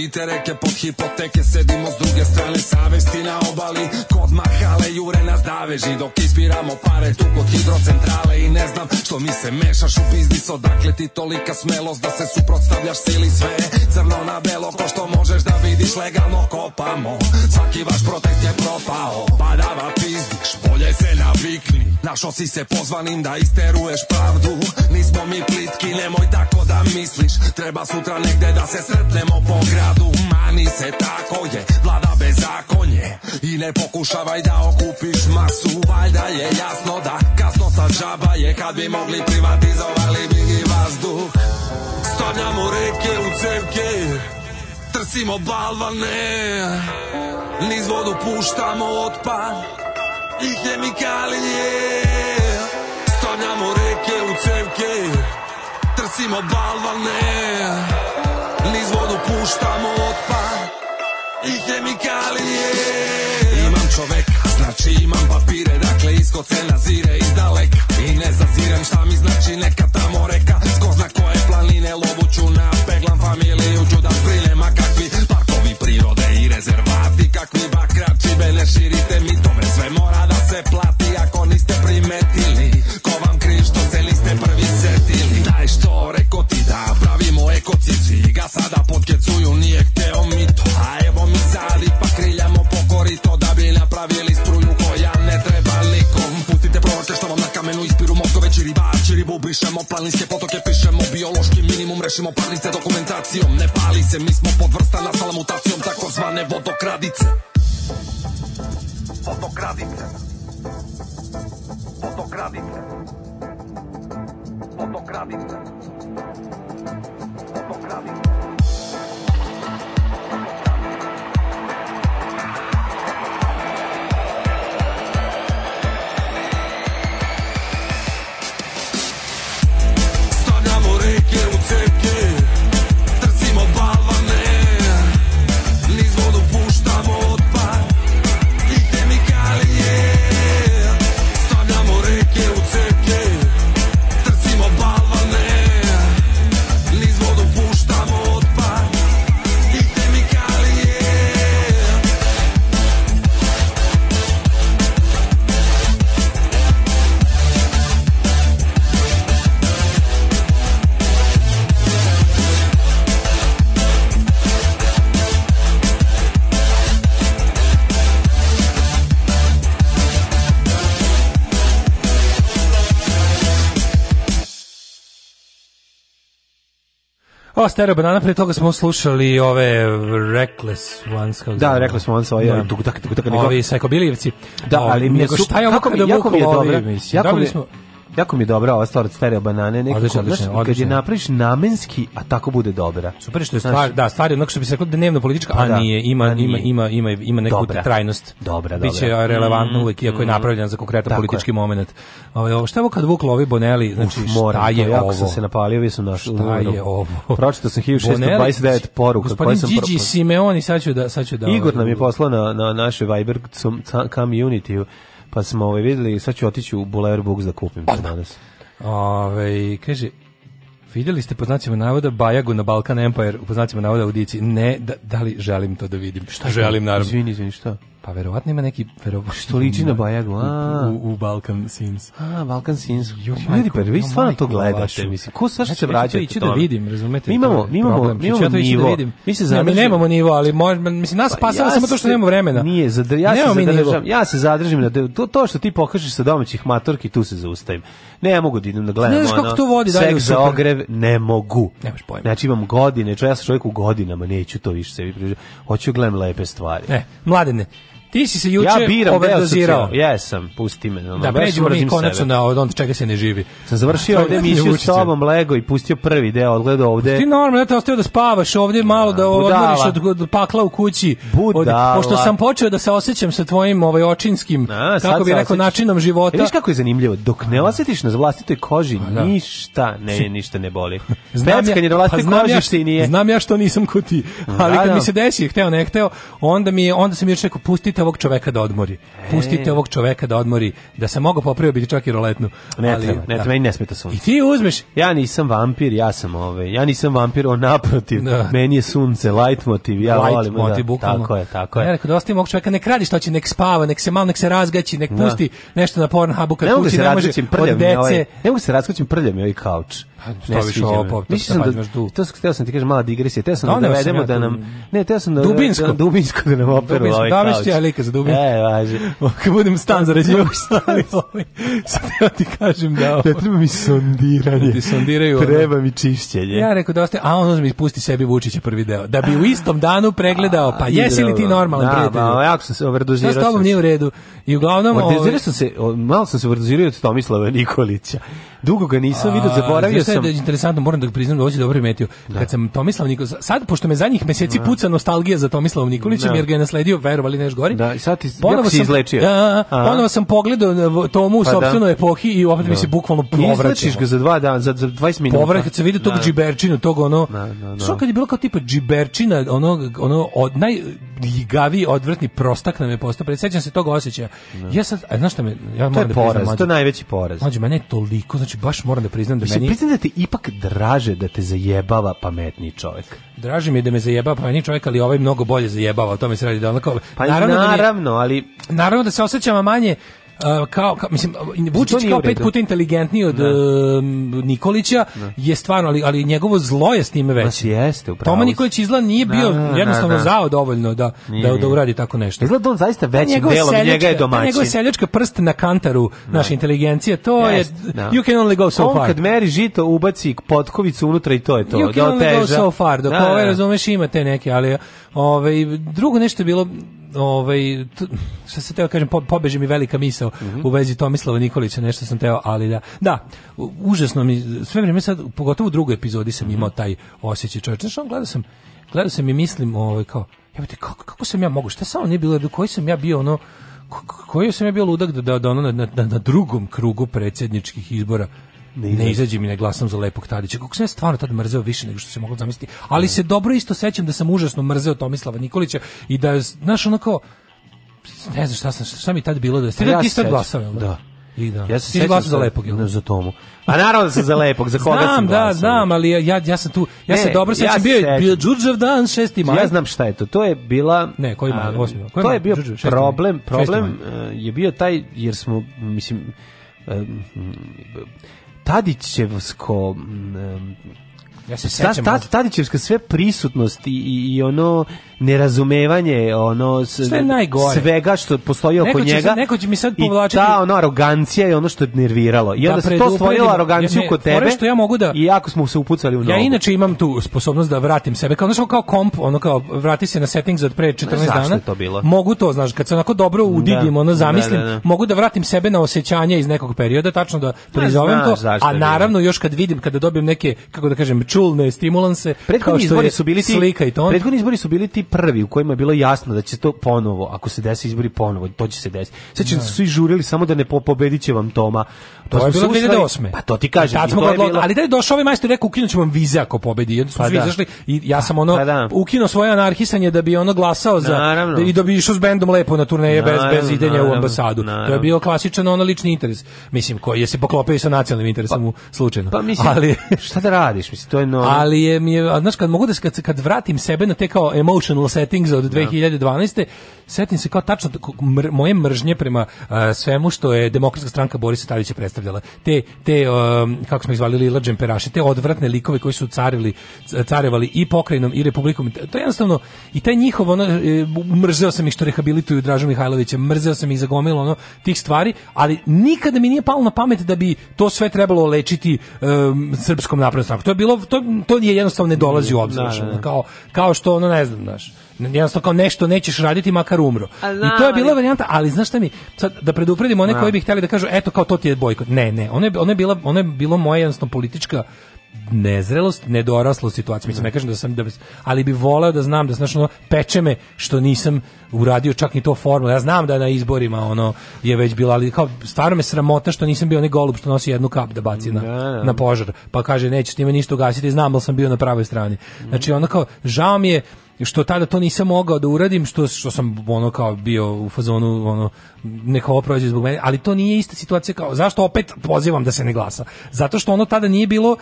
Razbite reke pod hipoteke Sedimo s druge strane savesti na obali Kod mahale jure nas daveži Dok ispiramo pare tu kod hidrocentrale I ne znam što mi se mešaš u biznis Odakle ti tolika smelost da se suprotstavljaš sili sve Crno na belo ko što možeš da vidiš legalno kopamo Svaki vaš protest Znaš, osi se pozvanim da isteruješ pravdu Nismo mi plitki, nemoj tako da misliš Treba sutra negde da se sretnemo po gradu Mani se tako je, vlada bez zakonje I ne pokušavaj da okupiš masu Valjda je jasno da kasno sa džaba je Kad bi mogli privatizovali bi i vazduh Stavljamo reke u cevke Trsimo balvane Niz vodu puštamo otpad i hemikalije Stavljamo reke u cevke Trsimo balvane Niz vodu puštamo otpad i hemikalije Imam čovek Znači imam papire, dakle isko se nazire iz daleka I ne zazirem šta mi znači neka tamo reka Ko zna koje planine lovuću na peglam familiju Ću da zbrinem, a kakvi parkovi priroda rezervati kakvi bakrači be ne širite mi to sve mora da se plati ako niste primetili ko vam kriv što se niste prvi setili daj što reko ti da pravimo ekocici ga sada podkecuju nije hteo mi to a evo mi sad ipak kriljamo po korito da bi napravili struju koja ne treba nikom pustite provoke što vam na kamenu ispiru mozgove čiribači ribu brišemo planinske potoke pišemo biološki minimum rešimo parnice dokumentacijom Ne pali se, mi smo podvrsta nastala mutacijom Takozvane vodokradice Vodokradice Vodokradice Vodokradice Ovo stereo banana, pre toga smo slušali ove Reckless Ones. Kako da, Reckless Ones, ovi, da. tuk, tak, tuk, tak, Ovi sajkobilijevci. Da, ali mi je, nego, šta je ovo kako mi je jako mi je dobro. Jako mi, smo, Jako mi je dobra ova stvar od stereo banane, nekako, odlično, odlično, znaš, odlično. kad je napraviš namenski, a tako bude dobra. Super što je stvar, da, stvar je onako što bi se reklo dnevno politička, pa a, da, nije, ima, a nije. ima, ima, ima, ima neku dobra. trajnost. Dobra, dobra. Biće relevantno mm, uvek, iako je mhm. napravljen za konkretan politički je. moment. Ovaj, ovo, šta je ovo kad Vuk lovi Bonelli, znači Uf, moram, šta je to, ovo? sam se napalio, vi su naš... Šta je ovo? Pročito sam 1629 znači, poruka. Gospodin sam Gigi pro... Simeoni, sad ću da... Sad ću da Igor nam je ovaj- poslao na, na naše Viber community-u pa smo ovaj, videli, sad ću otići u Boulevard Books da kupim to danas. Ove, kaže, videli ste po znacima navoda Bajagu na Balkan Empire, po znacima navoda u Dici. Ne, da, da li želim to da vidim? Šta želim, naravno? Izvini, izvini, šta? Pa verovatno ima neki vero, što liči na Bajagu. A, u, u, u, Balkan Sins. A, Balkan Sins. Jo, ljudi, pa vi stvarno to gledate. Mislim, ko svašta znači, se vraća? Ići da vidim, razumete? Mi imamo, mi znači, imamo, mi imamo da nivo. Mi se zadržimo. Ne, mi nemamo nivo, ali mož, mislim, nas pa spasava samo to što nemamo vremena. Nije, zadr, ja, se zadržam, ja se zadržim. da to, to što ti pokažeš sa domaćih matorki, tu se zaustavim. Ne, ja mogu da idem da gledam. Znaš kako to vodi dalje Seks za ogrev, ne mogu. Nemaš pojma. Znači imam godine, ja sam čovjek u godinama, neću to više sebi priživati. Hoću da gledam lepe stvari. E, mladene, Ti si se juče ja biram, overdozirao. Jesam, pusti me. Ono, da, pređemo mi konačno na od onda čega se ne živi. Sam završio ovdje emisiju s tobom Lego i pustio prvi deo, odgledao ovde. Ti normalno, ja te ostao da spavaš ovdje da, malo da odmoriš od, od, pakla u kući. Budala. Od, pošto sam počeo da se osjećam sa tvojim ovaj, očinskim, A, kako bi rekao, načinom života. E, viš kako je zanimljivo, dok ne osjetiš na vlastitoj koži, A, pa da. ništa, ne, ništa ne boli. Znam Peckanje je na vlastitoj pa, koži ja, što, nije. Znam ja što nisam kod ti, ali da, kad da. mi se desi, hteo ne hteo, onda, mi, onda sam još rekao, pusti pustite ovog čoveka da odmori. Pustite e. ovog čoveka da odmori, da se mogu popravio biti čak i roletnu. Ne ali, treba, ne da. treba, i ne smeta sunce. I ti uzmeš. Ja nisam vampir, ja sam ove, ja nisam vampir, on naprotiv. Da. Meni je sunce, light motiv, ja light volim. Da, motiv, da, bukvalno. tako je, tako je. Ja rekao, dosta da ovog čoveka, nek radi što će, nek spava, nek se malo, nek se razgaći, nek pusti nešto na Pornhubu kad ne kući, ne može od ovaj- dece. Ne mogu se razgaćim prljam i ovaj kauč. Pa, ne sviđa opop, to Mislim sam pa da, du. to sam hteo sam ti kažem mala digresija, teo sam da, da navedemo da nam, ne, teo sam da, dubinsko. da, dubinsko da nam operu dubinsko, ovaj kauč. Da, ja lika za dubinsko. E, važi. Kad budem stan za zarađivo, stani ovaj, sad ja ti kažem da ovo. Ne treba mi sondiranje. Da ti sondiraju. Treba mi čišćenje. Ja rekao da ostaje, a on uzme ispusti sebi Vučića prvi deo, da bi u istom danu pregledao, pa jesi li ti normalan prijatelj? Da, ba, pa, jako sam se overdozirao. Sa tobom nije u redu. I uglavnom... Overdozirao ovaj- sam se, malo sam se overdozirao od Tomislava Nikolića dugo ga nisam video, zaboravio sam. Da Je interesantno, moram da priznam da dobro primetio. Da. Kad sam Tomislav Nikolić, sad, pošto me zadnjih meseci da. puca nostalgija za Tomislavom Nikolićem, da. jer ga je nasledio, verovali neš gori. Da, i sad ti, ponovo si izlečio. Da, ponovo sam pogledao e, tomu u pa sobstvenoj epohi i opet mi se bukvalno povraćaš ga za dva dana, za, za 20 minuta. Povrat se vidi tog džiberčinu, tog ono... Što kad je bilo kao tipa džiberčina, ono, ono od, naj, ljigavi, odvrtni prostak nam je postao. Predsjećam se tog osećaja. No. Da. Ja sad, znaš šta me, ja to je da poraz, priznam, mlađe, to je najveći poraz. Mlađe, mene je toliko, znači baš moram da priznam da Mislim, meni... Priznam da te ipak draže da te zajebava pametni čovjek. Draže mi je da me zajebava pametni čovjek, ali ovaj mnogo bolje zajebava, o tome se radi da onako... Pa naravno, naravno da mi, ali... Naravno da se osjećam manje uh, kao, kao, mislim, Vučić kao pet puta inteligentniji od uh, Nikolića, ne. Da. je stvarno, ali, ali njegovo zlo je s time veće. jeste, upravo. Toma Nikolić izgleda nije da, bio na, na, jednostavno na, zao dovoljno da, nije, da, da uradi tako nešto. Izgleda on zaista većim delom, njega je domaćin. Njegov seljačka prst na kantaru naše inteligencije, to je, you can only go so far. On kad meri žito, ubaci potkovicu unutra i to je to. You can only go so far, dok ove, ovaj, razumeš, ima te neke, ali ove, ovaj, drugo nešto je bilo, ovaj, šta se teo kažem, po, pobeže mi velika misao mm -hmm. u vezi Tomislava Nikolića, nešto sam teo, ali da, da, užasno mi, sve vreme sad, pogotovo u drugoj epizodi sam imao taj osjećaj čovječ, znaš, on gledao sam, gledao sam i mislim, ovaj, kao, jebote kako, kako sam ja mogu, šta samo nije bilo, do koji sam ja bio, ono, koji sam ja bio ludak da, da, da ono na, na, na drugom krugu predsjedničkih izbora ne, ne izađem i ne glasam za lepog Tadića. Kako sam ja stvarno tad mrzeo više nego što se moglo zamisliti. Ali ne. se dobro isto sećam da sam užasno mrzeo Tomislava Nikolića i da, znaš, ono kao, ne znam šta, sam, šta mi tad bilo da ste. Pa ja ti sad glasao, da? da. I da. Ja se sećam za lepog, ili? Da? Ne, za Tomu. A naravno da sam za lepog, za koga znam, sam da, glasao. da, znam, ali ja, ja, ja sam tu, ja ne, se dobro sećam, bio bio Đurđev dan 6. maj. Ja znam šta je to. To je bila Ne, koji maj, 8. Koji to je bio Đurđev, problem, problem uh, je bio taj jer smo mislim um, Tadićevsko Ja se sećam. Ta, da- Tadićevska sve prisutnost i, i, ono nerazumevanje, ono sve najgore. svega što postoji oko neko će njega. Se, neko će mi sad povlačiti. I ta ono arogancija je ono što je nerviralo. I da onda se to stvorilo aroganciju kod tebe. Što ja mogu da, I jako smo se upucali u nogu. Ja inače imam tu sposobnost da vratim sebe. Kao, znaš, kao komp, ono kao vrati se na settings od pre 14 dana. Je to bilo? Mogu to, znaš, kad se onako dobro udigim, da. ono da, zamislim, da, da, mogu da vratim sebe na osjećanje iz nekog perioda, tačno da prizovem to. A naravno još kad vidim, kada dobijem neke, kako da kažem, čulne stimulanse. Prethodni izbori su bili ti slika i ton. Prethodni izbori su bili ti prvi u kojima je bilo jasno da će to ponovo, ako se desi izbori ponovo, to će se desiti. Sećate da. su svi žurili samo da ne po, pobediće vam Toma. To, to je bilo 2008. Pa to ti kažem. Tad smo to je bilo... Ali da je došao ovaj majstor i rekao ukinućemo vam vize ako pobedi. Jedno su pa svi da. izašli i ja sam ono pa da. ukinuo svoje anarhisanje da bi ono glasao za Naravno. Da i da bi išao s bendom lepo na turneje bez bez idenja u ambasadu. Naravno. To je bio klasičan ono lični interes. Mislim koji je se poklopio sa nacionalnim interesom pa, u slučajno. Pa mislim, ali šta da radiš? Mislim, to je no. Ali je mi je, znaš, kad mogu da se, kad, kad vratim sebe na te kao emotional settings od 2012. Da. Setim se kao tačno mr, moje mržnje prema uh, svemu što je demokratska stranka Borisa Tadića predstavljala. Te, te um, kako smo ih zvali, Lila Džemperaši, te odvratne likove koji su carili, carevali i pokrajinom i republikom. To je jednostavno, i taj njihov, ono, e, mrzeo sam ih što rehabilituju Dražu Mihajlovića, mrzeo sam ih zagomilo ono, tih stvari, ali nikada mi nije palo na pamet da bi to sve trebalo lečiti um, srpskom naprednom To je bilo to, to, to nije jednostavno ne dolazi u obzir, da, da, da. kao, kao što ono, ne znam, znaš, jednostavno kao nešto nećeš raditi makar umro. I to je bila varijanta, ali znaš šta mi, sad da predupredimo one koji bi hteli da kažu eto kao to ti je bojkot. Ne, ne, ono je, ono je, bila, ono je bilo moje jednostavno politička nezrelost, nedoraslost situacija. Mislim, ne kažem da sam, da, ali bi voleo da znam da znaš, ono, peče me što nisam uradio čak ni to formulu. Ja znam da na izborima ono je već bila, ali kao, stvarno me sramota što nisam bio onaj golub što nosi jednu kap da baci na, da, da. na požar. Pa kaže, neće s time ništa ugasiti, znam da sam bio na pravoj strani. Znači, ono kao, žao mi je, što tada to nisam mogao da uradim, što, što sam ono kao bio u fazonu, ono, neka ovo zbog mene, ali to nije ista situacija kao, zašto opet pozivam da se ne glasa? Zato što ono tada nije bilo,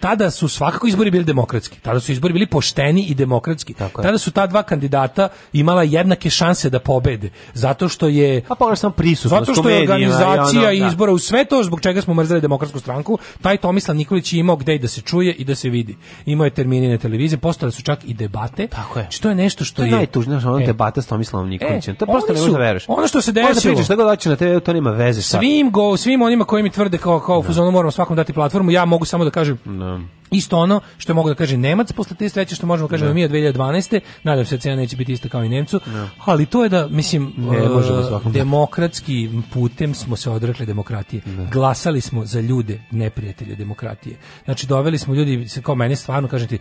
tada su svakako izbori bili demokratski, tada su izbori bili pošteni i demokratski, Tako tada su ta dva kandidata imala jednake šanse da pobede, zato što je... Pa pogledaš sam prisutnost, Zato što je organizacija i ono, da. izbora u sve to, zbog čega smo mrzeli demokratsku stranku, taj Tomislav Nikolić je imao gde i da se čuje i da se vidi. Imao je termine na televiziji, postale su čak i debate. Tako je je. Znači, je nešto što je... To je najtužnije, ono e. debata s Tomislavom e, Nikolićem. E, to prosto ne možeš da veruješ. Ono što se dešava, Možda pričaš šta god hoće na TV, to nema veze sa... Svim, go, svim onima koji mi tvrde kao, kao no. Da. fuzonu moramo svakom dati platformu, ja mogu samo da kažem... No. Da. Isto ono što mogu da kažem Nemac posle te sreće što možemo da kažemo no. mi od 2012. Nadam se da cena neće biti ista kao i Nemcu, no. ali to je da mislim ne, uh, e, demokratski putem smo se odrekli demokratije. No. Glasali smo za ljude neprijatelje demokratije. Znači doveli smo ljudi kao meni stvarno kažete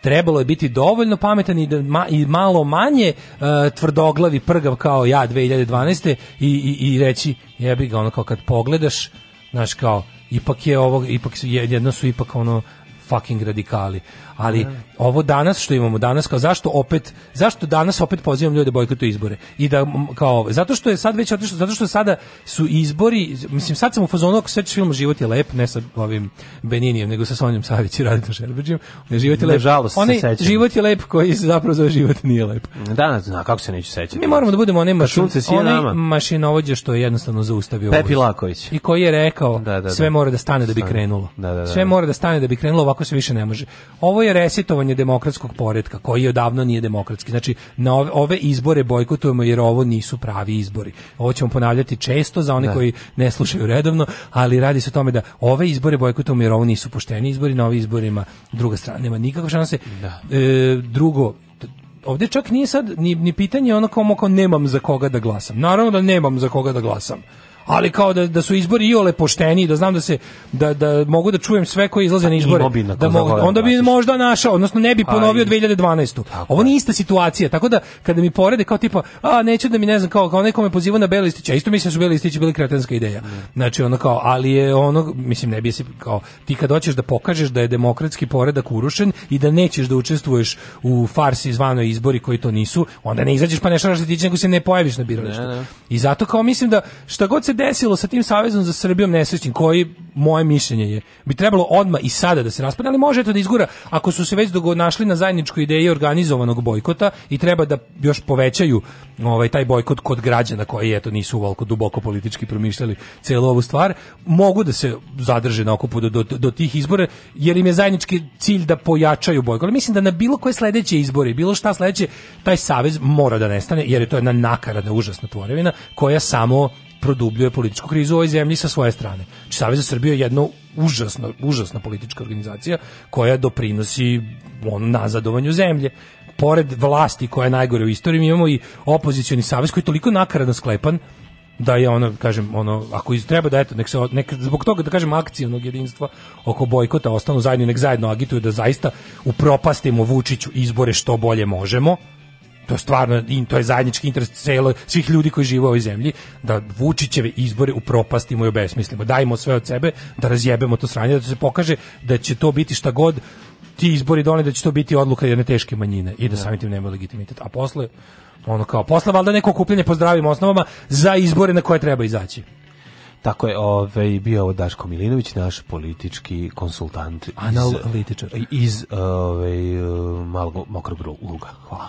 Trebalo je biti dovoljno pametan i, da ma, i malo manje uh, tvrdoglavi prgav kao ja 2012. i, i, i reći jebi ga ono kao kad pogledaš znaš kao ipak je ovo ipak su, jedno su ipak ono fucking radikali ali da. ovo danas što imamo danas kao zašto opet zašto danas opet pozivam ljude da bojkotu izbore i da kao zato što je sad već otišlo zato što sada su izbori mislim sad sam u fazonu ako sećaš film život je lep ne sa ovim Beninijem nego sa Sonjom Savić i Radinom Šerbeđijem život je lep žalost Oni, se život je lep koji se zapravo zove život nije lep danas zna kako se neću sećati mi moramo da budemo oni mašin, onaj mašinovođa što je jednostavno zaustavio Pepi Laković i koji je rekao da, da, da. sve mora da stane da bi krenulo da, da sve mora da stane da bi krenulo ovako se više ne može ovo je resetovanje demokratskog poretka koji odavno nije demokratski. Znači na ove, ove izbore bojkotujemo jer ovo nisu pravi izbori. Ovo ćemo ponavljati često za one da. koji ne slušaju redovno, ali radi se o tome da ove izbore bojkotujemo jer ovo nisu pošteni izbori, na ovim izborima druga strana nema nikakve šanse. Da. E, drugo, ovdje čak nije sad ni, ni pitanje ono kao nemam za koga da glasam. Naravno da nemam za koga da glasam ali kao da, da su izbori iole pošteni, da znam da se da, da mogu da čujem sve koji izlaze pa na izbore. Da mogu, onda bi možda našao, odnosno ne bi pa ponovio 2012. Ovo nije ista situacija, tako da kada mi porede kao tipa, a neću da mi ne znam kao kao nekome poziva na beli isto mislim da su beli listići bili kretenska ideja. Znači ono kao, ali je ono mislim ne bi se kao ti kad hoćeš da pokažeš da je demokratski poredak urušen i da nećeš da učestvuješ u farsi zvanoj izbori koji to nisu, onda ne izađeš pa ne šaraš da nego se ne pojaviš na biralištu. I zato kao mislim da šta god se se desilo sa tim savezom za Srbijom nesrećnim koji moje mišljenje je bi trebalo odma i sada da se raspadne, ali može to da izgura ako su se već dogo našli na zajedničkoj ideji organizovanog bojkota i treba da još povećaju ovaj taj bojkot kod građana koji eto nisu volko duboko politički promišljali celu ovu stvar, mogu da se zadrže na okupu do, do, do tih izbore, jer im je zajednički cilj da pojačaju bojkot. Ali mislim da na bilo koje sledeće izbore, bilo šta sledeće, taj savez mora da nestane jer je to jedna nakarada, užasna tvorevina koja samo produbljuje političku krizu u ovoj zemlji sa svoje strane. Znači, Savez za Srbiju je jedna užasna, užasna politička organizacija koja doprinosi on, nazadovanju zemlje. Pored vlasti koja je najgore u istoriji, mi imamo i opozicioni savez koji je toliko nakaradno sklepan da je ono, kažem, ono, ako iz treba da eto, nek se, nek, zbog toga da kažem akcijnog jedinstva oko bojkota ostanu zajedno, nek zajedno agituju da zaista upropastimo Vučiću izbore što bolje možemo, to je stvarno in to je zajednički interes celo svih ljudi koji žive u ovoj zemlji da Vučićeve izbore u upropastimo i obesmislimo. Dajmo sve od sebe da razjebemo to sranje, da se pokaže da će to biti šta god ti izbori doneli da će to biti odluka jedne teške manjine i da, da. sami tim nema legitimitet. A posle ono kao posle valjda neko kupljenje pozdravimo osnovama za izbore na koje treba izaći. Tako je ovaj, bio ovo Daško Milinović, naš politički konsultant iz, Analitičar. iz ovaj, malog mokrog luga. Hvala.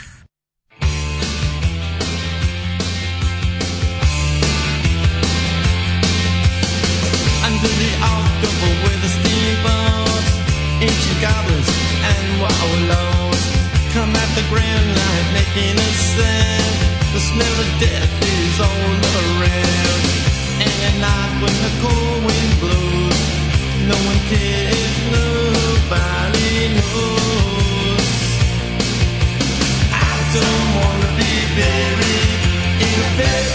10. ancient goblins and wallows come at the grand light making a sound. The smell of death is all around. And at night when the cold wind blows, no one cares, nobody knows. I don't wanna be buried in a pet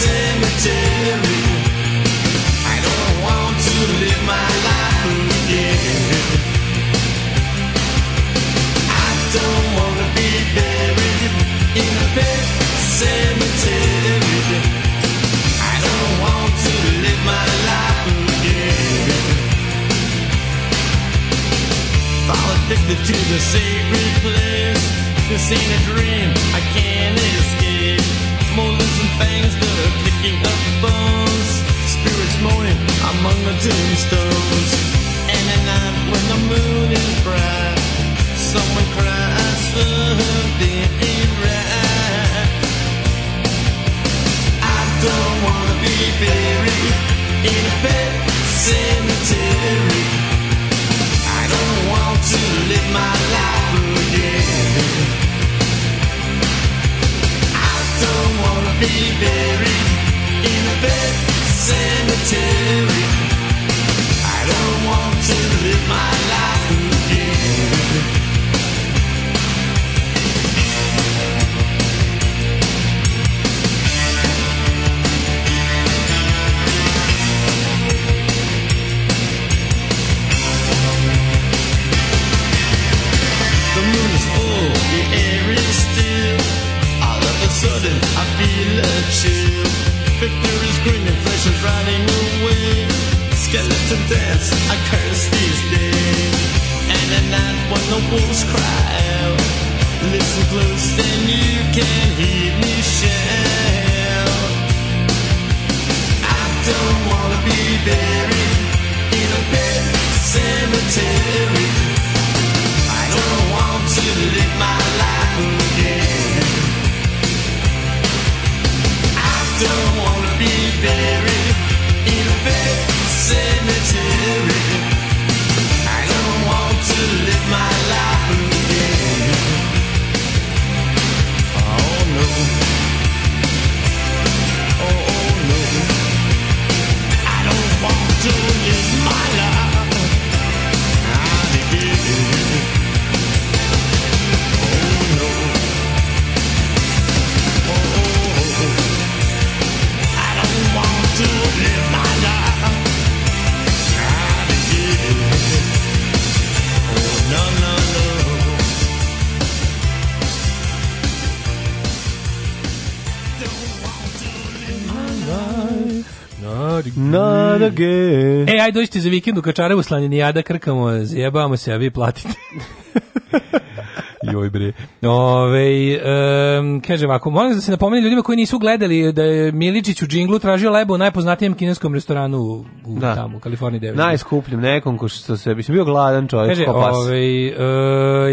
cemetery. I don't want to live my life again. addicted to the sacred place. This ain't a dream, I can't escape. Molars and fangs, they're picking up bones. Spirits moaning among the tombstones. And at night when the moon is bright, someone cries for being right. don't wanna be buried in a pet cemetery. I don't want to live my life again. I don't wanna be buried in a pet cemetery. I don't want to live my life again. sudden I feel a chill. is green and flesh is running away. Skeleton dance, I curse these days. And at night when the wolves cry out, listen close then you can hear me shout. I don't wanna be buried in a pet cemetery. I don't want to live my life. don't wanna be buried in a cemetery. I don't want to live my life again. Oh no. oh, oh no. I don't want to live my life. Jadage. E, aj dođite za vikend u Kačarevu slanje slanjenijada, krkamo, zjebamo se, a vi platite. Joj bre. Ove, um, kaže ovako, molim da se napomeni ljudima koji nisu gledali da je Miličić u džinglu tražio lebo u najpoznatijem kineskom restoranu u, u da. tamo, u Kaliforniji 9. Najskupljim nekom ko što se, mislim, bio gladan čovjek. Kaže, ove, uh, eh,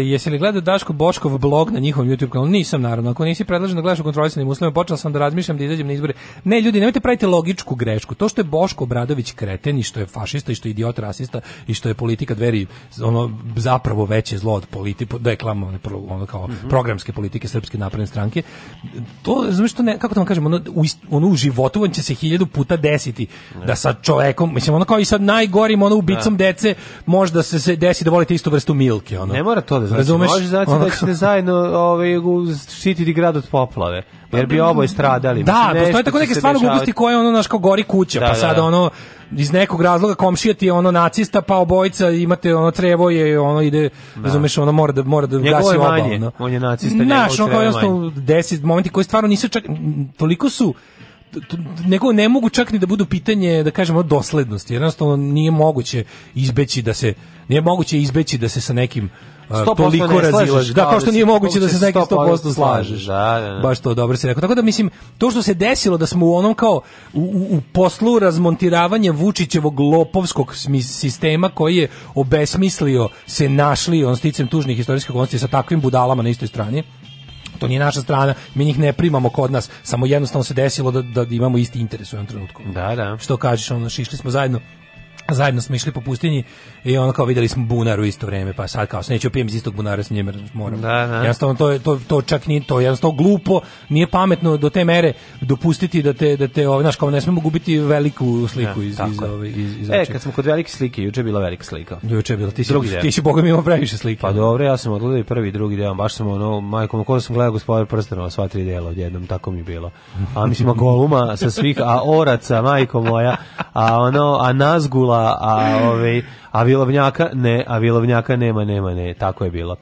jesi li gledao Daško Boškov blog na njihovom YouTube kanalu? Nisam, naravno. Ako nisi predlažen da gledaš u kontrolisanim uslovima, počeo sam da razmišljam da izađem na izbore. Ne, ljudi, nemojte praviti logičku grešku. To što je Boško Bradović kreten i što je fašista i što je idiot rasista i što je politika dveri ono zapravo veće zlo od politi, deklamovane ono kao mm -hmm. programske politike srpske napredne stranke to znači što ne kako to da vam kažem ono u, ono u životu on će se hiljadu puta desiti ne. da sa čovjekom mislim ono kao i sad najgorim ono ubicom ne. Da. dece možda se, se desi da volite istu vrstu milke ono ne mora to da znači Razumeš? može znači ono, da ćete zajedno ovaj štititi grad od poplave jer bi pa oboje da, stradali da mislim, postoje tako neke stvarno gluposti koje ono naš kao gori kuća da, pa sad ono iz nekog razloga komšija ti je ono nacista, pa obojica imate ono trevo je, ono ide, da. razumeš, ono mora da, mora da gasi oba. Ono. On je nacista, Naš, ono kao jednostavno, deset momenti koji stvarno nisu čak, toliko su, neko ne mogu čak ni da budu pitanje da kažemo doslednosti jednostavno nije moguće izbeći da se nije moguće izbeći da se sa nekim uh, toliko razilaži. Da, kao što nije moguće da se sa nekim 100% slažeš. Da, da, da. Baš to, dobro si rekao. Tako da mislim, to što se desilo da smo u onom kao u, u poslu razmontiravanja Vučićevog lopovskog sistema koji je obesmislio se našli on sticem tužnih istorijskih konsti sa takvim budalama na istoj strani to nije naša strana, mi njih ne primamo kod nas, samo jednostavno se desilo da, da imamo isti interes u jednom trenutku. Da, da. Što kažeš, ono, išli smo zajedno, zajedno smo išli po pustinji i ono kao videli smo bunar u isto vreme, pa sad kao se neću pijem iz istog bunara s njim moram. Da, da. Jednostavno to je to, to čak ni to jednostavno glupo, nije pametno do te mere dopustiti da te da te ovaj znaš kao ne smemo gubiti veliku sliku da, iz iz, ove, iz, iz E kad smo kod velike slike, juče je bila velika slika. Juče je bila ti si, drugi ti si bogom imao previše slike. Pa dobro, ja sam odgledao i prvi drugi deo, baš sam ono majkom kako sam gledao gospodar prstenova sva tri dela odjednom tako mi je bilo. A mislim Goluma sa svih a Oraca majko moja, a ono a Nazgula a, ove, ovaj, a vilovnjaka ne, a vilovnjaka nema, nema, ne, tako je bilo.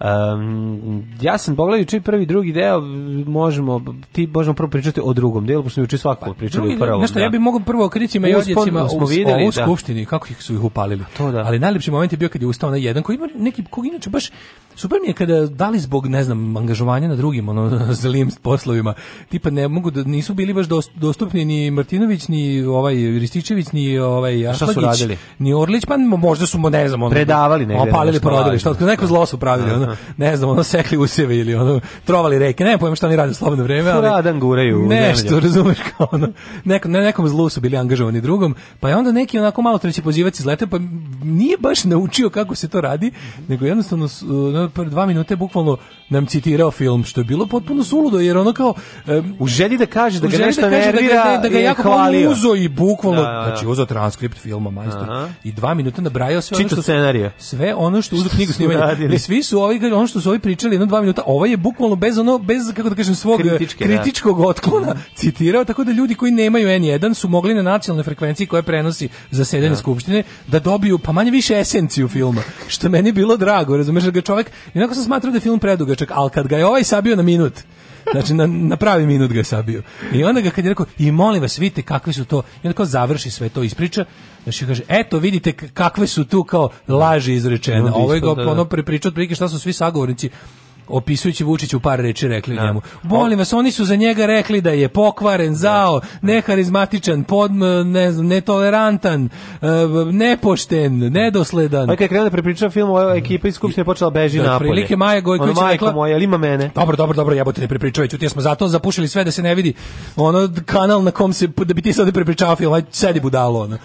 Um, ja sam pogledao juče prvi drugi deo, možemo ti možemo prvo pričati o drugom delu, pošto smo juče svako pa, pričali o prvom. Nešto ja da. bih mogao prvo o kricima i odjecima smo videli u da. skupštini kako ih su ih upalili. To da. Ali najlepši moment je bio kad je ustao na jedan koji ima neki kog inače baš super mi je kada dali zbog ne znam angažovanja na drugim ono zlim poslovima, tipa ne mogu da nisu bili baš dostupni ni Martinović ni ovaj Rističević ni ovaj Ahmadić, su radili? Ni Orlić, pa možda su ne znam, ono, predavali negde. Opalili, prodali, što, neko zlo su pravili, da. ono ne znam, ono sekli useve ili ono trovali reke. Ne pojem šta oni rade u slobodno vreme, ali radan guraju. Nešto, razumeš kao ono. Neko, ne, nekom zlu su bili angažovani drugom, pa je onda neki onako malo treći pozivac izlete, pa nije baš naučio kako se to radi, nego jednostavno pre dva minute bukvalno nam citirao film što je bilo potpuno suludo jer ono kao um, u želji da kaže da ga nešto da, da nervira da ga, da ga jako uzo i bukvalno da, da, da, znači uzo transkript filma majstor i dva minuta nabrajao sve Čito ono što, scenarija. sve ono što uz knjigu snimanja i svi su ovi ovaj ono što su ovi pričali jedno dva minuta, ovo ovaj je bukvalno bez ono bez kako da kažem svog Kritičke, da. kritičkog otklona citirao, tako da ljudi koji nemaju N1 su mogli na nacionalnoj frekvenciji koja prenosi zasedanje da. skupštine da dobiju pa manje više esenciju filma, što meni bilo drago, razumeš da ga čovek, inako sam smatrao da je film predugačak, al kad ga je ovaj sabio na minut, Znači, na, na, pravi minut ga je sabio. I onda ga kad je rekao, i molim vas, vidite kakvi su to, i onda kao završi sve to, ispriča, Znači kaže, eto vidite kakve su tu kao laži izrečene. Ovo je ga da, ono da. prepričao otprilike šta su svi sagovornici opisujući Vučića u par reči rekli da. njemu. Molim vas, oni su za njega rekli da je pokvaren, da. zao, neharizmatičan, pod, ne znam, netolerantan, eh, nepošten, nedosledan. Ok, kada da prepričam film, ova ekipa iz Skupštine počela da beži da, napolje. Prilike Maja Gojković ono, rekla... Moja, ima mene? Dobro, dobro, dobro, jebote, ne prepričavajući, ti smo zato zapušili sve da se ne vidi ono kanal na kom se, da bi ti sad prepričavao film, aj sedi budalo, ono.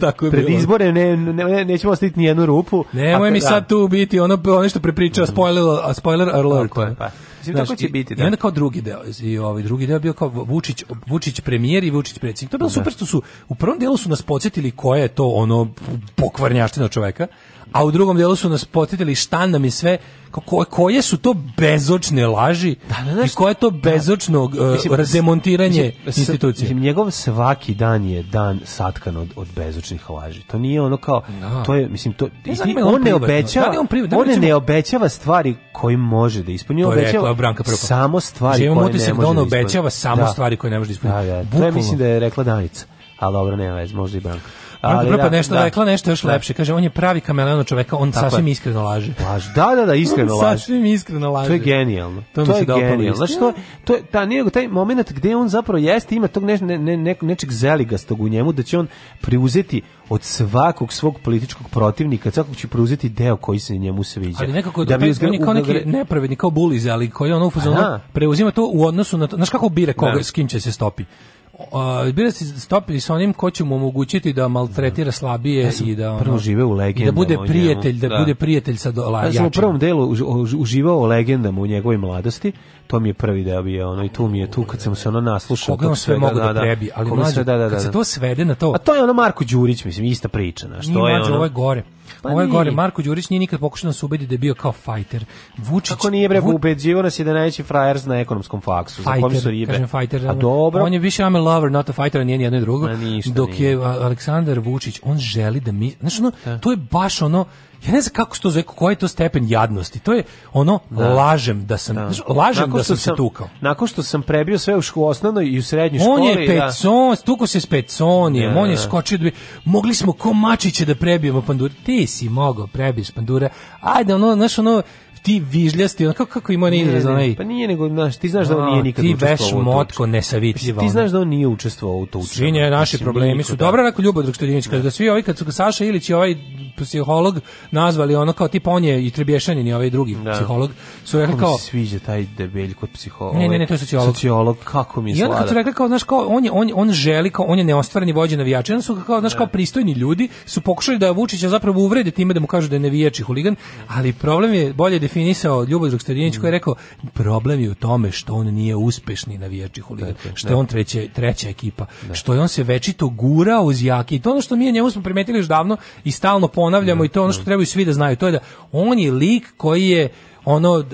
Tako je Pred bilo. izbore ne, ne, nećemo ostaviti ni jednu rupu. Nemoj mi sad da. tu biti ono, ono što prepričao, spojlilo, spoiler alert. Tako je, pa. Mislim, Znaš, tako će i, biti, da. I onda kao drugi deo, i ovaj drugi deo bio kao Vučić, Vučić premijer i Vučić predsjednik. To je bilo da. super što su, u prvom delu su nas podsjetili koja je to ono pokvarnjaština čoveka, a u drugom delu su nas podsjetili šta nam je sve koje, koje su to bezočne laži da, da, da, i koje je to bezočno da, e, mislim, demontiranje institucije. Mislim, njegov svaki dan je dan satkan od, od bezočnih laži. To nije ono kao, no. Da. to je, mislim, to, ne znam, on, on, ne obećava, da on, privatno, da on, ne obećava stvari kojim može da ispuni. On obećava, ova Branka Prpa. Samo stvari znači, koje ne da može da ono obećava samo da. stvari koje ne može da ispuniti. Da, da. To je mislim da je rekla Danica. Ali dobro, nema vez, možda i Branka. Ali, pa nešto da, rekla nešto još da. lepše. Kaže on je pravi kameleon čoveka, on Tako sasvim je. iskreno laže. Laž. Da, da, da, iskreno laže. Sasvim iskreno laže. To je genijalno. To, to je genijalno. Znači to to je ta nije taj momenat gde on zapravo jeste ima tog ne, ne, ne, nečeg zeligastog u njemu da će on priuzeti od svakog svog političkog protivnika, svakog će preuzeti deo koji se njemu sviđa. Ali nekako da bi on je kao neki nepravedni, kao buliz, ali koji on ufuzon preuzima to u odnosu na to, znaš kako bire koga, da. s kim će se stopi. Uh, bira se stopili sa onim ko će mu omogućiti da maltretira slabije ja i da ono, prvo žive u legendama da bude prijatelj da, da, bude prijatelj sa dola, ja sam u prvom delu uživao o legendama u njegovoj mladosti to mi je prvi deo bio ono i tu mi je tu kad sam se ono naslušao koga sve mogu da, da, da, prebi ali mlađe, sve, da, da, kad da, se da. to svede na to a to je ono Marko Đurić mislim ista priča znači što je ono ovo je gore Pa Ovo je gore, Marko Đurić nije nikad pokušao da nas ubediti da je bio kao fajter. Vučić. Kako nije bre, Vu... ubeđivo nas je da najveći frajer na ekonomskom faksu. Fighter, za ribe. kažem fighter. A da, da. dobro. On je više I'm a lover, not a fighter, a nije nijedno i drugo. Ništa, dok nije. je Aleksandar Vučić, on želi da mi... Znaš, ono, to je baš ono, ja ne znam kako što zove, koji je to stepen jadnosti. To je ono da. lažem da sam da. lažem nakon da sam, sam se tukao. Nakon što sam prebio sve u školu osnovnoj i u srednjoj školi. On je da. pecon, da. tukao se s peconijem, da, on je skočio da bi, mogli smo ko mačiće da prebijemo pandure. Ti si mogao prebiješ pandura. Ajde ono, znaš ono ti vižljasti, on kako kako ima onaj izraz onaj. Pa nije nego znaš, ti znaš da on nije nikad ti učestvovao. Ti veš motko nesavitljivo. Ti znaš da on nije učestvovao u to učenje. Svi naši problemi su. dobra, ako Ljubodrag Stojinović kaže da svi ovi kad su ga Saša Ilić i ovaj psiholog nazvali ono kao tip on je i Trebješanin i ovaj drugi da. psiholog su rekli kao sviđa taj debelj kod psihologa. Ne, ne, ne, to je sociolog. Sociolog kako mi je sladak. Ja kad su rekli kao znaš kao on je on on želi kao on je neostvareni vođa navijača, on su kao znaš kao da. pristojni ljudi su pokušali da Vučića zapravo uvrede time da mu kažu da je navijač huligan, ali problem je bolje definisao Ljubodrag Stojadinović mm. koji je mm. rekao problem je u tome što on nije uspešni navijači huligan, što je da. on treće, treća ekipa, da. što je on se večito gura uz jaki. I to ono što mi njemu smo primetili još davno i stalno ponavljamo da, i to ono što da. trebaju svi da znaju, to je da on je lik koji je ono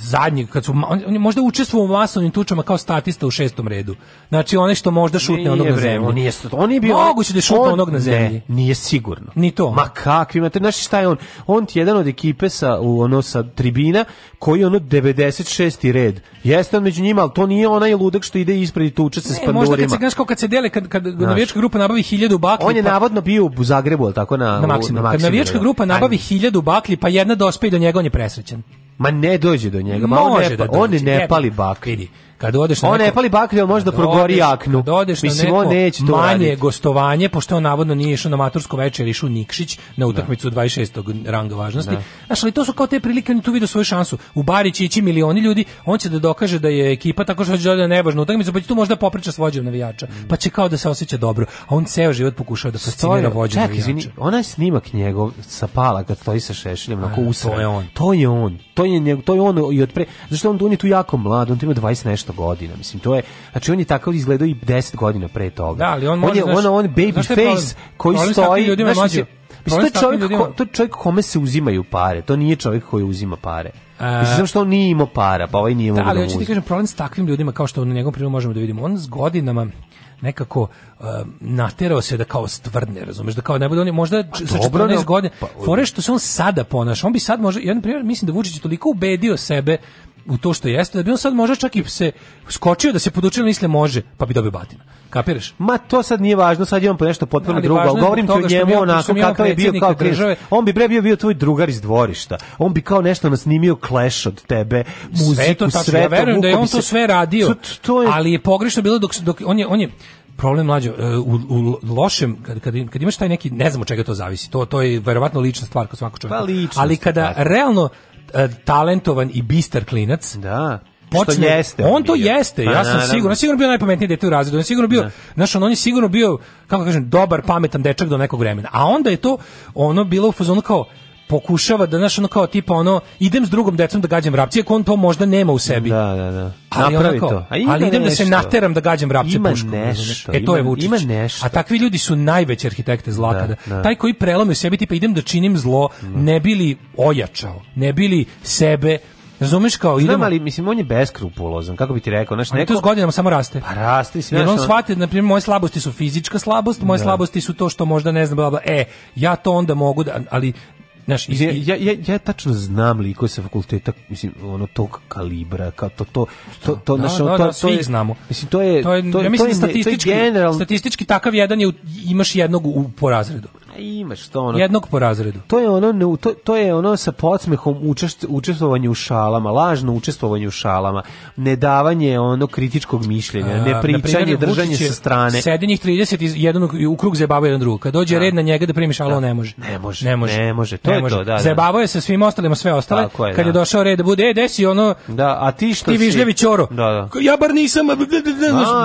zadnji kad su on je možda učestvovao u masovnim tučama kao statista u šestom redu. Znači onaj što možda šutne onog na zemlji. Nije on je bio moguće da šutne on, onog na zemlji. Ne, nije sigurno. Ni to. Ma kakvi, imate, znači šta je on? On ti jedan od ekipe sa u ono sa tribina koji je ono 96. red. Jeste on među njima, al to nije onaj ludak što ide ispred i tuče se ne, s pandurima. Možda kad se znaš kad se dele kad kad navijačka grupa nabavi 1000 bakli. On je pa, navodno bio u Zagrebu, al tako na na maksimum. Kad navijačka da. grupa nabavi 1000 bakli, pa jedna dospe da i do njega on je presrećen. Ma ne dođe do njega, ma on ne, da pa, dođe, on ne e, pa, pali bak. Kad odeš na on neko, ne pali baklju, možda progori jaknu. Kad odeš na neko on neće to manje radit. gostovanje, pošto on navodno nije išao na matursku večer, išao Nikšić na utakmicu da. 26. ranga važnosti. Da. Znaš, ali to su kao te prilike, on tu vidio svoju šansu. U Bari će ići milioni ljudi, on će da dokaže da je ekipa tako što će da je nevažna utakmica, pa će tu možda popriča s vođom navijača, mm. pa će kao da se osjeća dobro. A on ceo život pokušao da fascinira vođu navijača. Izvini, je snimak njegov sa pala kad stoji sa šešiljem, onako usra. To je on. To je on. To je, njegov, to je on i od pre... Zašto on, on je tu jako mlad, on ima 20 nešto nešto godina. Mislim, to je, znači on je tako izgledao i 10 godina pre toga. Da, ali on, može, on je, znaš, on, on baby face problem? koji problem stoji, znači znaš, to je, čovjek, ko, to je čovjek kome se uzimaju pare, to nije čovjek koji uzima pare. Uh, Mislim e. što on nije imao para, pa ovaj nije da, mogu ali da hoću kažem, problem s takvim ljudima, kao što na njegovom primjeru možemo da vidimo, on s godinama nekako uh, naterao se da kao stvrdne, razumeš, da kao ne bude on je možda A sa 14 ne, godina, pa, fore što se on sada ponaša, on bi sad možda, jedan primjer, mislim da Vučić je toliko ubedio sebe u to što jeste, da bi on sad možda čak i se skočio da se podučio misle da može, pa bi dobio batina. Kapiraš? Ma to sad nije važno, sad imam po nešto potpuno drugo, ali govorim ti o njemu onako kakav je bio kao države. On bi bre bio bio tvoj drugar iz dvorišta. On bi kao nešto nasnimio clash od tebe, muziku, sve to, sve ja verujem da je on to sve radio. To je... Ali je pogrešno bilo dok dok on je on je problem mlađo e, u, u lošem kad, kad, kad imaš taj neki ne znam od čega to zavisi to to je verovatno lična stvar kod svakog čovjeka pa ali kada stvar. realno E, talentovan i bistar klinac. Da. Počne, što jeste on, on to jeste, pa, ja sam siguran, sigurno bio najpametniji dete u razredu, on je sigurno bio, da. znaš, on, on je sigurno bio, kako da kažem, dobar, pametan dečak do nekog vremena. A onda je to ono bilo u fazonu kao pokušava da znaš ono kao tipa ono idem s drugom decom da gađam vrapce, ako on to možda nema u sebi. Da, da, da. Ali Napravi onako, to. A ali idem nešto. da se nateram da gađam vrapce ima puškom. Nešto, e to ima, je Vučić. Ima nešto. A takvi ljudi su najveći arhitekte zla da, da, da. Taj koji prelomi u sebi tipa idem da činim zlo, da. ne bili ojačao, ne bili sebe Razumeš kao idemo. Znam, ali mislim on je beskrupulozan, kako bi ti rekao, znači neko to s godinama samo raste. Pa raste se. Jer on shvati na primjer moje slabosti su fizička slabost, moje da. slabosti su to što možda ne znam bla bla. E, ja to onda mogu da ali Znaš, iz, iz, ja, ja, ja tačno znam likove sa fakulteta, mislim, ono tog kalibra, kao to to to to da, naše da, to, da, to, to, to je znamo. Mislim to je to je, to je, ja mislim, to je statistički, general... statistički takav jedan je imaš jednog u, u po razredu. A imaš to ono. Jednog po razredu. To je ono to, to je ono sa podsmehom učest, učestvovanje u šalama, lažno učestvovanje u šalama, nedavanje ono kritičkog mišljenja, ne pričanje, držanje sa strane. Sedi njih 30 iz jednog, u krug zajebavaju jedan drugog. Kad dođe da. red na njega da primi šalu, da. ne može. Ne može. Ne može. Ne može. To ne je može. to, da. da. Zajebavao je sa svim ostalima sve ostale. Tako je, kad da. je došao red da bude, e, desi ono. Da, a ti što ti Vižljević Ćoro. Da, da. Ja bar nisam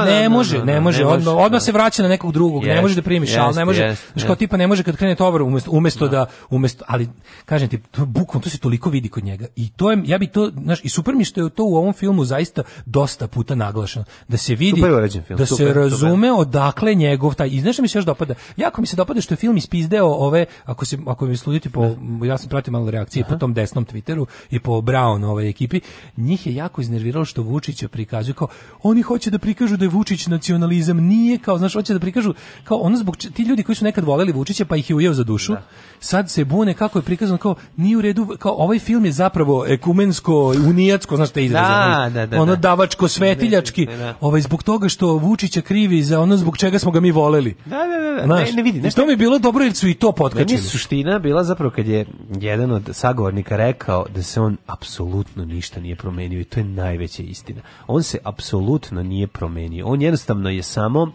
ne može, ne može. Odmah se vraća na nekog drugog. Ne može da primi šalu, ne može. Što tipa ne može kaže kad krene tovar umesto umesto da, da- umesto ali kažem ti bukom to se toliko vidi kod njega i to je ja bi to znaš i super mi što je to u ovom filmu zaista dosta puta naglašeno da se vidi film, da super, se razume super. odakle njegov taj i znaš mi se još dopada jako mi se dopada što je film ispizdeo ove ako se ako mi sluditi po ja sam pratio malo reakcije Aha. po tom desnom Twitteru i po Brown ovoj ekipi njih je jako iznerviralo što Vučića prikazuju kao oni hoće da prikažu da je Vučić nacionalizam nije kao znaš hoće da prikažu kao ono zbog ti ljudi koji su nekad voleli Vučića pa ih je ujeo za dušu. Da. Sad se bune kako je prikazano kao ni u redu, kao ovaj film je zapravo ekumensko, unijatsko, znaš šta izraze. Da, da, da, ono da. davačko svetiljački, da, da. ovaj zbog toga što Vučića krivi za ono zbog čega smo ga mi voleli. Da, da, da, znaš, ne, ne vidi, nešto... to mi je bilo dobro jer su i to potkačili. Meni suština bila zapravo kad je jedan od sagovornika rekao da se on apsolutno ništa nije promenio i to je najveća istina. On se apsolutno nije promenio. On jednostavno je samo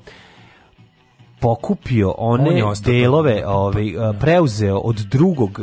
pokupio one on delove, ovaj, pa, da. preuzeo od drugog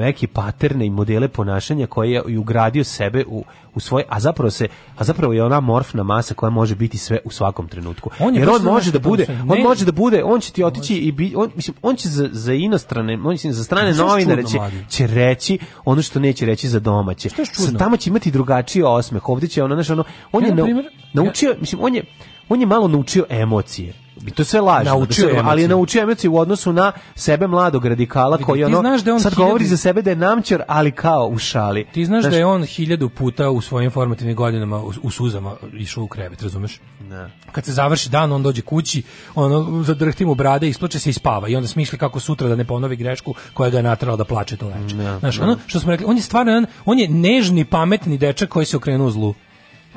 neki paterne i modele ponašanja koje je ugradio sebe u, u svoj, a zapravo se a zapravo je ona morfna masa koja može biti sve u svakom trenutku. On je Jer on može da bude, ne, on može da bude, on će ti otići može. i bi, on mislim on će za, za inostrane, on će za strane novinare će, će reći ono što neće reći za domaće. Što tamo će imati drugačiji osmeh. Ovde će ono, znaš, ono on ja, je na, primjer, naučio, mislim on je on je malo naučio emocije. I to sve laže. Da naučio je, ali je naučio emocije u odnosu na sebe mladog radikala koji ono, da on sad hiljadu... govori za sebe da je namćer, ali kao u šali. Ti znaš, znaš, da je on hiljadu puta u svojim formativnim godinama u, u suzama išao u krevet, razumeš? Ne. Da. Kad se završi dan, on dođe kući, ono, zadrhti mu brade, isplače se i spava i onda smišlja kako sutra da ne ponovi grešku koja ga je natrala da plače to veče. Da, znaš, ne. ono što smo rekli, on je stvarno, on je nežni, pametni dečak koji se okrenuo zlu.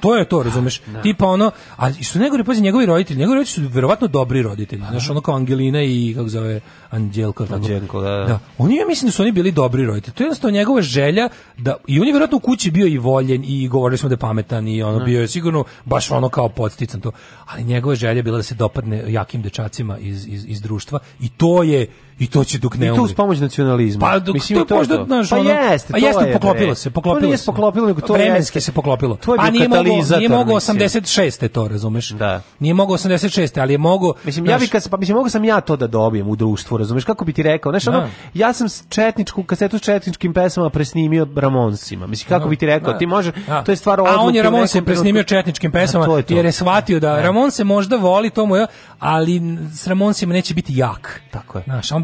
To je to, razumeš? Da. Tipa ono, a što nego pazi njegovi roditelji, njegovi roditelji su verovatno dobri roditelji. Znaš, ono kao Angelina i kako zove Anđelko, tako. Anđelko, da, da. da. Oni ja mislim da su oni bili dobri roditelji. To je jednostavno njegova želja da i on je verovatno u kući bio i voljen i govorili smo da je pametan i ono da. bio je sigurno baš ono kao podstican to. Ali njegova želja bila da se dopadne jakim dečacima iz, iz, iz društva i to je i to će dok ne umre. I to uz pomoć nacionalizma. Pa dok, Mislim, to, to možda, to. Naš, pa ono, jeste, pa to a jeste, je, poklopilo se, poklopilo to nije poklopilo, nego to Vremenski se poklopilo. To je a nije mogo, nije mogo 86. to, razumeš? Da. Nije mogo 86. ali je mogo... Mislim, naš, ja bi, kad, pa mislim, mogo sam ja to da dobijem u društvu, razumeš? Kako bi ti rekao? Znaš, ono, da. ja sam četničku, kasetu s četničkim pesmama presnimio Ramonsima. Mislim, kako bi ti rekao? Da. Ti može, da. to je stvar odluke. A on je Ramonsim presnimio četničkim pa, pesmama, jer je shvatio da Ramon se možda voli, to mu je, ali s Ramonsima neće biti jak. Tako je. Znaš, on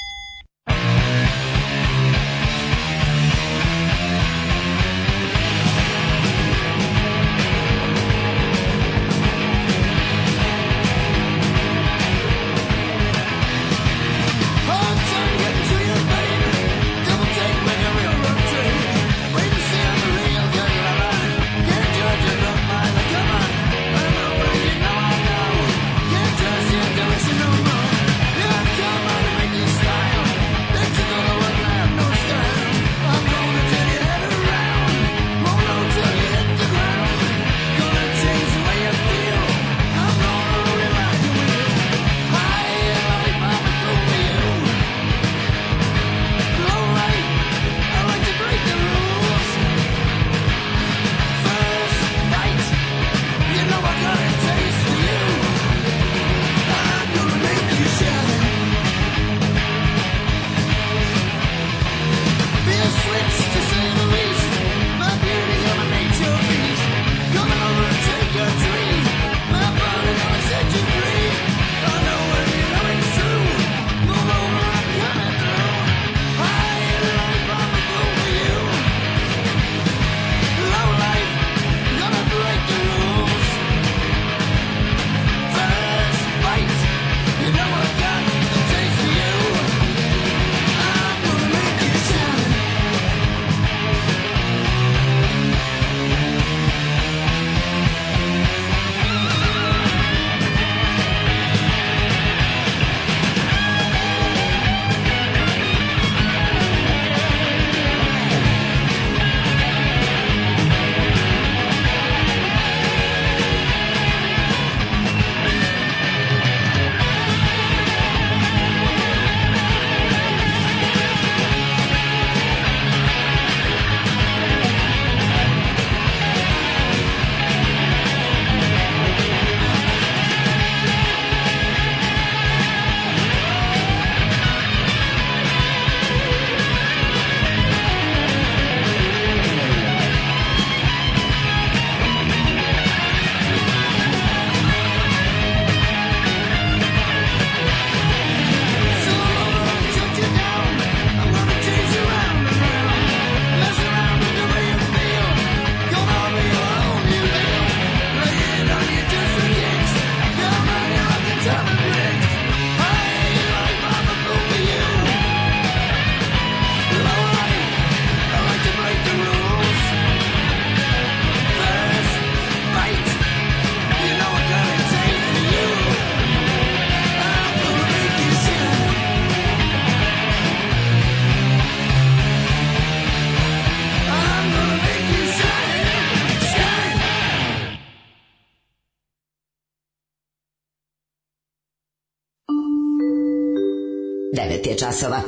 časova.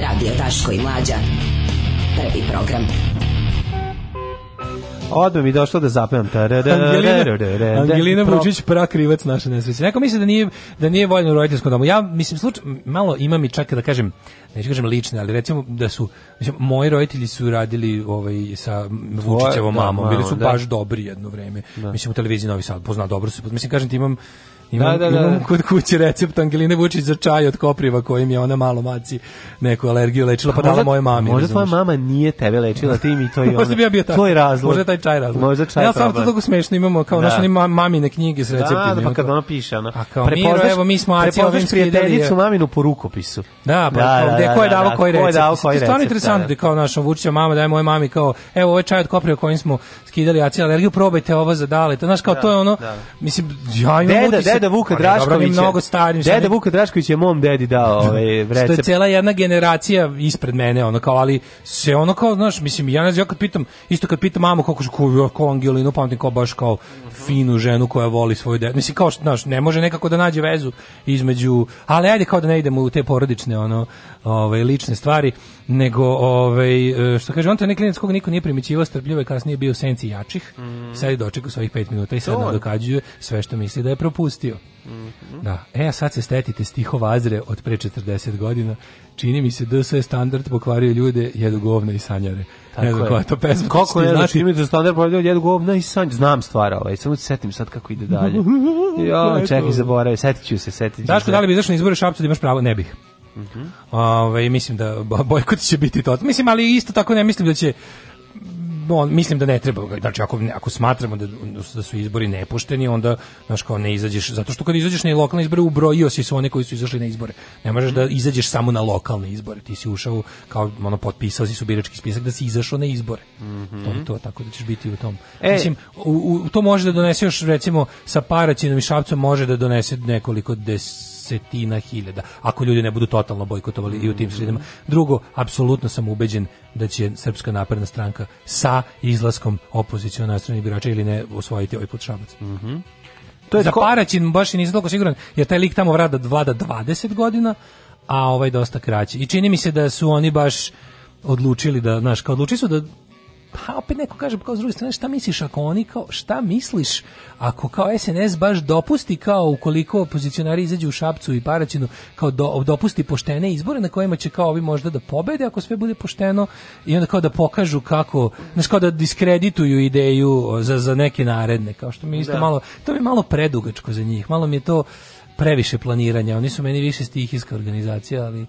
Radio Daško i Mlađa. Prvi program. Odme mi došlo da zapevam. Angelina, Angelina Vučić prakrivac naše nesreće. Neko misli da nije, da nije voljno u roditeljskom domu. Ja mislim, slučaj, malo imam i čak da kažem, neću kažem lične, ali recimo da su, mislim, moji roditelji su radili ovaj, sa Vučićevom mamom, bili su baš dobri jedno vreme. Mislim, u televiziji Novi Sad, pozna dobro su, mislim, kažem ti imam Imam, da, da, da. imam da. kod kuće recept Angeline Vučić za čaj od kopriva kojim je ona malo maci neku alergiju lečila, pa, dala moje mami. Možda tvoja mama nije tebe lečila, ti mi to i ona. možda bi ja bio taj. razlog. Možda taj čaj razlog. Možda čaj ja sam to tako smešno imamo, kao da. naše mamine knjige s da, receptima. Da, da, pa kad ona piše, ona. A kao, prepoznaš, Miro, evo, mi smo Aci, prepoznaš prijateljicu maminu po rukopisu. Da, pa da, da, da, ko je davo da. koji recept. To je stvarno interesantno, da, kao naša Vučića mama daje moje mami kao, evo, ovaj čaj od kopriva kojim smo skidali Aci alergiju, probajte ovo za dale. Znaš, kao, to je ono, mislim, ja imam utisak deda Vuka Drašković, mnogo starim. Deda Vuka Drašković je mom dedi dao da. ovaj recept. Što je cela jedna generacija ispred mene, ono kao ali se ono kao, znaš, mislim ja ne kad pitam, isto kad pitam mamu kako koju kao Angelinu, pamtim kao baš kao finu ženu koja voli svoju dedu. Mislim kao, znaš, ne može nekako da nađe vezu između, ali ajde kao da ne idemo u te porodične ono, ovaj lične stvari nego ovaj e, što kaže on to neki klinac koga niko nije primećivao strpljivo je kasnije bio u senci jačih mm. sad je dočekao svojih 5 minuta i sad nam dokađuje sve što misli da je propustio mm -hmm. da e a sad se stetite stihova Azre od pre 40 godina čini mi se da sve standard pokvario ljude jedu govna i sanjare tako ne znam koja je to pesma. Kako ne znaš, ime znači- da standard pojavljaju jedu govna i sanj. Znam stvar ovaj, samo se setim sad kako ide dalje. Jo, čekaj, zaboravim, setiću se, setiću ću Daško, se. da li bi izašao na izbore Šapcu da imaš pravo? Ne bih. Mm -hmm. mislim da bojkot će biti to. Mislim, ali isto tako ne mislim da će No, mislim da ne treba, znači ako, ako smatramo da, da su izbori nepošteni, onda znaš kao ne izađeš, zato što kad izađeš na lokalne izbore ubrojio si su one koji su izašli na izbore. Ne možeš da mhm. izađeš samo na lokalne izbore, ti si ušao kao ono potpisao si su birački spisak da si izašao na izbore. Mm -hmm. To je to, tako da ćeš biti u tom. E. Mislim, u, u, to može da donese još recimo sa Paraćinom i Šapcom može da donese nekoliko des desetina hiljada, ako ljudi ne budu totalno bojkotovali i u tim sredinama. Drugo, apsolutno sam ubeđen da će Srpska napredna stranka sa izlaskom opozicijona nastranih birača ili ne osvojiti ovaj put Šabac. Mm -hmm. To je za ko... Paraćin baš i nisam toliko siguran, jer taj lik tamo vlada, vlada 20 godina, a ovaj dosta kraći. I čini mi se da su oni baš odlučili da, znaš, kao odlučili su da pa opet neko kaže pa kao s druge strane šta misliš ako oni kao šta misliš ako kao SNS baš dopusti kao ukoliko opozicionari izađu u Šapcu i Paraćinu kao do, dopusti poštene izbore na kojima će kao ovi možda da pobede ako sve bude pošteno i onda kao da pokažu kako znači kao da diskredituju ideju za, za neke naredne kao što mi isto da. malo to mi je malo predugačko za njih malo mi je to previše planiranja. Oni su meni više stihijska organizacija, ali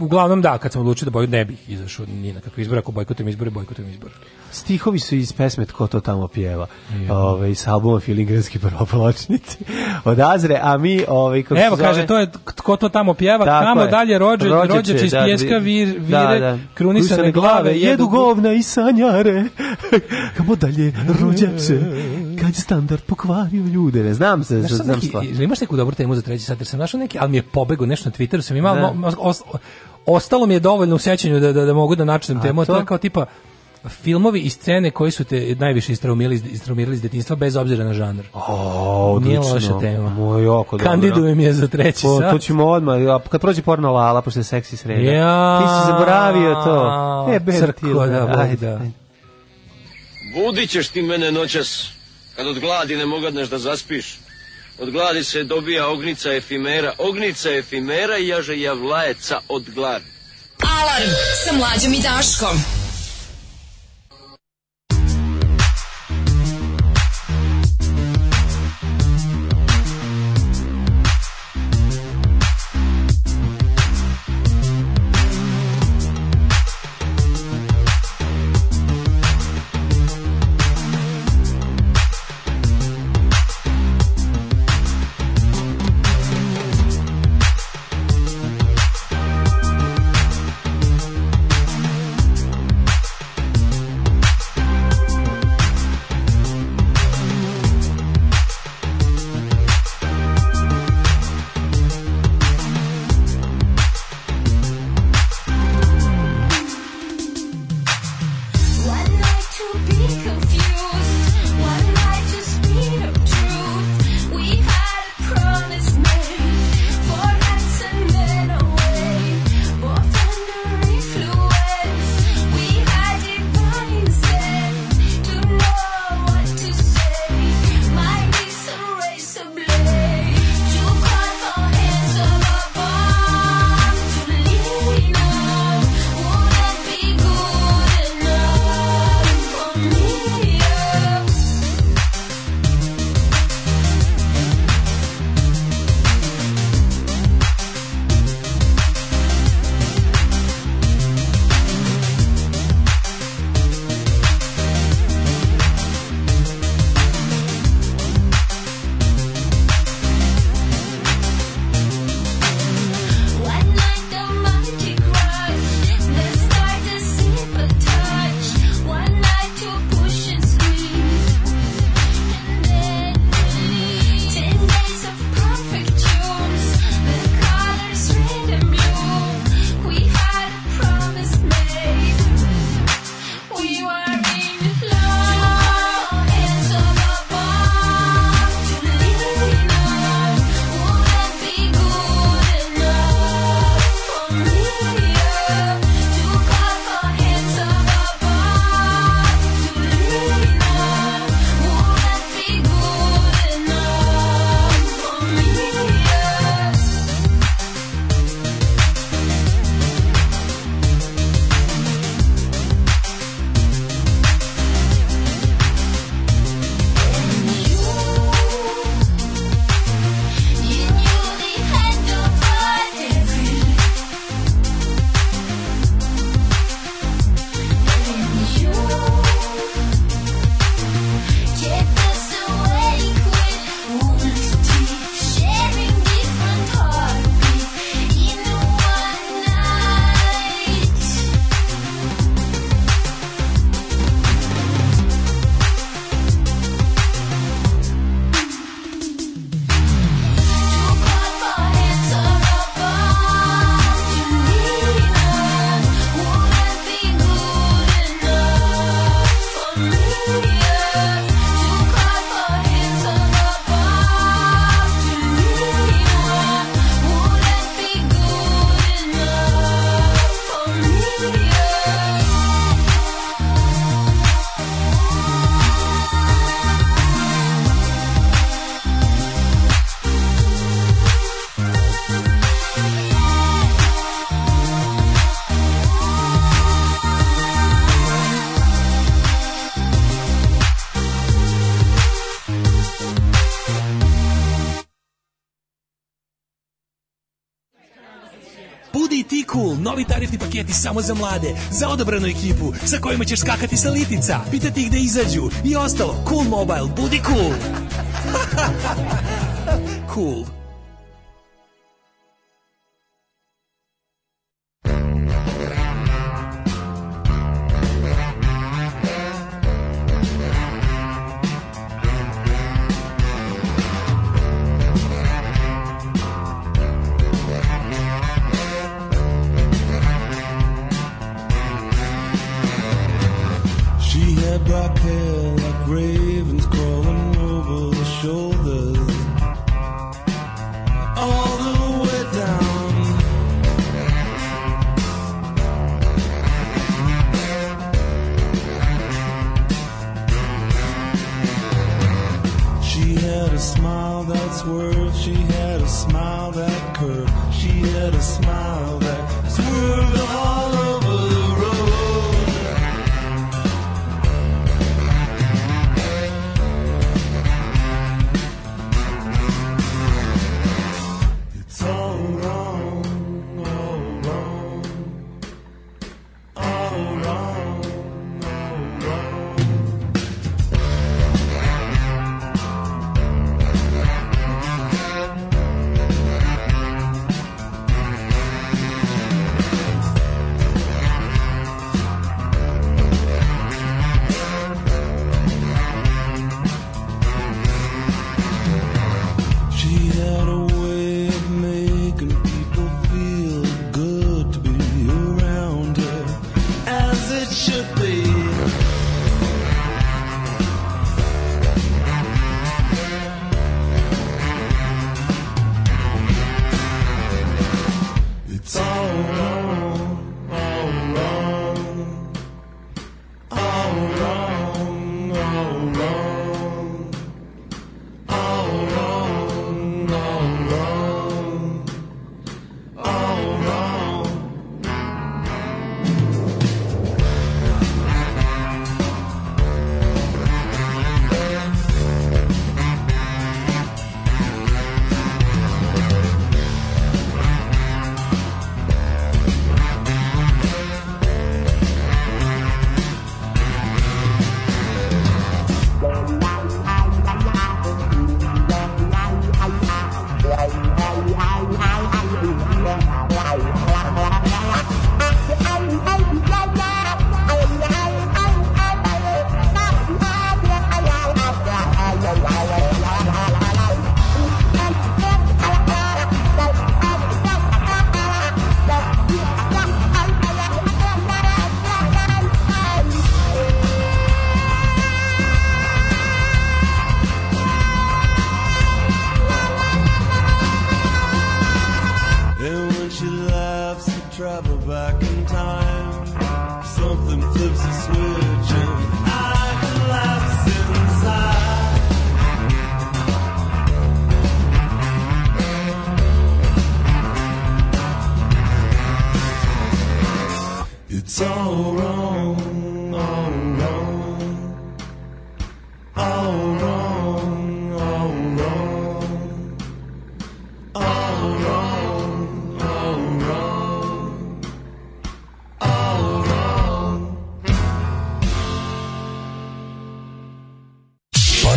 uglavnom da, kad sam odlučio da bojkot ne bih izašao ni na kakve izbore, ako bojkotujem izbore, bojkotujem izbore. Stihovi su iz pesme Tko to tamo pjeva, yeah. ove, iz albuma Filigranski prvopločnici od Azre, a mi... Ove, ovaj, kako Evo, kaže, to je Tko to tamo pjeva, Tako tamo je. dalje rođe, rođeč da, iz da, pjeska, da, vir, da, vire, da, da. krunisane glave, jedu govna i sanjare, kamo dalje rođeče, dvostruki standard pokvario ljude, ne znam se, znaš, znam šta. stvar. Imaš neku dobru temu za treći sat, jer sam našao neki, ali mi je pobego nešto na Twitteru, sam imao, no, da. os, ostalo mi je dovoljno u sećanju da, da, da mogu da načnem temu, a to? to je kao tipa, filmovi i scene koji su te najviše istraumirali, istraumirali iz detinjstva bez obzira na žanr. O, odlično. Nije loša tema. Moj oko, dobro. Kandidujem je za treći po, pa, sat. To ćemo odmah, a kad prođe porno lala, pošto je seksi sreda. Ja, Ti si zaboravio to. E, ben Crko, da, ajde. Da. ajde. Budit ćeš ti mene noćas. Kad od gladi ne mogadneš da zaspiš. Od gladi se dobija ognica efimera. Ognica efimera jaže javlajeca od gladi. Alarm sa mlađom i Daškom. paketi samo za mlade, za odabranu ekipu, sa kojima ćeš skakati sa litica, pitati ih da izađu i ostalo. Cool Mobile, budi cool! cool.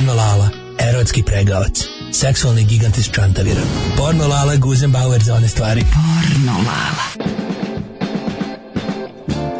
Porno Lala, erotski pregavac. Seksualni gigant iz Čantavira. Porno Lala Guzenbauer za one stvari. Porno Lala.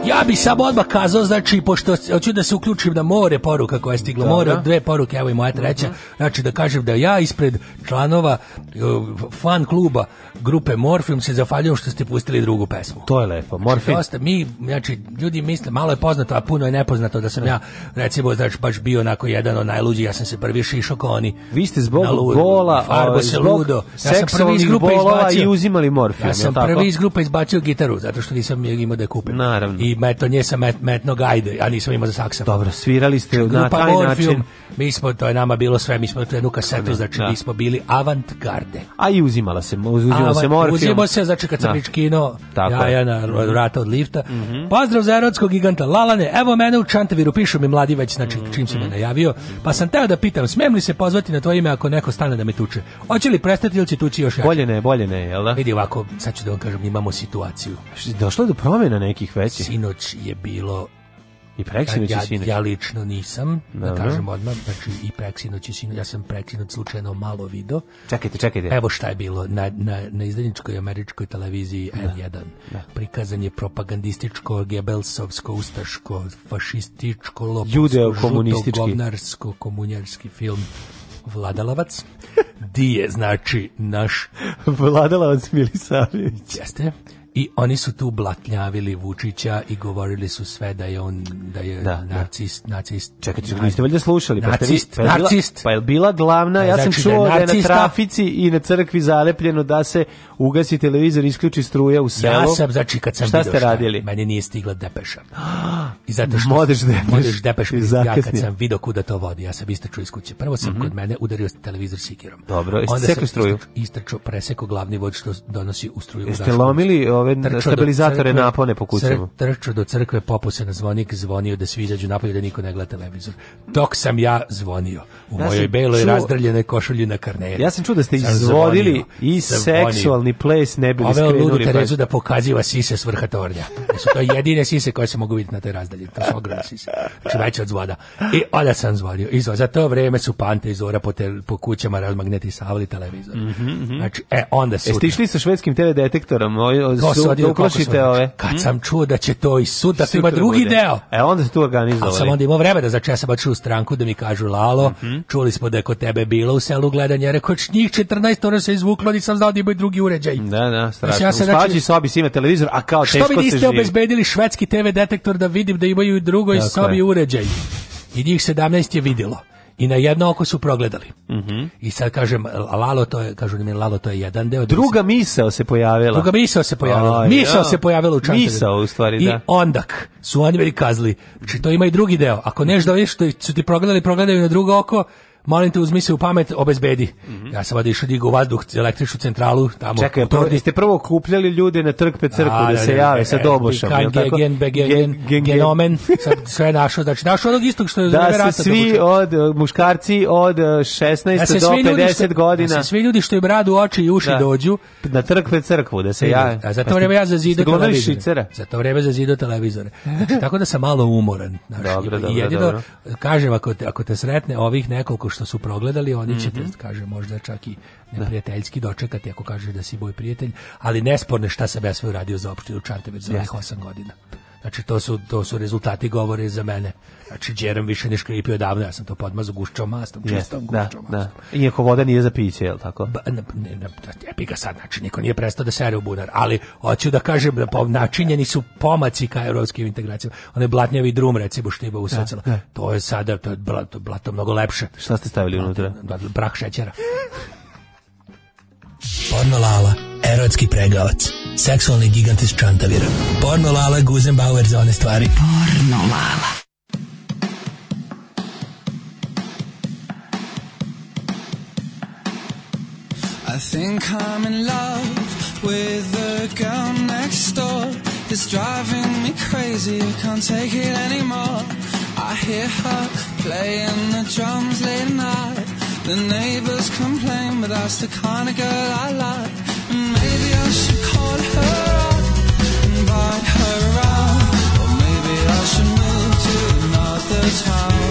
Ja bi samo odmah kazao, znači, pošto hoću da se uključim na more poruka koja je stigla, da, more, da. dve poruke, evo i moja mhm. treća, uh -huh. znači da kažem da ja ispred članova uh, fan kluba grupe Morfium se zafaljujem što ste pustili drugu pesmu. To je lepo, znači, Morfin. Znači, mi, znači, ljudi misle, malo je poznato, a puno je nepoznato da sam da. ja, recimo, znači, baš bio onako jedan od najluđih, ja sam se prvi šišao kao oni. Vi ste zbog gola, bola, farbo ovaj, se ludo. Ja sam prvi iz grupe izbacio, i uzimali Morfium, Ja sam prvi iz grupe izbacio gitaru, zato što nisam imao da je kupim. Naravno. I metonje sa met, metnog ajde, a nisam imao za saksa. Dobro, svirali ste na taj Morfium, način. Mi smo, to je nama bilo sve, mi smo tu jednu kasetu, da, znači da. mi smo bili avantgarde. A i uzimala se, uzimala Avant, se Morfium. Uzimo se, znači kad sam da. ja, ja na vrata mhm. od lifta. Mm -hmm. Pozdrav za erotskog giganta Lalane, evo mene u Čantaviru, pišu mi mladi već, znači mm -hmm. čim se me najavio, pa sam teo da pitam, smem li se pozvati na tvoje ime ako neko stane da me tuče? Hoće li prestati ili će tući još jače? Bolje ne, bolje ne, jel da? Vidi ovako, sad ću da vam kažem, imamo situaciju. Došlo je do promjena nekih veći. Sino sinoć je bilo i preksinoć ja, sinoć. Ja lično nisam, da Dobro. da kažem odmah, znači i preksinoć i sinoć, ja sam preksinoć slučajno malo video. Čekajte, čekajte. Evo šta je bilo, na, na, na izdaničkoj američkoj televiziji da, N1 da. prikazan je propagandističko, gebelsovsko, ustaško, fašističko, lopovsko, žuto, govnarsko, komunjarski film Vladalavac. Di je, znači, naš... Vladalavac Milisavljević. Jeste i oni su tu blatnjavili Vučića i govorili su sve da je on da je da, nacist, da. nacist. Čekajte, niste valjda slušali? Pa nacist, pa, vi, pa je Bila, pa bila glavna, ja znači sam da čuo da je, da je na trafici i na crkvi zalepljeno da se ugasi televizor, isključi struja u selu. Ja sam, znači kad sam šta ste radili? Meni nije stigla depeša. I zato što modeš depeš, modeš depeš ja kad sam video kuda to vodi, ja sam istračio iz kuće. Prvo sam mm -hmm. kod mene udario televizor sikirom. Dobro, istračio struju. Istračio preseko glavni vod što donosi u struju. Jeste lomili ove ove trču stabilizatore crkve, napone po kućama. Trču do crkve, popu se na zvonik, zvonio da svi izađu napolje, da niko ne gleda televizor. Dok sam ja zvonio u ja mojoj beloj razdrljene košulji na karneru. Ja sam čuo da ste izvodili i seksualni ples ne bili skrenuli. Ove ludu pa- Terezu da pokaziva sise s vrha tornja. Da su to jedine sise koje se mogu vidjeti na toj razdalji. To su ogromne sise. Znači od zvoda. I onda sam zvonio. I za to vreme su pante iz ora po, te, po kućama razmagnetisavali televizor. Mm -hmm. Znači, e, onda su... Jeste išli sa švedskim TV detektorom? O, o, da, da uplašite ove. Kad sam mm. čuo da će to i sud, da ima drugi bude. deo. E onda se tu organizovali. A sam onda imao vreme da začesam ču stranku da mi kažu Lalo, mm -hmm. čuli smo da je kod tebe bilo u selu gledanje, ja rekao njih 14 ona se izvuklo, nisam znao da imaju drugi uređaj. Da, da, strašno. Ja se, znači, u sobi si ima televizor, a kao teško se živi. Što bi niste obezbedili švedski TV detektor da vidim da imaju i drugoj sobi uređaj? I njih 17 je vidjelo i na jedno oko su progledali. Mm -hmm. I sad kažem, Lalo, to je, kažu da mi, Lalo, to je jedan deo. Druga misao se pojavila. Druga misao se pojavila. Aj, misao se pojavila u čantaru. Misao, u stvari, da. I ondak su oni veli kazli. Znači, to ima i drugi deo. Ako neš da vidiš što su ti progledali, progledaju na drugo oko, molim te uzmi se u pamet, obezbedi. Mm -hmm. Ja sam vada išao digu da vazduh, električnu centralu, tamo. Čekaj, prvo, ste prvo kupljali ljude na trg pe crku da se jave sa dobošom. Gen, gen, genomen, sad sve našo, znači našo onog istog što je Da se svi od, e, muškarci od 16 e, da do 50 godina. Da se svi ljudi što im radu oči i uši da. dođu. Na trg pe crkvu da se jave. A za pa to vreme ja zazido televizore. Za to vreme zazido televizore. Znači, tako da sam malo umoran. Znači, dobro, dobro, dobro. kažem, ako ako te sretne ovih nekoliko nakon što su progledali, oni će mm -hmm. Da, te, kaže, možda čak i da. neprijateljski dočekati ako kažeš da si moj prijatelj, ali nesporne šta sam ja sve uradio za opštinu Čarteveć za ovih 8 godina. Znači, to su, to su rezultati govore za mene. Znači, Džerom više ne škripio davno, ja sam to podmazao gušćom mastom, čistom yes, da, gušćom da, mastom. Da. Iako voda nije za piće, je li tako? Ba, ne, ne, ne, ne da, ga sad, znači, niko nije prestao da sere u bunar, ali hoću da kažem da po, načinjeni su pomaci ka evropskim integracijama. One blatnjavi drum, recimo, štiba usacala. Da, da. To je sada, to je blato, blato mnogo lepše. Šta ste stavili unutra? Da, Brah šećera. Pornolala, erotski pregavac. Seksualni gigant iz Čantavira. Porno Lala, Guzenbauer za one stvari. Pornolala. I think I'm in love with the girl next door. It's driving me crazy, I can't take it anymore. I hear her playing the drums late night. The neighbors complain, but that's the kind of girl I like. And maybe I should call her up and invite her around. Or maybe I should move to another town.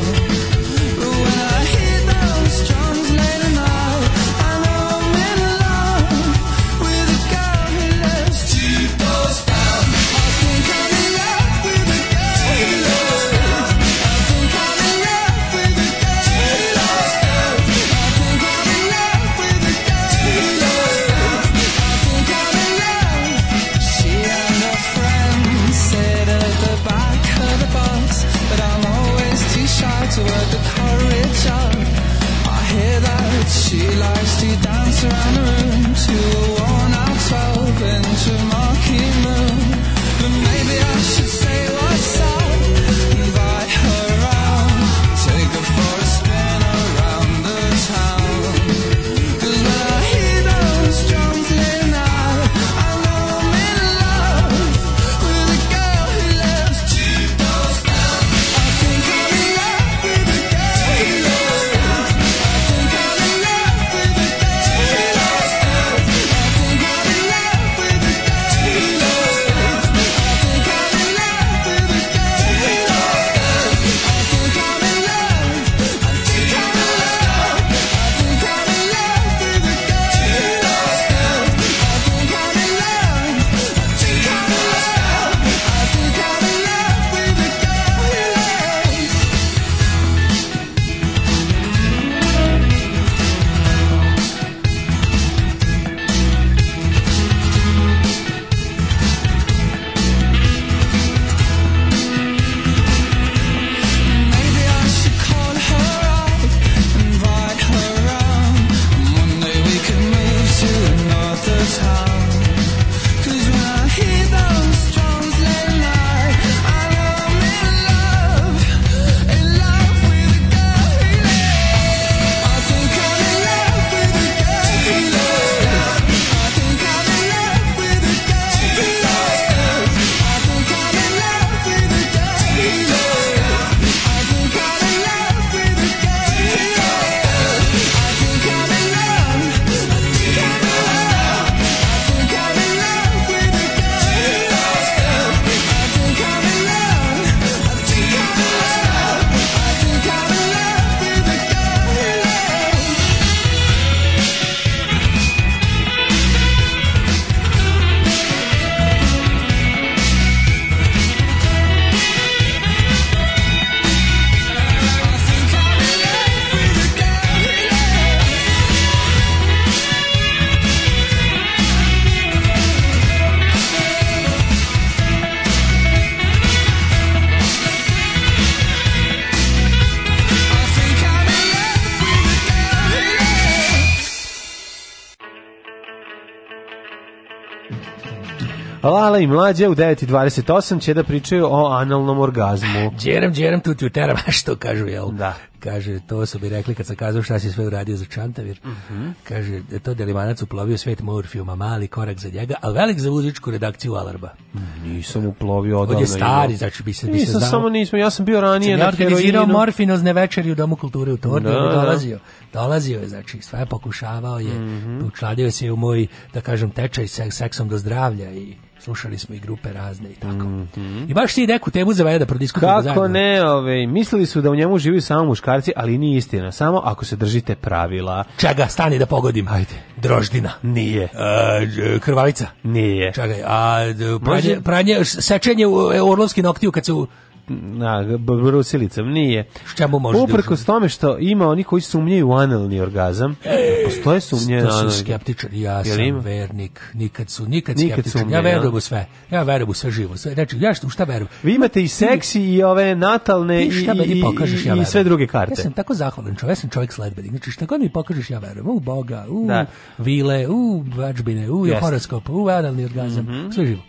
Dala i mlađe u 9.28 će da pričaju o analnom orgazmu. Djerem, djerem, tu ti uteram, što kažu, jel? Da. Kaže, to su bi rekli kad sam kazao šta si sve uradio za Čantavir. Mm -hmm. Kaže, da to Delimanac uplovio svet Morfijuma, mali korak za njega, ali velik za muzičku redakciju Alarba. Mm, nisam uplovio odavno. On je stari, znači bi se, bi nisam znao. samo nismo, ja sam bio ranije sam na organizirao morfinozne večeri u Domu kulture u Torniju, da, da, dolazio. Dolazio je, znači, sve pokušavao je, mm -hmm. učladio se u moj, da kažem, tečaj s seksom do zdravlja i slušali smo i grupe razne i tako. Mm -hmm. I baš ti neku temu za valja da prodiskutujemo zajedno. Kako ne, ove, ovaj, mislili su da u njemu živi samo muškarci, ali nije istina, samo ako se držite pravila. Čega, stani da pogodim. Ajde. Droždina. Nije. E, krvavica. Nije. Čekaj, a pranje, Može... pranje sečenje e, orlovski noktiju kad su na, brusilicom, nije. Šta Ščemu može da Uprkos tome što ima oni koji sumnjaju u analni orgazam, postoje sumnje. Stano skeptičar, ja sam ima? vernik, nikad su, nikad, nikad skeptičar, sumnje, ja verujem u sve, ja verujem u sve živo, sve, znači, ja što, šta verujem? Vi imate i seksi i ove natalne i, šta i, pokažeš, ja i sve druge karte. Ja sam tako zahvalan čovjek, ja sam čovjek sledbenik, znači šta god mi pokažeš, ja verujem, u Boga, u da. vile, u vađbine, u yes. horoskop, u analni orgazam, mm -hmm. sve živo.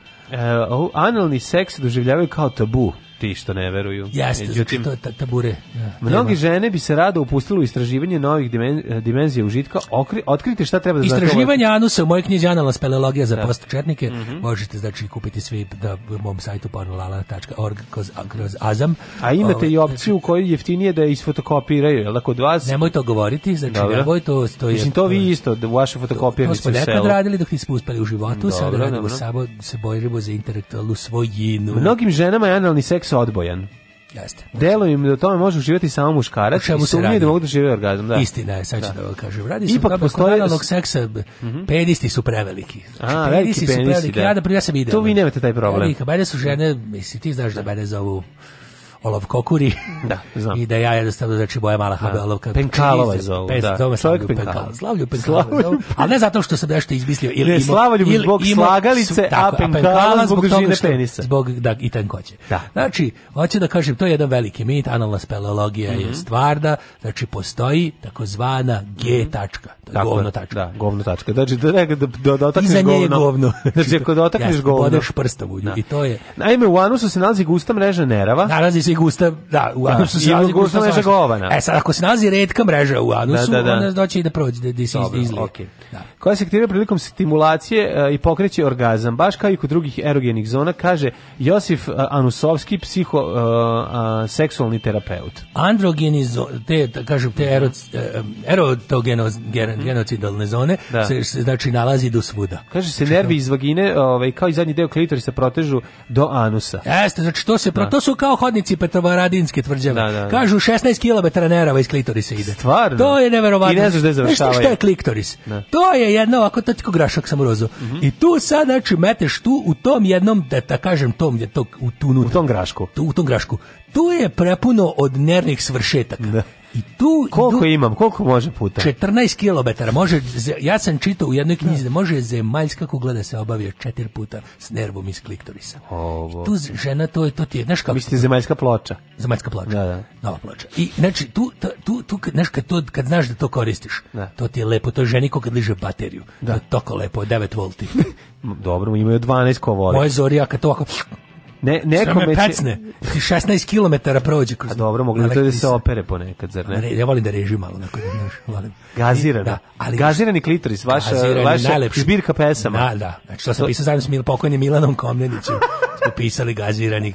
Uh, analni seks doživljavaju kao tabu ti što ne veruju. Jeste, znači, Međutim, to je ta, tabure. Ja, da, mnogi žene bi se rado upustilo u istraživanje novih dimenzija užitka. Okri, otkrite šta treba da znate. Istraživanje ovaj... anusa u mojoj knjizi Analna speleologija za da. postčetnike. Mm -hmm. Možete znači kupiti svi na da, mom sajtu pornolala.org kroz, kroz Azam. A imate o, ovaj, i znači- opciju u kojoj jeftinije da je isfotokopiraju, jel da kod vas? Nemoj to govoriti, znači Dobro. nemoj to... to je, Mislim, to vi isto, da vaše fotokopije fotokopirnice to, to smo nekad radili dok nismo uspeli u životu, sada radimo samo, da se bojimo za intelektualnu svojinu. Mnogim ženama je analni seks seks odbojan. Jeste. Deluje im da tome može uživati samo muškarac, čemu se da mogu da žive orgazam, da. Istina je, sad ću da, da kažem. Radi se Ipak postoje analog seksa, mm -hmm. penisti su preveliki. Znači, A, penisi, penisi su preveliki, da. ja da ja sam idealno. Tu vi nemate taj problem. Velika, mene su žene, mislim, ti znaš da, da. mene zovu olov kokuri. Da, znam. I da ja jednostavno znači boja mala da. habe olovka. Penkalova je zovu, pes, da. Zove Čovjek Penkalova. Slavlju Penkalova. Ali ne zato što sam nešto izmislio. Ili, ne, Slavlju ili, zbog ima, slagalice, a Penkala zbog, zbog žine penisa. Zbog, da, i tankoće. Da. Znači, hoću da kažem, to je jedan veliki mit, analna speleologija mm -hmm. je mhm. stvar da, znači postoji takozvana G mhm. tačka. To je Tako, govno tačka. Da, govno tačka. Znači, da, da, da, da, da otakneš Iza govno. govno. Znači, ako da otakneš govno. Podeš prstom u nju. Da. I to je... Naime, u anusu se nalazi gusta mreža nerava. Nalazi se gusta, da, u da, anusu da, se nalazi gusta mreža govana. E sad, ako se nalazi redka mreža u anusu, da, da, da. onda doći da prođe, da, da se Dobro, izlije. Okay. Da. Koja se aktivira prilikom stimulacije uh, i pokreće orgazam, baš kao i kod drugih erogenih zona, kaže Josif uh, Anusovski, psiho, uh, seksualni terapeut. Androgeni zone, te, kažem, te erot, erotogenocidalne mhm. zone, da. se, znači nalazi do svuda. Kaže se, znači, nervi iz vagine, ovaj, kao i zadnji deo klitorisa, protežu do anusa. Jeste, znači to se, pro, da. to su kao hodnici Petrovaradinske tvrđave. Da, da, da. Kažu 16 km nerava iz klitorisa ide. Stvarno? To je neverovatno. I ne znaš gde završava. Šta je klitoris? Da. To je jedno ovako tako grašak sam rozo. Mm -hmm. I tu sad znači meteš tu u tom jednom da ta da kažem tom je to u tu nutra. U tom grašku. Tu, u tom grašku. Tu je prepuno od nervnih svršetaka. Da. I tu koliko idu, imam, koliko može puta? 14 km. Može ja sam čitao u jednoj knjizi da može zemaljska kugla da se obavio 4 puta s nervom iz kliktorisa. Ovo. I tu žena to je to ti je, znaš kako. Mislite zemaljska ploča. Zemaljska ploča. Da, da. Nova ploča. I znači tu tu tu znaš kad to kad znaš da to koristiš. Da. To ti je lepo, to je ženi kad liže bateriju. Da. To je toko lepo, 9 V. Dobro, imaju 12 kovora. Moje zorija kad to ovako Ne, nekome će... pecne. 16 km prođe kroz... A dobro, mogli to da se opere ponekad, zar ne? ne ja volim da režim malo, onako, da, znaš, volim. Gazirana. Da, ali, Gazirani klitoris, vaša, gazirani, vaša najlepši. zbirka pesama. Da, da. Znači, to sam to... pisao zajedno s mil, pokojnim Milanom Komnenićem. smo pisali gazirani,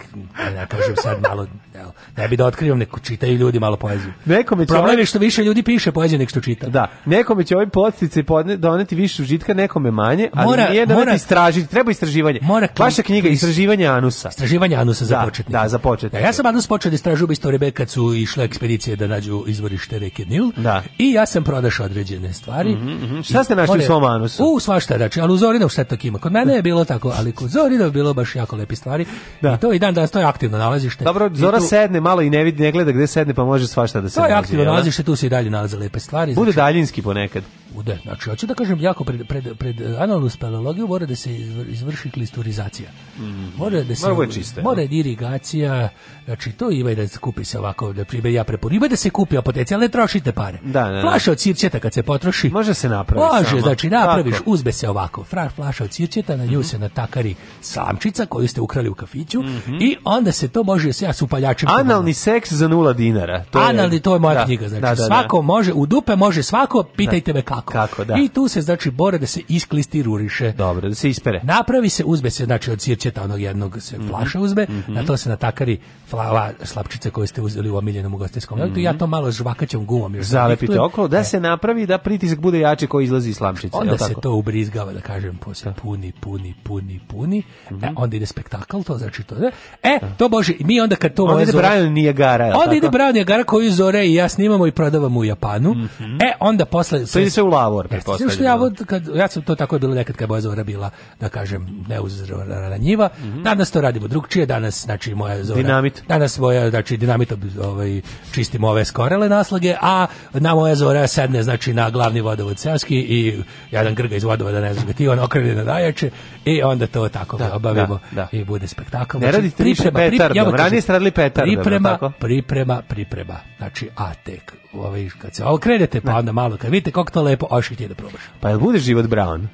ja kažem sad malo jel. Ne bi da otkrivam, neko čitaju ljudi malo poeziju. Nekome će Problem ovaj... je što više ljudi piše poeziju nek što čita. Da, nekome će ovaj podstice doneti više užitka, nekome manje, ali mora, nije da mora, istražiti, treba istraživanje. Mora Vaša knjiga Istraživanje anusa. Istraživanje anusa za da, početnike. Da, za početnike. Da, ja sam anus počeo da istražujem istorije kad su išle ekspedicije da nađu izvorište reke Nil. Da. I ja sam pronašao određene stvari. Mm -hmm. Šta ste našli u svom anusu? U svašta, znači, ali u Zorinov sve tako ima. Kod mene je da. bilo tako, ali kod Zorinov bilo baš jako lepi stvari. Da. I to i dan danas to je aktivno nalazište. Dobro, Zora tu, sedne malo i ne vidi, ne gleda gde sedne, pa može svašta da se nađe. To je aktivno nalazište, tu se i dalje nalaze lepe stvari. Bude znači, daljinski ponekad. Bude, znači, hoću da kažem, jako pred, pred, pred eh, analnu speleologiju mora da se izvrši klisturizacija. Mm. Mora da se... Mora, čiste, mora da irigacija, znači, to ima da se kupi se ovako, da pribe ja preporu, ima da se kupi apotecija, ali trošite pare. Da, da, da, Flaša od sirćeta kad se potroši. Može se napraviti. Može, sama. znači, napraviš, Tako. uzbe se ovako, fra, flaša od sirćeta, na nju mm -hmm. se natakari samčica koju ste ukrali u kafiću mm -hmm. i onda se to može se ja su paljači naučim. Analni seks za nula dinara. To Analni, je, to je moja da, knjiga. Znači, da, da, da svako da. može, u dupe može svako, da. pitajte me kako. kako da. I tu se, znači, bore da se isklisti ruriše. Dobro, da se ispere. Napravi se, uzbe se, znači, od sirćeta onog jednog se mhm, flaša uzbe, mm -hmm. na to se natakari flava, slapčice koje ste uzeli u omiljenom ugostiteljskom. Mm -hmm. Ja mhm. to malo žvakaćem gumom. Još Zalepite okolo, da e. se napravi da pritisak bude jači koji izlazi iz slamčice. Onda se to ubrizgava, da kažem, posle puni, puni, puni, puni. E, mhm. onda ide spektakl, to znači to. E, to bože, mi onda kad to ide Brian Nijagara. Onda ide Brian Nijagara koju Zore i ja snimamo i prodavamo u Japanu. Mm -hmm. E, onda posle... To ide se u lavor, pretpostavljamo. Da. Ja sam to tako bilo nekad kad je Zora bila, da kažem, neuzranjiva. Mm -hmm. Danas to radimo drugčije, danas, znači, moja Zora... Dinamit. Danas moja, znači, dinamit ovaj, čistimo ove skorele naslage, a na moja Zora sedne, znači, na glavni vodovod Seoski i jedan grga iz vodovoda, ne znam, ti on okrene na dajače i onda to tako da, obavimo da, da. i bude spektakl. Ne znači, radite priprema, više petar, priprema, ja, kažem, radili Pearl, priprema, tako? priprema, priprema. Znači, a tek, ovaj, kad se okrenete, pa ne. onda malo, kad vidite kako to lepo, oš ti da probaš. Pa jel bude život Brown?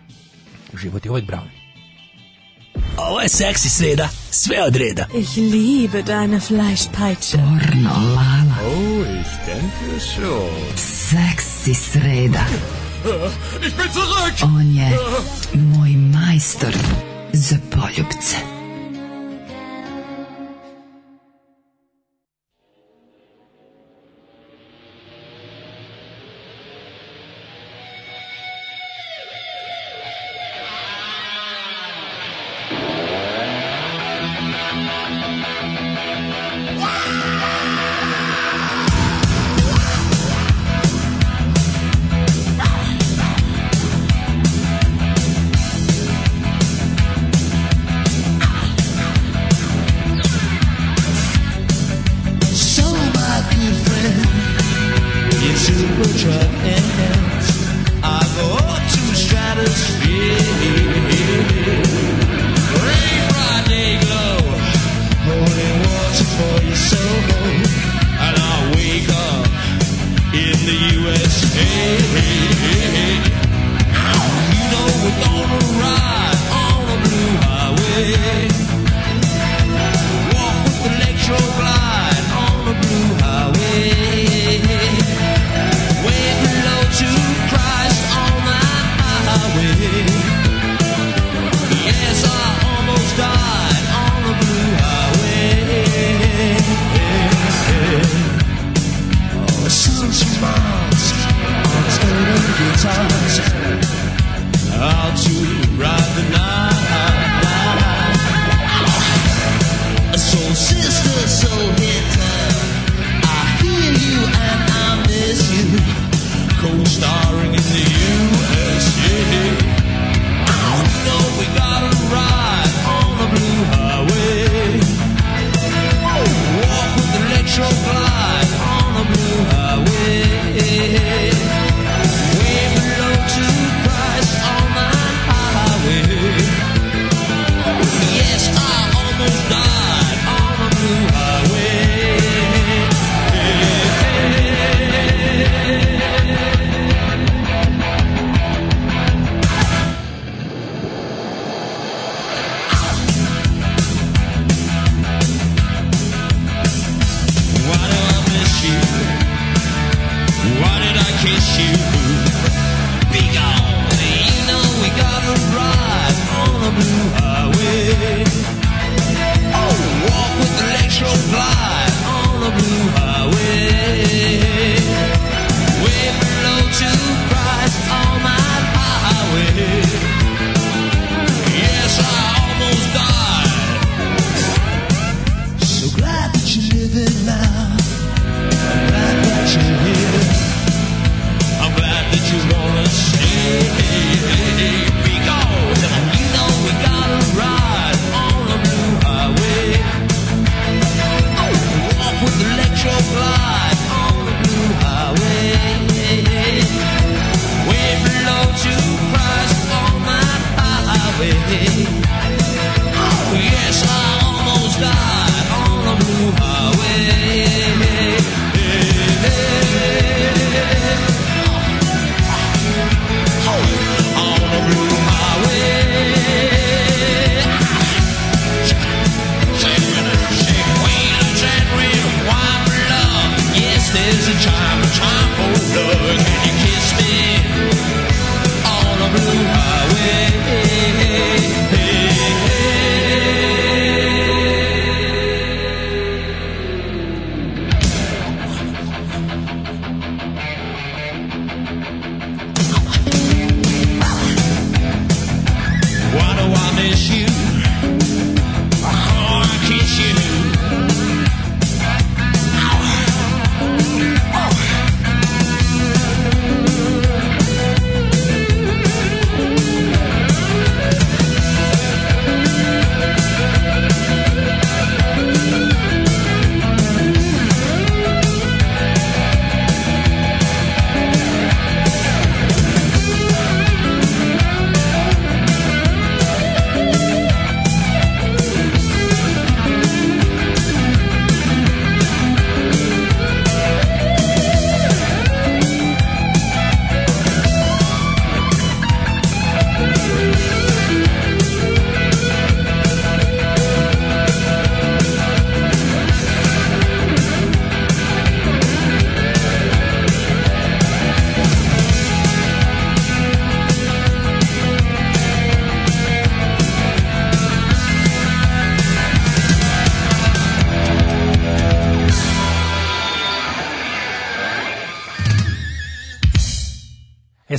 Život je ovaj Brown. Ovo je seksi sreda, sve od reda. Ich liebe deine Fleischpeitsche. Porno, lala. Oh, ich denke schon. Seksi sreda. Ich bin zurück! On je moj majstor za poljubce.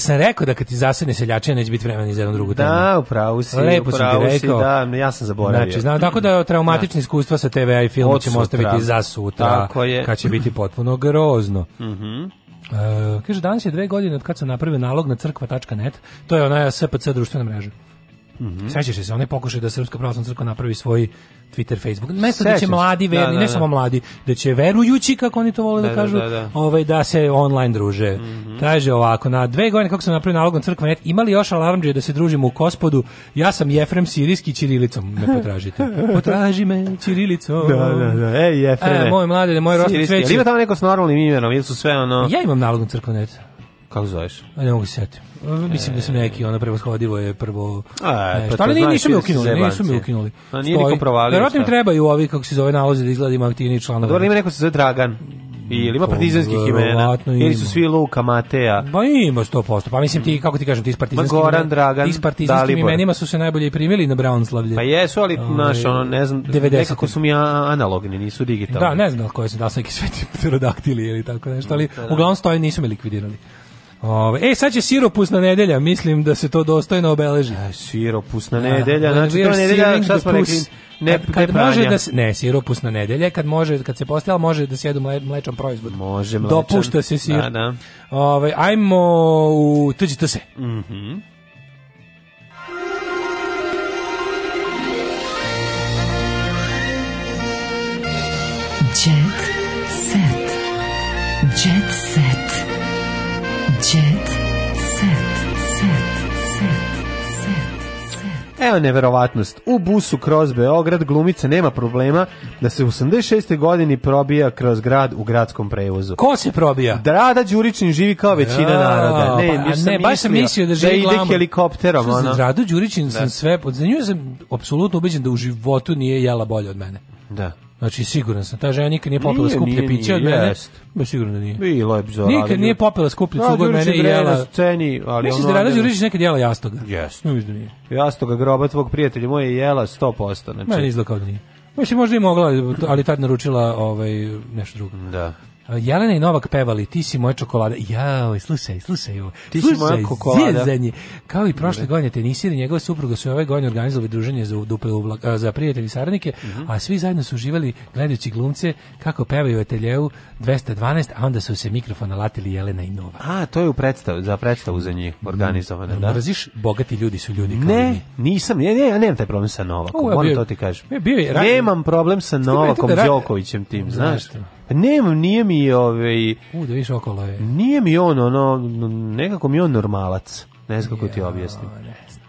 sam rekao da kad ti zasadne seljače neće biti vremena ni za jednu drugu temu. Da, upravo si. Lepo upravo si rekao. da, ja sam zaboravio. Znači, znam, tako da traumatične da. iskustva sa TVA i filmom ćemo ostaviti za sutra, tako je. kad će biti potpuno grozno. Mhm. Mm Uh, kaže, danas je dve godine od kad sam napravio nalog na crkva.net, to je ona SPC društvena mreža. Mm -hmm. Sećaš se, one pokušaju da Srpska pravoslavna crkva napravi svoj Twitter, Facebook. Mesto da će mladi, verni, da, da, ne da. samo mladi, da će verujući, kako oni to vole da, da kažu, ovaj, da se online druže. Mm -hmm. Kaže ovako, na dve godine kako sam napravio nalogom crkva net, imali još alarmđe da se družimo u Kospodu, ja sam Jefrem Sirijski Čirilicom, me potražite. Potraži me Čirilicom. Da, da, da. ej Jefrem. E, moj mlade, moj rosni cveće. Ima tamo neko s normalnim imenom, ili su sve ono... Ja imam nalogom crkva net. Kako zoveš? A ne mogu se sjetiti. Mislim da e, da sam neki, ona prevashodivo je prvo... A, e, šta, ali pa nisu me ukinuli, nisu mi ukinuli. A nije niko provalio. Verovatno im trebaju ovi, kako se zove, nalozi da izgledam aktivni članovi. Dobro, ima neko se zove Dragan ili ima partizanskih imena, ili su svi Luka, Matea pa ima 100%, pa mislim ti, kako ti kažem, ti iz partizanskim, Ma Goran, Dragan, ti iz partizanskim imenima su se najbolje primili na Brownslavlje. Pa jesu, ali, ovaj, znaš, ono, ne znam, 90. nekako su mi analogni, nisu digitalni. Da, ne znam koje su, da su neki sveti pterodaktili ili tako nešto, ali da. uglavnom stoje nisu me likvidirali. Ove, e, sad će siropusna nedelja, mislim da se to dostojno obeleži. E, siropusna da, nedelja, da, da znači to nedelja, šta smo rekli, ne, kad, kad može da se, ne, siropusna nedelja, kad može, kad se postojala, može da se jedu mle, mlečan proizvod. Može mlečan. Dopušta se da, sir. Da, da. Ove, ajmo u tuđi se. Mhm. Mm Jet set. Jet set. Evo neverovatnost. U busu kroz Beograd glumica nema problema da se u 86. godini probija kroz grad u gradskom prevozu. Ko se probija? Drada Đurićin živi kao većina ja, naroda. Ne, pa, ne baš sam mislio da, da živi da ide helikopterom. Ona. Drada Đurićin sam da. sve, pod za nju sam apsolutno ubeđen da u životu nije jela bolje od mene. Da. Znači siguran sam, ta žena nikad nije popila nije, skuplje nije, piće od mene. Jest. Ba, sigurno nije. Bilo je bizarno. Nikad nije popila skuplje da, cugo od mene i jela. Na sceni, ali Misliš da Rada Đurišić nekad jela jastoga? Jeste. No, da nije. Jastoga groba tvog prijatelja moje je jela 100%. Znači. Meni izgleda kao da nije. Mislim, možda i mogla, ali tad naručila ovaj, nešto drugo. Da. Jelena i Novak pevali Ti si moja čokolada. Jao, slušaj, slušaj Ti si moja čokolada. Kao i prošle da. godine tenisir i njegova supruga su ove godine organizovali druženje za duple za prijatelje i saradnike, mm -hmm. a svi zajedno su uživali gledajući glumce kako pevaju u ateljeu 212, a onda su se mikrofon nalatili Jelena i Novak. A, to je u predstavu, za predstavu za njih organizovano, da. Mrziš, da. bogati ljudi su ljudi kao Ne, nisam, ne, ne, ja nemam taj problem sa Novakom, moram bio, to ti kažem. Bio je, Nemam problem sa Novakom Đokovićem tim, znaš. znaš nemam, nije mi ovaj U, da viš okolo je. Nije mi on ono nekako mi on normalac. Ne znam kako ti objasnim.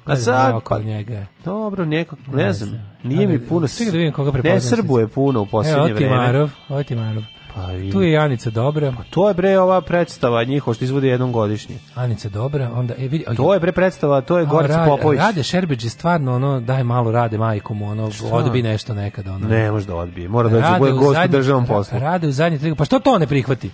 A sad, oko pa, njega. Dobro, neko, ne, znam, nije mi puno, da koga ne srbuje puno u posljednje vreme. Evo, Otimarov, Otimarov. Pa i... Tu je i Dobra. Pa to je bre ova predstava njihova da što izvodi jednom godišnje. Anica Dobra, onda e vidi. To je bre predstava, to je Gorica Popović. Rade Šerbić stvarno ono daj malo rade majkom, ono odbi nešto nekada ono. Ne, može da odbije. Mora da dođe gost u državnom da, poslu. Rade u zadnje tri. Pa što to ne prihvati?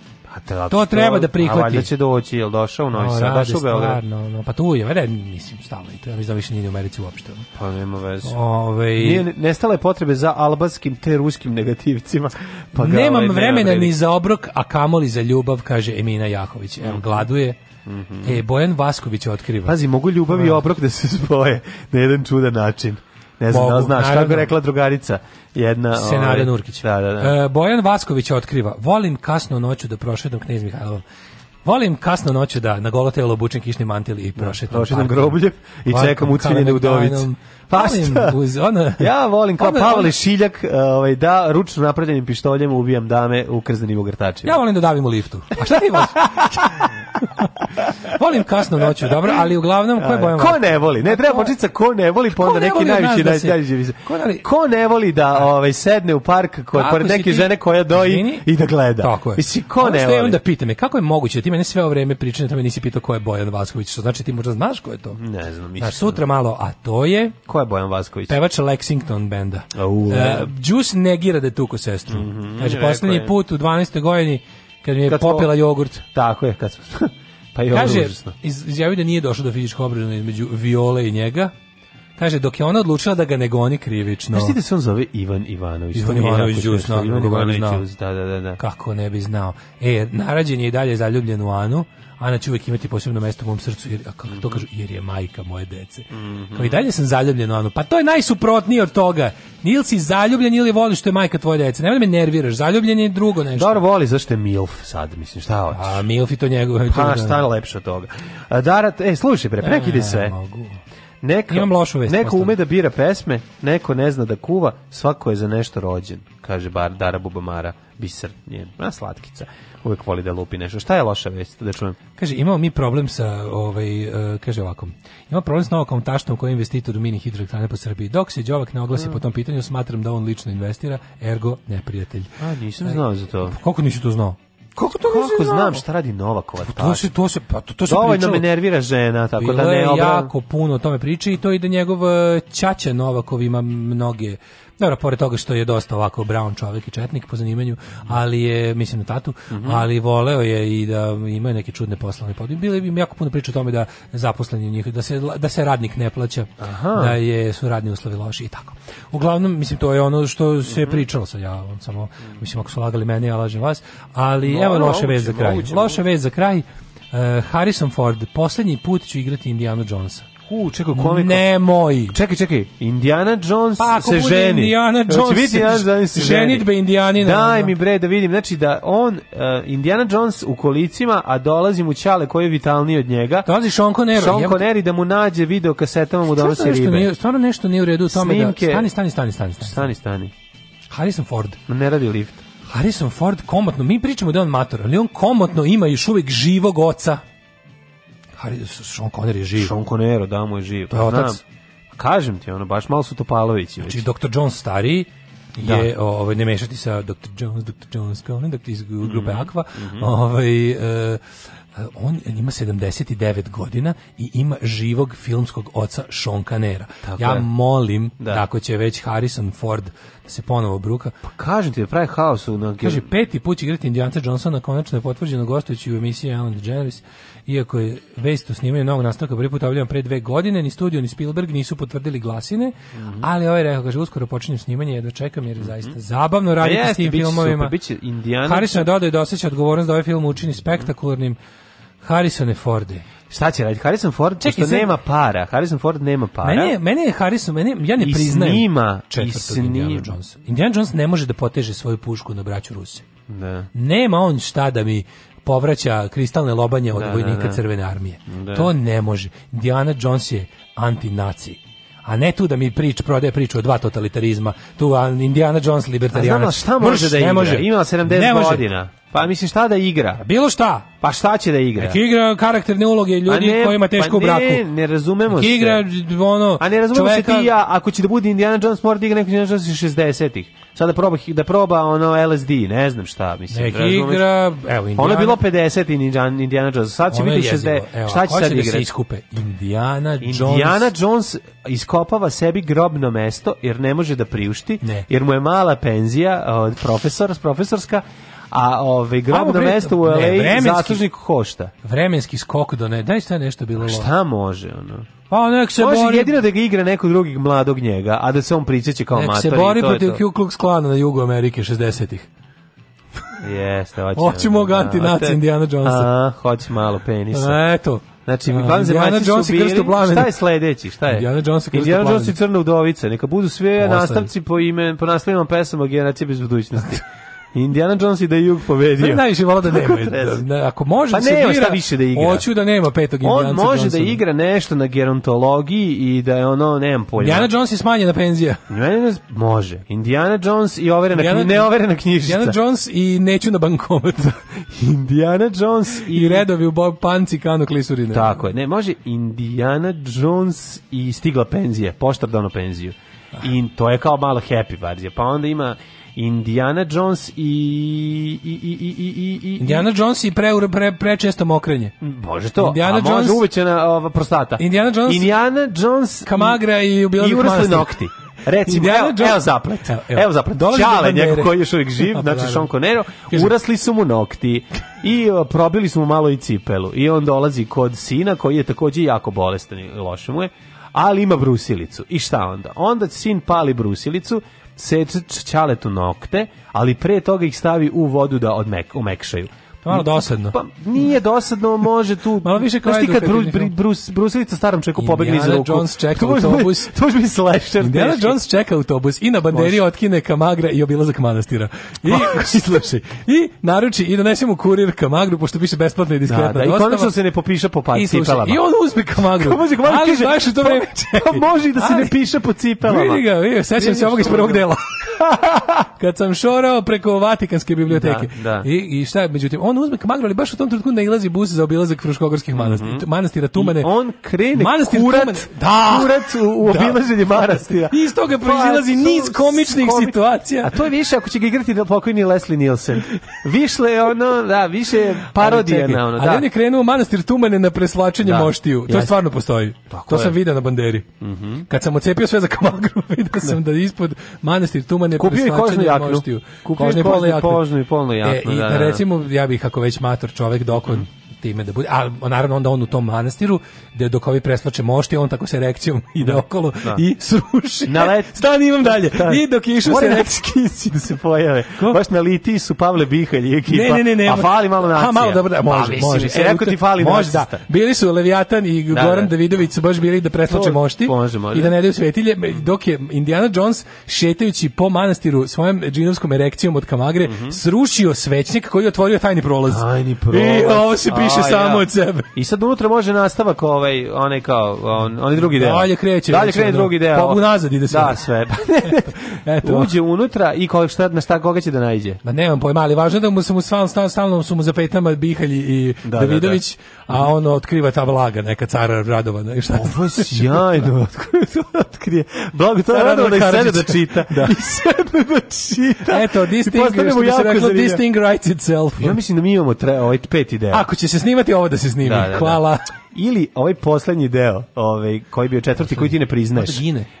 A to treba da prihvati. A valjda će doći, jel došao u Novi Sad, došao u Beograd. No, pa tu je, vede, mislim, stalo i to, ja mislim da više nije u Americi uopšte. Pa nema veze. Ove... Nije, nestala je potrebe za albanskim te ruskim negativcima. Pa ga, Nemam ovaj, vremena ni za obrok, a kamoli za ljubav, kaže Emina Jahović. Evo, mm. gladuje. Mm -hmm. E, Bojan Vasković otkriva. Pazi, mogu ljubav i obrok da se spoje na jedan čudan način. Ne znam da Mogu, da znaš, naravno. kako rekla drugarica jedna... Senarija ovaj, Nurkić. Da, da, da. E, Bojan Vasković otkriva, volim kasno noću da prošedam knjez Mihajlovom. Volim kasno noću da na golo telo obučem kišni mantil i prošetam. Da, prošetam groblje i čekam ucijenjene udovice. Pa šta? Uz ona, ja volim kao Pavle Šiljak, ovaj, da ručno napravljenim pištoljem ubijam dame u krznenim ogrtačima. Ja volim da davim u liftu. A šta ti voliš? volim kasno noću, dobro, ali uglavnom ko je bojan? Ko ne voli? Ne treba početi ko ne voli, pa onda neki najviši da najviše. Ko ko ne voli da ovaj sedne u park kod pored neke žene koja doji i da gleda. Tako je. Mislim ko ne voli. onda pita me kako je moguće da ti mene sve ovo vreme pričaš, da me nisi pitao ko je Bojan Vasković, što znači ti možda znaš ko je to? Ne znam, mislim. Znaš, sutra malo, a to je ko je Bojan Vasković? Pevač Lexington benda. Uh, Juice negira da je tuko sestru. Mm -hmm, Kaže, poslednji put u 12. godini kad mi je kad popila smo, jogurt. Tako je, kad smo... pa je Kaže, iz, izjavio da nije došlo do fizičkog obražena između Viole i njega. Kaže, dok je ona odlučila da ga ne goni krivično. Znaš da se on zove Ivan Ivanović? Ivan Ivanović, Juice, no, da, Ivan da, da, Ivanović, da, da, da, da. Kako ne bi znao. E, narađen je i dalje zaljubljen u Anu. Ana će uvijek imati posebno mesto u mom srcu, jer, kako to mhm. kažu, jer je majka moje dece. Mhm. Kao i dalje sam zaljubljen u Anu. Pa to je najsuprotnije od toga. Nil si zaljubljen ili voliš što je majka tvoje dece. Nemoj da me nerviraš, zaljubljen je drugo nešto. Dobro voli, zašto je MILF sad, mislim, šta hoćeš? A MILF i to njegove. Pa šta je lepše od toga? A, Dara, e, slušaj, bre, prekidi e, sve. Ne, Mogu. Neko, Imam lošu vest. Neko ume da bira pesme, neko ne zna da kuva, svako je za nešto rođen, kaže Bar, Dara Bubamara biser, je, a slatkica. Uvek voli da lupi nešto. Šta je loša vest da čujem? Kaže, imamo mi problem sa, ovaj, e, kaže ovako, ima problem s novakom taštom koji je investitor u mini hidroelektrane po Srbiji. Dok se Đovak ne oglasi mm. po tom pitanju, smatram da on lično investira, ergo neprijatelj. A, nisam znao za to. Pa Kako nisi to znao? Kako to Kako znam šta radi Novakova tašta? Pa to se to se pa to, to se Dovoljno pričalo. me nervira žena, tako da Bilo da ne obra... jako puno o tome priče i to i da njegov e, ćaća Novakov ima mnoge Dobro, pored toga što je dosta ovako brown čovjek i četnik po zanimanju, ali je, mislim na tatu, mm -hmm. ali voleo je i da imaju neke čudne poslovne podije. Bili im jako puno priča o tome da zaposlenje njih, da se, da se radnik ne plaća, Aha. da je, su radni uslovi loši i tako. Uglavnom, mislim, to je ono što se mm -hmm. pričalo sa ja, on samo, mislim, ako su lagali mene, ja lažem vas, ali no, evo no, loša vez za kraj. Loša vez za kraj, uh, Harrison Ford, posljednji put ću igrati Indiana Jonesa. U, čekaj, kome? Nemoj. Čekaj, čekaj. Indiana Jones pa, ako se bude ženi. Indiana Jones. Biti Indiana Jones se ženi. Ženitbe Indijanina. Daj mi bre da vidim. Znači da on uh, Indiana Jones u kolicima, a dolazi mu Ćale koji je vitalniji od njega. Dolazi Sean Connery. Sean Connery da mu nađe video kasetama mu donosi ribe. Nešto nije, stvarno nešto nije u redu u tome da- Snimke. da stani, stani, stani, stani, stani. Stani, stani. Harrison Ford. Ne radi lift. Harrison Ford komotno, mi pričamo da je on mator, ali on komotno ima još uvijek živog oca Harry, Sean Conner je živ. Sean Conner, da mu je živ. To je otac. Znam, kažem ti, ono, baš malo su Topalovići. Znači, Dr. John stari da. je da. ovaj ne mešati sa Dr. Jones, Dr. Jones kao ne, iz mhm, grupe mm -hmm. Aqua. Mm -hmm. Ovaj uh, on ima 79 godina i ima živog filmskog oca Sean Canera. Tako ja je. molim da. tako će već Harrison Ford da se ponovo bruka. Pa kažem ti pravi haos u... Na... Kaže, peti put će igrati Indijanca Johnsona, konačno je potvrđeno gostujući u emisiji Alan DeGeneres Iako je vest o snimanju novog nastavka prvi put objavljen pre dve godine, ni studio ni Spielberg nisu potvrdili glasine, mm -hmm. ali ovaj rekao, kaže, uskoro počinjem snimanje, jedva čekam jer je mhm. zaista mm -hmm. zabavno raditi pa jeste, s tim filmovima. Super, biće Indiana. Harrison je dodao da osjeća odgovornost da ovaj film učini spektakularnim. Harrisone Forde. Šta će raditi? Harrison Ford Čekaj, što zem... nema para. Harrison Ford nema para. Mene, meni je Harrison, meni, ja ne I priznajem snima, i snima. Indiana Jones. Indiana Jones ne može da poteže svoju pušku na braću Ruse. Da. Nema on šta da mi povraća kristalne lobanje od da, vojnika da, da. crvene armije. Da. To ne može. Diana Jones je antinaci a ne tu da mi prič prodaje priču o dva totalitarizma. Tu Indiana Jones libertarijanac. Znamo šta može Mrš, da igra. Može. Ima 70 godina. Pa mislim šta da igra? Bilo šta. Pa šta će da igra? Nek igra karakterne uloge ljudi ne, kojima pa teško pa braku. Ne, ne razumemo Nek se. igra ono A ne razumemo čoveka... se ti ja, ako će da bude Indiana Jones mora da igra neko Indiana Jones iz 60-ih. Sada proba da proba ono LSD, ne znam šta, mislim. Nek razumeš? igra, evo Indiana. Ono je bilo 50 Indiana, Indiana Jones, sad će ono biti 60. Evo, šta će sad da igrati? se iskupe Indiana Jones. Indiana Jones iskopava sebi grobno mesto jer ne može da priušti, ne. jer mu je mala penzija od profesora, profesorska A ovaj grobno mesto u LA zaslužnik košta. Vremenski skok do ne. Daj šta je nešto bilo. A šta može ono? Pa nek se Može bori. jedino da ga igra neko drugih mladog njega, a da se on pričeće kao mater. Nek se bori protiv Ku Klux Klana na jugu Amerike 60-ih. Jeste, hoće. Hoće mog da antinaci Indiana Jonesa. A, hoće malo penisa. Eto. Znači, mi plan Indiana Jones i Krsto Plamen. Šta je sledeći? Šta je? Indiana Jones i Indiana Jones i Crna udovica. Neka budu sve Ostavi. nastavci po ime, po naslovima pesama generacije bez budućnosti. Indiana Jones i da jug pobedio. Najviše volao da nema. Da, ako može pa da se nema, igra, više da igra. Hoću da nema petog Indiana Jonesa. On može da Johnsona. da igra nešto na gerontologiji i da je ono, nemam pojma. Indiana Jones je smanjena penzija. Indiana može. Indiana Jones i overena, Indiana, neoverena knjižica. Indiana Jones i neću na bankomat. Indiana Jones i... I redovi u Bob Panci kanu klisurine. Tako je. Ne, može Indiana Jones i stigla penzija, poštardano penziju. I to je kao malo happy verzija. Pa onda ima Indiana Jones i i i i i i Indiana Jones i pre pre prečesto mokrenje. Može to. Indiana a Jones uvećana ova prostata. Indiana Jones. Indiana Jones Kamagra i Ubijan nokti. Recimo, evo, evo zaplet. Evo, evo, evo Dolazi Čale, njegov koji je još uvijek živ, pa, znači Sean Conero, urasli su mu nokti i probili su mu malo i cipelu. I on dolazi kod sina koji je takođe jako bolestan i loše mu je ali ima brusilicu. I šta onda? Onda sin pali brusilicu seče čaletu nokte, ali pre toga ih stavi u vodu da odmek, omekšaju. To malo dosadno. Pa nije dosadno, može tu. malo više kao kad Bruce, Bruce, Bruce, starom čeku pobegne iz ruku. Jones čeka to autobus. To je bi slasher. Indiana Jones čeka autobus i na banderi otkine Kamagra i obilazak manastira. I slušaj, i naruči i donese mu kurir Kamagru pošto piše besplatno i diskretno. Da, da, i konačno se ne popiša po pa cipelama. I on uzme Kamagru. Može Kamagru kaže, baš to pa, vreme. Pa može da se ne piše po cipelama. Vidi ga, vidi, sećam se ovog iz prvog dela. Kad sam šorao preko Vatikanske da, biblioteke. Da. I, i šta međutim, on uzme kamagru, ali baš u tom trenutku nailazi bus za obilazak Fruškogorskih mhm. manastira, mm -hmm. manastira Tumane. I on krene manastir kurat, Tumane. da, kurat u, u da. obilaženje da. manastira. I iz toga pa, proizilazi pa, niz komičnih komi... situacija. A to je više ako će ga igrati da pokojni Leslie Nielsen. Više je ono, da, više parodija na ono, da. Ali on je krenuo manastir Tumane na preslačenje da. moštiju. To Jasne. stvarno postoji. Tako to je. sam video na banderi. Mm -hmm. Kad sam ocepio sve za kamagru, video sam da, da ispod manastir Tumane Kupio preslačenje moštiju. Kupio je kožnu jaknu. Kupio je kožnu i polnu e, jaknu. E, da, i da, da, recimo, ja bih kako već mator čovek dokon, time da bude, a naravno onda on u tom manastiru, gde dok ovi preslače mošti, on tako se rekcijom ide da, okolo da. i sruši. Na let... Stan imam dalje. Stan. Da. I dok je išao se rekcijom. da se pojave. Ko? Baš na liti su Pavle Bihalj i ekipa. Ne, ne, ne, ne. A fali malo nacija. A malo dobro, da, može, pa, može. E, rekao ti fali može, da. Bili su Leviatan i da, Goran da. Davidović su baš bili da preslače mošti može, može. i da ne daju svetilje, dok je Indiana Jones šetajući po manastiru svojom džinovskom erekcijom od kamagre mm -hmm. srušio svećnik koji je otvorio tajni prolaz. Tajni prolaz. I ovo se piše piše samo da. od sebe. I sad unutra može nastavak ovaj, onaj kao, on, onaj drugi deo. Dalje kreće. Dalje kreće drugi deo. Pobog pa nazad ide sve. Da, sve. Pa Eto. Uđe unutra i ko, šta, na šta koga će da najde. Ma nemam pojma, ali važno da mu se mu stalno, stalno su mu za petama Bihalji i da, da, Davidović, da, da. a ono otkriva ta vlaga, neka cara Radovana. I šta Ovo je sjajno. Otkrije. Blago to Radovana da i sebe da čita. Da. I sebe da čita. Eto, this thing, što bi se reklo, this thing writes itself. Ja mislim da mi imamo tre, ovaj pet ideja. Ako će se će snimati ovo da se snimi. Da, da, da, Hvala. Ili ovaj poslednji deo, ovaj koji bio četvrti koji ti ne priznaješ.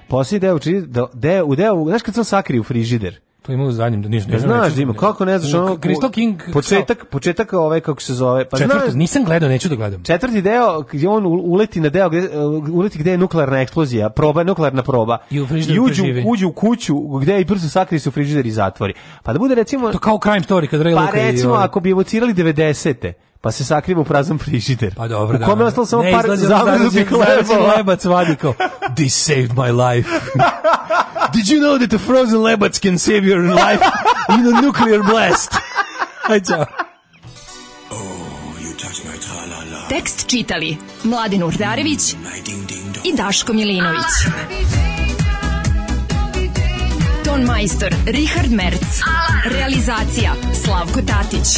Poslednji deo, da, deo, u deo, znaš kad sam sakrio u frižider. To ima u zadnjem, da ništa. Ne znaš, ima, kako ne znaš, ono... Crystal King... Početak, početak ove, ovaj, kako se zove... Pa Četvrti, znaš, nisam gledao, neću da gledam. Četvrti deo, gdje on uleti na deo, gde, uleti gde je nuklearna eksplozija, proba, nuklearna proba. I u frižider uđu, uđu u kuću, gdje i brzo sakri se u frižider i zatvori. Pa da bude, recimo... To kao crime story, kad Ray Pa recimo, i, ovaj- ako bi evocirali 90 pa se sakriva u prazan frižider. Pa dobro, da. U kome ostalo samo par zamrzutih lebova. lebac vadi kao, this saved my life. Did you know that a frozen lebac can save your life in a nuclear blast? Aj, čao. Oh, Tekst čitali Mladin Urdarević mm, i Daško Milinović. Ton majstor Richard Merc. Realizacija Slavko Tatić